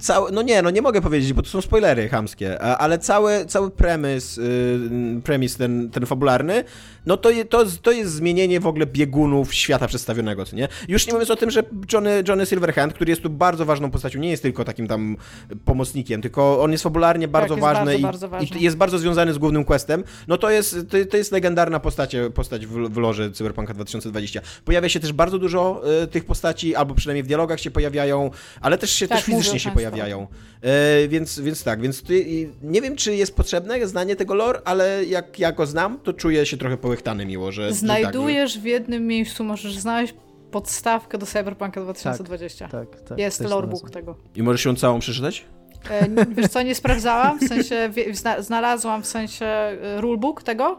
cały, no nie, no nie mogę powiedzieć, bo to są spoilery chamskie, ale cały, cały premis, y, premis ten, ten fabularny, no to, je, to, to jest zmienienie w ogóle biegunów świata przedstawionego, co nie? Już nie mówiąc o tym, że Johnny, Johnny Silverhand, który jest tu bardzo ważną postacią, nie jest tylko takim tam pomocnikiem, tylko on jest fabularnie bardzo jest ważny, bardzo, i, bardzo ważny. i jest bardzo związany z głównym questem, no to jest, to, to jest legendarna postać, postać w, w loże Cyberpunka 2020. Pojawia się też bardzo dużo y, tych postaci, albo przynajmniej w dialogach się pojawiają, ale też się Tak, też fizycznie się pojawiają. E, więc, więc tak, więc ty, nie wiem, czy jest potrzebne znanie tego lore, ale jak ja go znam, to czuję się trochę połychtany miło, że... że Znajdujesz w jednym miejscu, możesz znaleźć podstawkę do Cyberpunka 2020. Tak, tak. Jest też lorebook znalazłem. tego. Tak, że... I możesz ją całą przeczytać? E, wiesz co, nie sprawdzałam, w sensie zna, znalazłam w sensie e, rulebook tego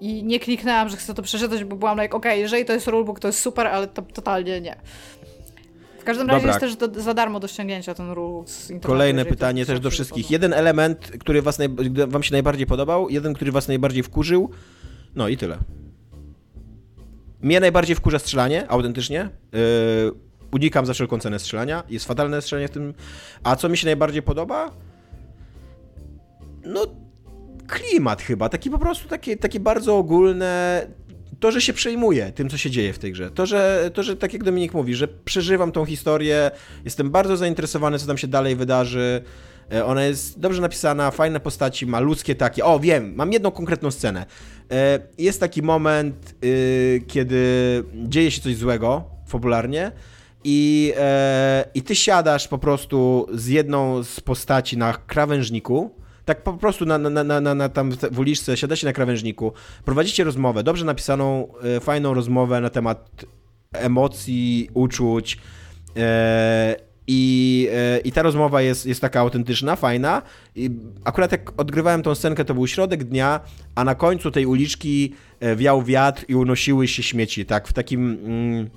i nie kliknęłam, że chcę to przeczytać, bo byłam like, okej, jeżeli to jest rulebook, to jest super, ale to totalnie nie. W każdym razie Dobra. jest też do, za darmo do ściągnięcia ten internetu. Kolejne pytanie też do wszystkich. Jeden element, który was wam się najbardziej podobał, jeden, który was najbardziej wkurzył, no i tyle. Mnie najbardziej wkurza strzelanie, autentycznie. Yy, unikam za wszelką cenę strzelania. Jest fatalne strzelanie w tym. A co mi się najbardziej podoba? No, klimat chyba. Taki po prostu, takie, takie bardzo ogólne. To, że się przejmuję tym, co się dzieje w tej grze. To że, to, że tak jak Dominik mówi, że przeżywam tą historię, jestem bardzo zainteresowany, co tam się dalej wydarzy. E, Ona jest dobrze napisana, fajne postaci, ma ludzkie takie. O, wiem, mam jedną konkretną scenę. E, Jest taki moment, y, kiedy dzieje się coś złego, fabularnie, i, e, i ty siadasz po prostu z jedną z postaci na krawężniku. Tak po prostu na, na, na, na, na tam w uliczce siadacie na krawężniku, prowadzicie rozmowę, dobrze napisaną, e, fajną rozmowę na temat emocji, uczuć. E, i, e, I ta rozmowa jest, jest taka autentyczna, fajna. I akurat jak odgrywałem tą scenkę, to był środek dnia, a na końcu tej uliczki wiał wiatr i unosiły się śmieci, tak, w takim, mm,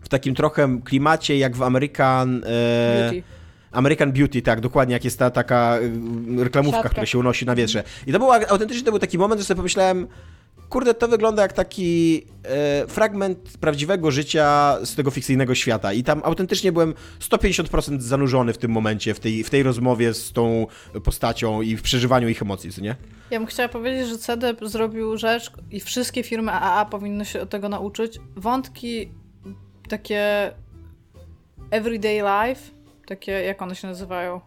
w takim trochę klimacie jak w American... Beauty. American Beauty, tak, dokładnie, jak jest ta taka y, reklamówka, Siatka. która się unosi na wietrze. I to był au- autentycznie to był taki moment, że sobie pomyślałem, kurde, to wygląda jak taki e, fragment prawdziwego życia z tego fikcyjnego świata. I tam autentycznie byłem 150% zanurzony w tym momencie, w tej, w tej rozmowie z tą postacią i w przeżywaniu ich emocji, co nie? Ja bym chciała powiedzieć, że CDEP zrobił rzecz i wszystkie firmy AAA powinny się tego nauczyć. Wątki takie everyday life, takie, jak one się nazywają?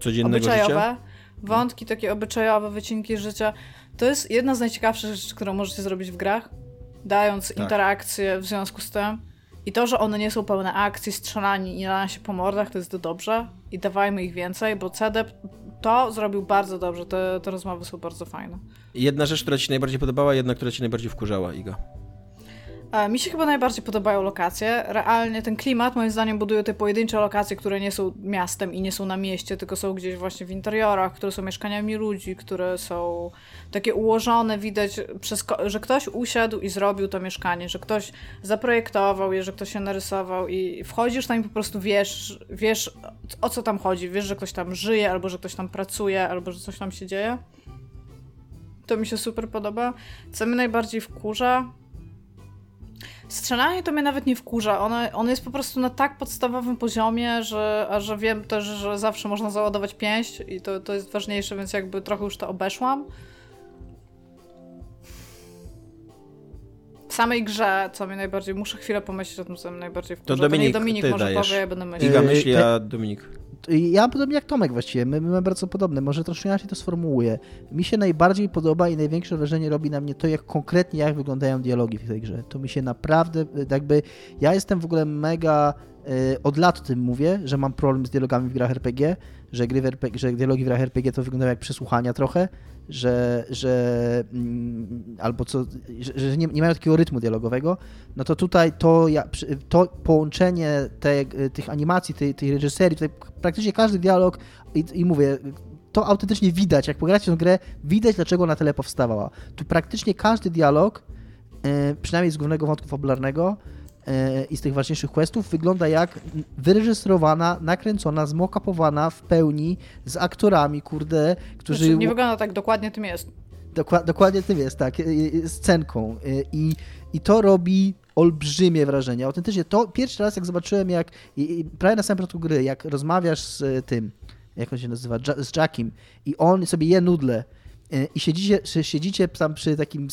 Codziennego życia. obyczajowe. Wątki takie obyczajowe, wycinki życia. To jest jedna z najciekawszych rzeczy, którą możecie zrobić w grach, dając Tak. interakcję w związku z tym. I to, że one nie są pełne akcji, strzelani i nalania się po mordach, to jest to dobrze. I dawajmy ich więcej, bo CDEP to zrobił bardzo dobrze. Te, te rozmowy są bardzo fajne. Jedna rzecz, która ci najbardziej podobała, jedna, która ci najbardziej wkurzała, Iga. E, Mi się chyba najbardziej podobają lokacje. Realnie ten klimat, moim zdaniem, buduje te pojedyncze lokacje, które nie są miastem i nie są na mieście, tylko są gdzieś właśnie w interiorach, które są mieszkaniami ludzi, które są takie ułożone, widać, przez że ktoś usiadł i zrobił to mieszkanie, że ktoś zaprojektował je, że ktoś się narysował i wchodzisz tam i po prostu wiesz, wiesz o co tam chodzi, wiesz, że ktoś tam żyje, albo że ktoś tam pracuje, albo że coś tam się dzieje. To mi się super podoba. Co mnie najbardziej wkurza, Strzelanie to mnie nawet nie wkurza. Ono, ono jest po prostu na tak podstawowym poziomie, że, a że wiem też, że zawsze można załadować pięść i to, to jest ważniejsze, więc jakby trochę już to obeszłam. W samej grze, co mnie najbardziej, muszę chwilę pomyśleć o tym, co mnie najbardziej wkurza. Dominik, niech Dominik ty może dajesz. powie, ja będę myśleć. Iga myśli, a Dominik. Ja podobnie jak Tomek właściwie, my, my mamy bardzo podobne, może troszkę inaczej to sformułuję. Mi się najbardziej podoba i największe wrażenie robi na mnie to, jak konkretnie jak wyglądają dialogi w tej grze. To mi się naprawdę, y, jakby, ja jestem w ogóle mega, y, od lat o tym mówię, że mam problem z dialogami w grach RPG, że, gry w RPG, że dialogi w grach RPG to wyglądają jak przesłuchania trochę, że, że mm, albo co, że, nie, nie mają takiego rytmu dialogowego, no to tutaj to, ja, to połączenie te, tych animacji, tej, tej reżyserii, tutaj praktycznie każdy dialog i, i mówię, to autentycznie widać, jak pogracie tę grę, widać dlaczego ona tyle powstawała. Tu praktycznie każdy dialog, e, przynajmniej z głównego wątku fabularnego i z tych ważniejszych questów, wygląda jak wyreżyserowana, nakręcona, zmokapowana w pełni z aktorami, kurde, którzy... Znaczy, nie wygląda tak dokładnie, tym jest. Dokła- dokładnie tym jest, tak, y, y, scenką. I, I to robi olbrzymie wrażenie. Autentycznie to pierwszy raz, jak zobaczyłem, jak prawie na samym początku gry, jak rozmawiasz z tym, jak on się nazywa, z Jackiem i on sobie je nudle i siedzicie, siedzicie tam przy takim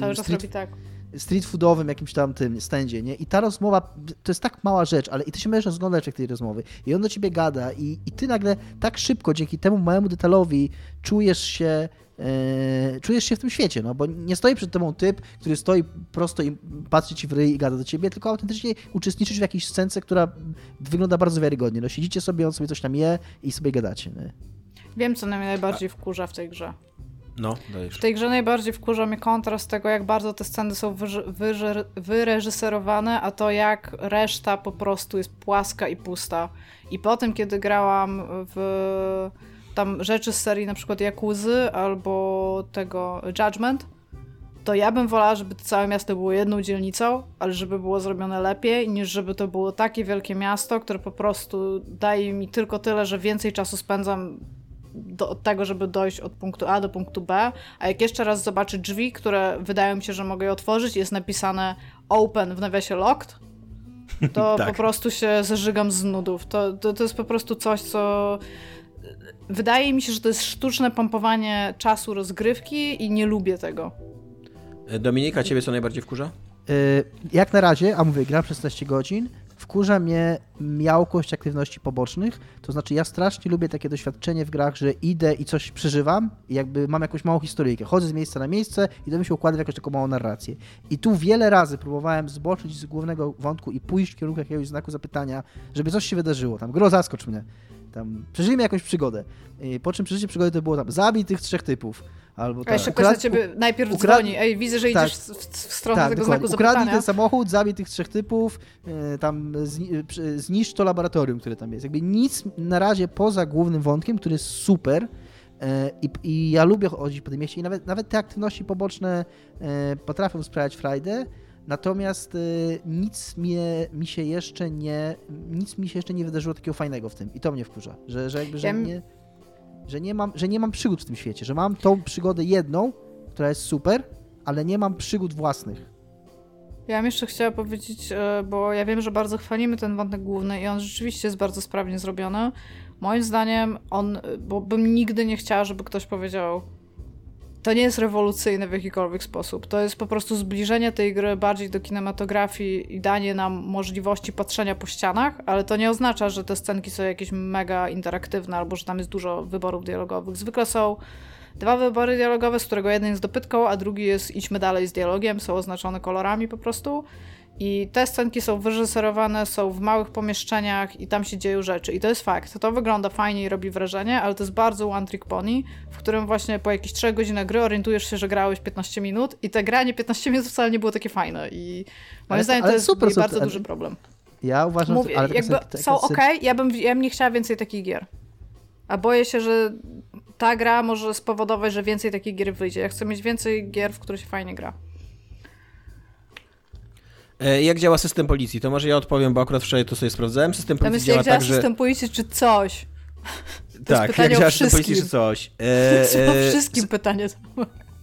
Cały czas robi tak. Street foodowym jakimś tam tym stędzie, nie? I ta rozmowa, to jest tak mała rzecz, ale i ty się możesz rozglądać jak tej rozmowy. I on do ciebie gada i, i ty nagle tak szybko, dzięki temu małemu detalowi czujesz się e, czujesz się w tym świecie, no bo nie stoi przed tobą typ, który stoi prosto i patrzy ci w ryj i gada do ciebie, tylko autentycznie uczestniczysz w jakiejś scence, która wygląda bardzo wiarygodnie. No siedzicie sobie, on sobie coś tam je i sobie gadacie, nie? Wiem, co mnie najbardziej wkurza w tej grze. No, dajesz. W tej grze najbardziej wkurza mnie kontrast tego, jak bardzo te sceny są wyży- wyreżyserowane, a to jak reszta po prostu jest płaska i pusta. I potem, kiedy grałam w tam rzeczy z serii na przykład Jakuzy albo tego Judgment, to ja bym wolała, żeby to całe miasto było jedną dzielnicą, ale żeby było zrobione lepiej, niż żeby to było takie wielkie miasto, które po prostu daje mi tylko tyle, że więcej czasu spędzam do, od tego, żeby dojść od punktu A do punktu B, a jak jeszcze raz zobaczę drzwi, które wydają mi się, że mogę je otworzyć, jest napisane open w nawiasie locked, to Tak. po prostu się zażygam z nudów. To, to, to jest po prostu coś, co wydaje mi się, że to jest sztuczne pompowanie czasu rozgrywki i nie lubię tego. E, Dominika, ciebie co najbardziej wkurza? Y, Jak na razie, a mówię, gram 16 godzin, wkurza mnie miałkość aktywności pobocznych, to znaczy ja strasznie lubię takie doświadczenie w grach, że idę i coś przeżywam i jakby mam jakąś małą historyjkę, chodzę z miejsca na miejsce i to mi się układa w jakąś taką małą narrację. I tu wiele razy próbowałem zboczyć z głównego wątku i pójść w kierunku jakiegoś znaku zapytania, żeby coś się wydarzyło, tam gro zaskocz mnie, tam przeżyjmy jakąś przygodę. Po czym przeżycie przygody to było tam zabij tych trzech typów, albo A tak. jeszcze ktoś na ciebie najpierw ukra- dzwoni. Ej, widzę, że Tak. idziesz w, w, w stronę Tak, tego dokładnie. znaku Ukradnij ten samochód, zabij tych trzech typów, e, tam zniszcz to laboratorium, które tam jest. Jakby nic na razie poza głównym wątkiem, który jest super e, i, i ja lubię chodzić po tym mieście i nawet, nawet te aktywności poboczne e, potrafią sprawiać frajdę, Natomiast nic mnie, mi się jeszcze nie, nic mi się jeszcze nie wydarzyło takiego fajnego w tym i to mnie wkurza, że, że jakby, że, nie, że, nie mam, że nie mam przygód w tym świecie, że mam tą przygodę jedną, która jest super, ale nie mam przygód własnych. Ja bym jeszcze chciała powiedzieć, e, bo ja wiem, że bardzo chwalimy ten wątek główny i on rzeczywiście jest bardzo sprawnie zrobiony. Moim zdaniem on, bo bym nigdy nie chciała, żeby ktoś powiedział to nie jest rewolucyjne w jakikolwiek sposób. To jest po prostu zbliżenie tej gry bardziej do kinematografii i danie nam możliwości patrzenia po ścianach, ale to nie oznacza, że te scenki są jakieś mega interaktywne albo że tam jest dużo wyborów dialogowych. Zwykle są dwa wybory dialogowe, z którego jeden jest dopytką, a drugi jest idźmy dalej z dialogiem, są oznaczone kolorami po prostu. I te scenki są wyreżyserowane, są w małych pomieszczeniach i tam się dzieją rzeczy. I to jest fakt. To wygląda fajnie i robi wrażenie, ale to jest bardzo one trick pony, w którym właśnie po jakichś 3 godzinach gry orientujesz się, że grałeś 15 minut i te granie 15 minut wcale nie było takie fajne. I moim ale, zdaniem ale to jest super, super, bardzo duży problem. Ja uważam, Mówię, ale jakby są ok, ja bym, ja bym nie chciała więcej takich gier. A boję się, że ta gra może spowodować, że więcej takich gier wyjdzie. Ja chcę mieć więcej gier, w które się fajnie gra. E, jak działa system policji? To może ja odpowiem, bo akurat wczoraj to sobie sprawdzałem. System policji jest, działa jak tak, działa system policji, czy coś? To tak, jak działa system policji, czy coś? E, e, wszystkim pytanie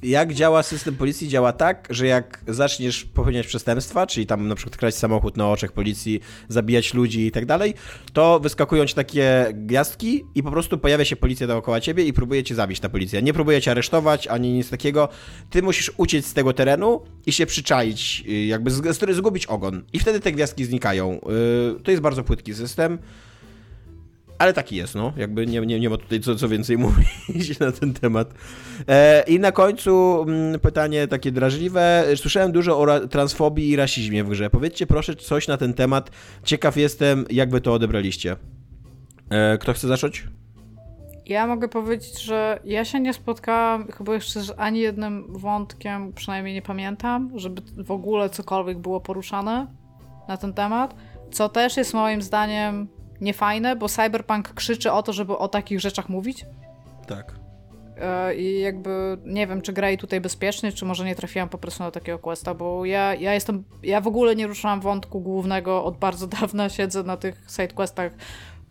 jak działa system policji? Działa tak, że jak zaczniesz popełniać przestępstwa, czyli tam na przykład kraść samochód na oczach policji, zabijać ludzi i tak dalej, to wyskakują ci takie gwiazdki i po prostu pojawia się policja dookoła ciebie i próbuje cię zabić ta policja. Nie próbuje cię aresztować ani nic takiego. Ty musisz uciec z tego terenu i się przyczaić, y, jakby zgubić ogon. I wtedy te gwiazdki znikają. Y, to jest bardzo płytki system. Ale taki jest, no. Jakby nie, nie, nie ma tutaj co, co więcej mówić na ten temat. E, I na końcu m, mm, pytanie takie drażliwe. Słyszałem dużo o transfobii i rasizmie w grze. Powiedzcie proszę coś na ten temat. Ciekaw jestem, jak wy to odebraliście. E, kto chce zacząć? Ja mogę powiedzieć, że ja się nie spotkałam chyba jeszcze z ani jednym wątkiem, przynajmniej nie pamiętam, żeby w ogóle cokolwiek było poruszane na ten temat. Co też jest moim zdaniem niefajne, bo Cyberpunk krzyczy o to, żeby o takich rzeczach mówić. Tak. E, I jakby nie wiem, czy gra tutaj bezpiecznie, czy może nie trafiłam po prostu na takiego questa, bo ja, ja jestem. Ja w ogóle nie ruszałam wątku głównego od bardzo dawna. Siedzę na tych sidequestach,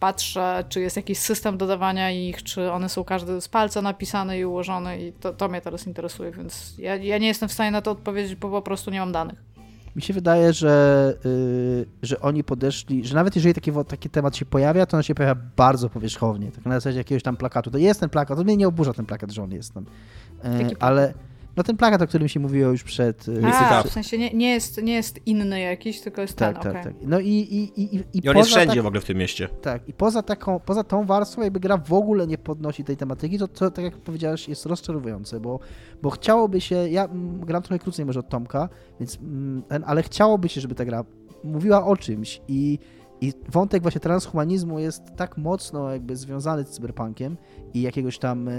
patrzę, czy jest jakiś system dodawania ich, czy one są każdy z palca napisane i ułożone, i to, to mnie teraz interesuje, więc ja, ja nie jestem w stanie na to odpowiedzieć, bo po prostu nie mam danych. Mi się wydaje, że, yy, że oni podeszli, że nawet jeżeli taki, taki temat się pojawia, to on się pojawia bardzo powierzchownie, tak na zasadzie jakiegoś tam plakatu. To jest ten plakat, to mnie nie oburza ten plakat, że on jest tam. Yy, ale no ten plakat, o którym się mówiło już przed... Y, A, w sensie nie, nie, jest, nie jest inny jakiś, tylko jest tak, ten, tak, okay. tak. No i, i, i, i, I on jest wszędzie tak, w ogóle w tym mieście. Tak, i poza taką, poza tą warstwą jakby gra w ogóle nie podnosi tej tematyki, to, to tak jak powiedziałeś, jest rozczarowujące, bo, bo chciałoby się, ja mm, gram trochę krócej może od Tomka, więc, mm, ale chciałoby się, żeby ta gra mówiła o czymś i i wątek właśnie transhumanizmu jest tak mocno jakby związany z cyberpunkiem i jakiegoś tam e,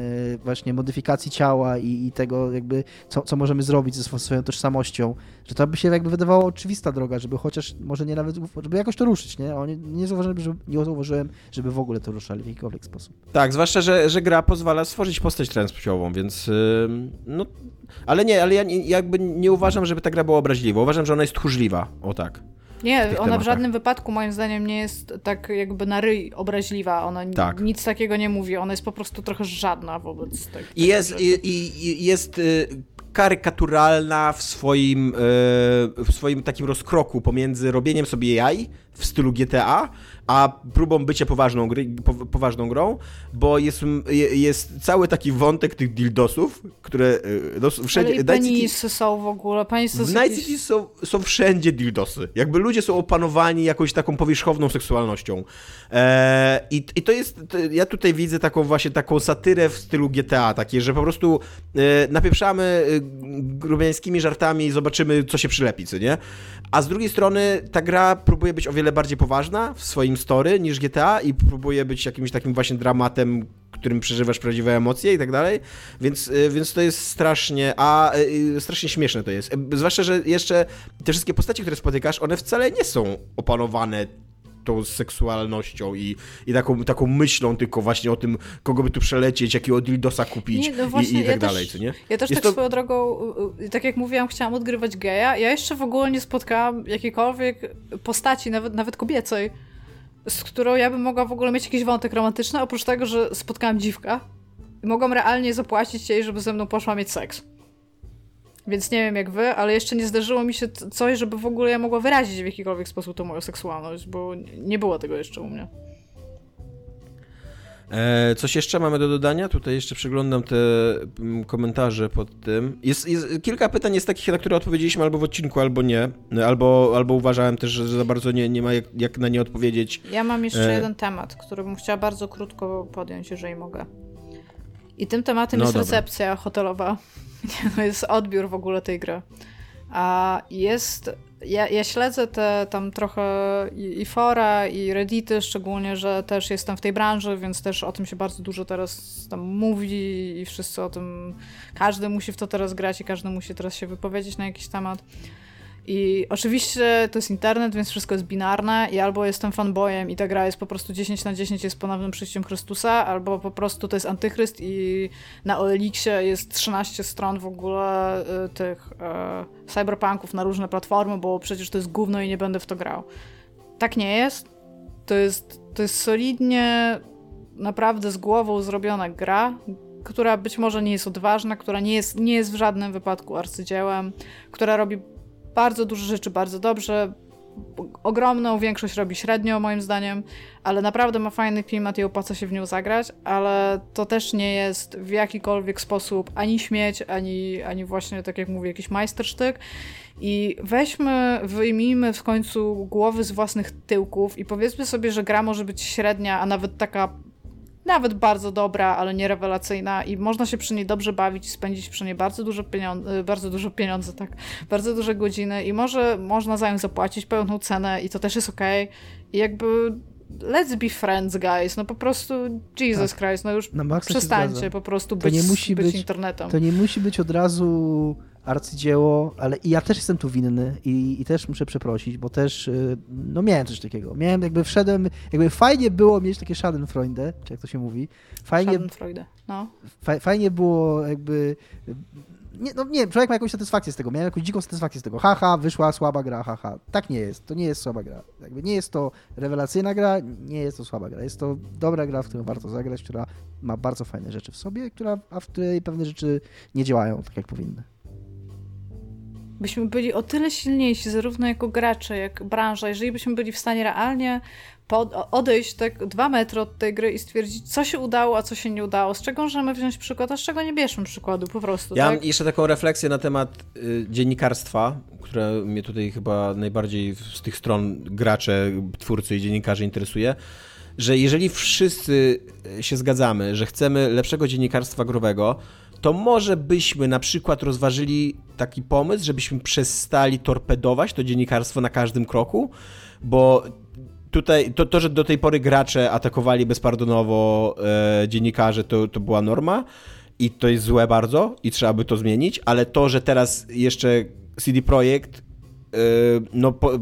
właśnie modyfikacji ciała i, i tego jakby, co, co możemy zrobić ze swoją tożsamością, że to by się jakby wydawało oczywista droga, żeby chociaż, może nie nawet, żeby jakoś to ruszyć, nie? nie, nie, zauważyłem, żeby, nie zauważyłem, żeby w ogóle to ruszali w jakikolwiek sposób. Tak, zwłaszcza, że, że gra pozwala stworzyć postać transpłciową, więc no, ale nie, ale ja jakby nie uważam, żeby ta gra była obraźliwa. Uważam, że ona jest tchórzliwa, o tak. Nie, ona tematach. w żadnym wypadku moim zdaniem nie jest tak jakby na ryj obraźliwa. Ona tak. nic takiego nie mówi. Ona jest po prostu trochę żadna wobec tego. I jest, i, i, jest y, karykaturalna w swoim, y, w swoim takim rozkroku pomiędzy robieniem sobie jaj w stylu GTA, a próbą bycia poważną, gry, po, poważną grą, bo jest, jest cały taki wątek tych dildosów, które y, no, wszędzie... Ale penisy są w ogóle, penisy W Night City są, są wszędzie dildosy. Jakby ludzie są opanowani jakąś taką powierzchowną seksualnością. E, i, I to jest, to ja tutaj widzę taką właśnie taką satyrę w stylu GTA, takie, że po prostu e, napieprzamy e, grubiańskimi żartami i zobaczymy, co się przylepi, co nie? A z drugiej strony ta gra próbuje być o wiele bardziej poważna w swoim story niż GTA i próbuje być jakimś takim właśnie dramatem, którym przeżywasz prawdziwe emocje i tak dalej, więc, y, więc to jest strasznie, a y, strasznie śmieszne to jest. Zwłaszcza, że jeszcze te wszystkie postacie, które spotykasz, one wcale nie są opanowane tą seksualnością i, i taką, taką myślą tylko właśnie o tym, kogo by tu przelecieć, jakiego dildosa kupić nie, no właśnie, i, i, tak ja dalej, też, co nie? Ja też Jest tak to... swoją drogą, tak jak mówiłam, chciałam odgrywać geja. Ja jeszcze w ogóle nie spotkałam jakiejkolwiek postaci, nawet, nawet kobiecej, z którą ja bym mogła w ogóle mieć jakiś wątek romantyczny, oprócz tego, że spotkałam dziwka i mogłam realnie zapłacić jej, żeby ze mną poszła mieć seks. Więc nie wiem jak wy, ale jeszcze nie zdarzyło mi się coś, żeby w ogóle ja mogła wyrazić w jakikolwiek sposób tą moją seksualność, bo nie było tego jeszcze u mnie. E, coś jeszcze mamy do dodania? Tutaj jeszcze przeglądam te mm, komentarze pod tym. Jest, jest, kilka pytań jest takich, na które odpowiedzieliśmy albo w odcinku, albo nie. Albo, albo uważałem też, że za bardzo nie, nie ma jak, jak na nie odpowiedzieć. Ja mam jeszcze e... jeden temat, który bym chciała bardzo krótko podjąć, jeżeli mogę. I tym tematem no jest dobra. recepcja hotelowa. To jest odbiór w ogóle tej gry. A jest. Ja, ja śledzę te tam trochę i, i fora, i reddity, szczególnie, że też jestem w tej branży, więc też o tym się bardzo dużo teraz tam mówi i wszyscy o tym. Każdy musi w to teraz grać i każdy musi teraz się wypowiedzieć na jakiś temat. I oczywiście to jest internet, więc wszystko jest binarne i albo jestem fanboyem i ta gra jest po prostu 10 na 10 jest ponownym przyjściem Chrystusa, albo po prostu to jest antychryst i na OLX-ie jest 13 stron w ogóle y, tych y, cyberpunków na różne platformy, bo przecież to jest gówno i nie będę w to grał. Tak nie jest. To jest, to jest solidnie, naprawdę z głową zrobiona gra, która być może nie jest odważna, która nie jest, nie jest w żadnym wypadku arcydziełem, która robi bardzo dużo rzeczy bardzo dobrze. Ogromną większość robi średnio, moim zdaniem, ale naprawdę ma fajny klimat i opłaca się w nią zagrać, ale to też nie jest w jakikolwiek sposób ani śmieć, ani, ani właśnie, tak jak mówię, jakiś majstersztyk. I weźmy, wyjmijmy w końcu głowy z własnych tyłków i powiedzmy sobie, że gra może być średnia, a nawet taka nawet bardzo dobra, ale nie rewelacyjna i można się przy niej dobrze bawić i spędzić przy niej bardzo dużo pieniędzy, bardzo dużo pieniędzy, tak, bardzo duże godziny i może można za nią zapłacić pełną cenę i to też jest okej. Okay. I jakby let's be friends, guys. No po prostu Jesus tak. Christ, no już przestańcie po prostu być, to nie musi być, być internetem. To nie musi być od razu arcydzieło, ale i ja też jestem tu winny i, i, też muszę przeprosić, bo też y, no miałem coś takiego. Miałem jakby wszedłem, jakby fajnie było mieć takie Schadenfreude, czy jak to się mówi. Fajnie, Schadenfreude, no. fajnie było jakby nie, no nie, człowiek ma jakąś satysfakcję z tego, miałem jakąś dziką satysfakcję z tego. Haha, wyszła słaba gra, haha. Tak nie jest, to nie jest słaba gra. Jakby nie jest to rewelacyjna gra, nie jest to słaba gra. Jest to dobra gra, w którą warto zagrać, która ma bardzo fajne rzeczy w sobie, która, a w której pewne rzeczy nie działają tak, jak powinny byśmy byli o tyle silniejsi, zarówno jako gracze, jak branża, jeżeli byśmy byli w stanie realnie pod, odejść tak dwa metry od tej gry i stwierdzić, co się udało, a co się nie udało, z czego możemy wziąć przykład, a z czego nie bierzemy przykładu, po prostu. Ja tak? mam jeszcze taką refleksję na temat y, dziennikarstwa, które mnie tutaj chyba najbardziej z tych stron gracze, twórcy i dziennikarze interesuje że jeżeli wszyscy się zgadzamy, że chcemy lepszego dziennikarstwa growego, to może byśmy na przykład rozważyli taki pomysł, żebyśmy przestali torpedować to dziennikarstwo na każdym kroku, bo tutaj to, to że do tej pory gracze atakowali bezpardonowo e, to, to była norma i to jest złe bardzo i trzeba by to zmienić, ale to, że teraz jeszcze CD Projekt no, po, y,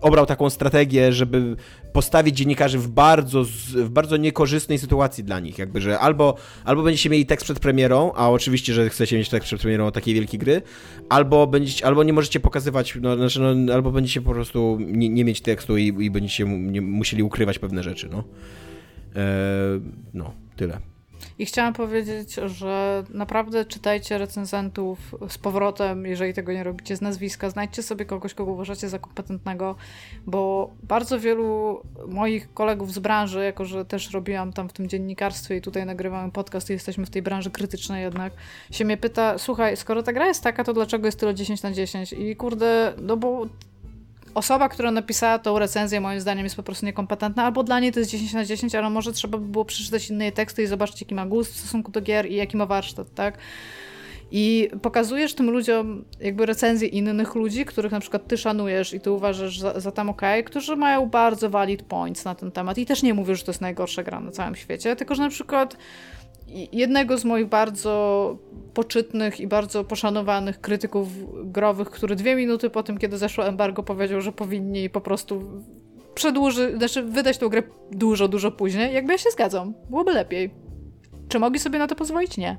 obrał taką strategię, żeby postawić dziennikarzy w bardzo, w bardzo niekorzystnej sytuacji dla nich. Jakby, że albo, albo będziecie mieli tekst przed premierą, a oczywiście, że chcecie mieć tekst przed premierą takiej wielkiej gry, albo, będziecie, albo nie możecie pokazywać, no, znaczy, no, albo będziecie po prostu nie, nie mieć tekstu i, i będziecie musieli ukrywać pewne rzeczy. No, eee, no tyle. I chciałam powiedzieć, że naprawdę czytajcie recenzentów z powrotem, jeżeli tego nie robicie z nazwiska. Znajdźcie sobie kogoś, kogo uważacie za kompetentnego, bo bardzo wielu moich kolegów z branży, jako że też robiłam tam w tym dziennikarstwie i tutaj nagrywamy podcast i jesteśmy w tej branży krytycznej jednak, się mnie pyta, słuchaj, skoro ta gra jest taka, to dlaczego jest tyle 10 na 10? I kurde, no bo osoba, która napisała tą recenzję, moim zdaniem jest po prostu niekompetentna, albo dla niej to jest 10 na 10, ale może trzeba by było przeczytać inne teksty i zobaczyć, jaki ma gust w stosunku do gier i jaki ma warsztat, tak? I pokazujesz tym ludziom jakby recenzje innych ludzi, których na przykład ty szanujesz i ty uważasz za, za tam ok, którzy mają bardzo valid points na ten temat. I też nie mówię, że to jest najgorsza gra na całym świecie, tylko że na przykład jednego z moich bardzo poczytnych i bardzo poszanowanych krytyków growych, który dwie minuty po tym, kiedy zeszło embargo, powiedział, że powinni po prostu przedłuży, znaczy wydać tą grę dużo, dużo później, jakby ja się zgadzam. Byłoby lepiej. Czy mogli sobie na to pozwolić? Nie.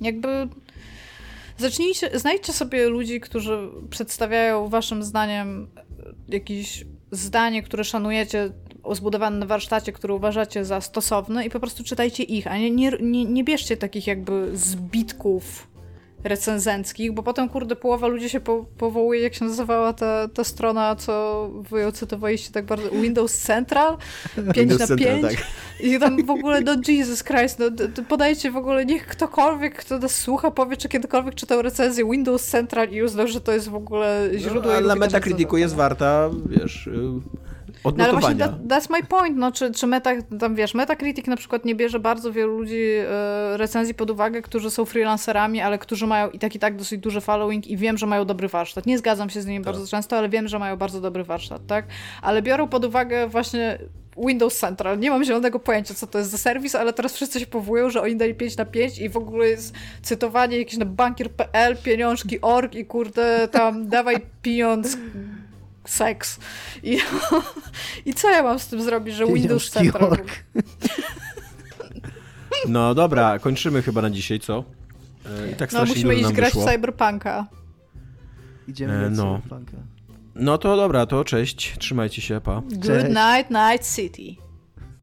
Jakby zacznijcie, znajdźcie sobie ludzi, którzy przedstawiają waszym zdaniem jakieś zdanie, które szanujecie, zbudowane na warsztacie, które uważacie za stosowne i po prostu czytajcie ich, a nie, nie, nie, nie bierzcie takich jakby zbitków recenzenckich, bo potem, kurde, połowa ludzi się po, powołuje, jak się nazywała ta, ta strona, co wy ją cytowaliście tak bardzo, Windows Central, 5 Windows na Central, 5 tak. i tam w ogóle, no Jesus Christ, no, podajcie w ogóle, niech ktokolwiek, kto nas słucha, powie, czy kiedykolwiek czytał recenzję Windows Central i uznał, że to jest w ogóle źródło... No, ale na Metacriticu jest warta, wiesz... Y, odnotowania. No ale właśnie that, that's my point, no, czy, czy meta, tam wiesz, Metacritic na przykład nie bierze bardzo wielu ludzi e, recenzji pod uwagę, którzy są freelancerami, ale którzy mają i tak i tak dosyć duży following i wiem, że mają dobry warsztat. Nie zgadzam się z nimi tak. bardzo często, ale wiem, że mają bardzo dobry warsztat, tak? Ale biorą pod uwagę właśnie Windows Central. Nie mam zielonego pojęcia, co to jest za serwis, ale teraz wszyscy się powołują, że oni dali 5 na 5 i w ogóle jest cytowanie jakieś na bankier.pl, pieniążki.org i kurde, tam dawaj pieniądz seks. I, I co ja mam z tym zrobić, że Windows Central... No dobra, kończymy chyba na dzisiaj, co? E, I tak no musimy iść grać wyszło. w Cyberpunka. Idziemy e, no. Cyberpunka. No to dobra, to cześć, trzymajcie się, pa. Good cześć. night, night city.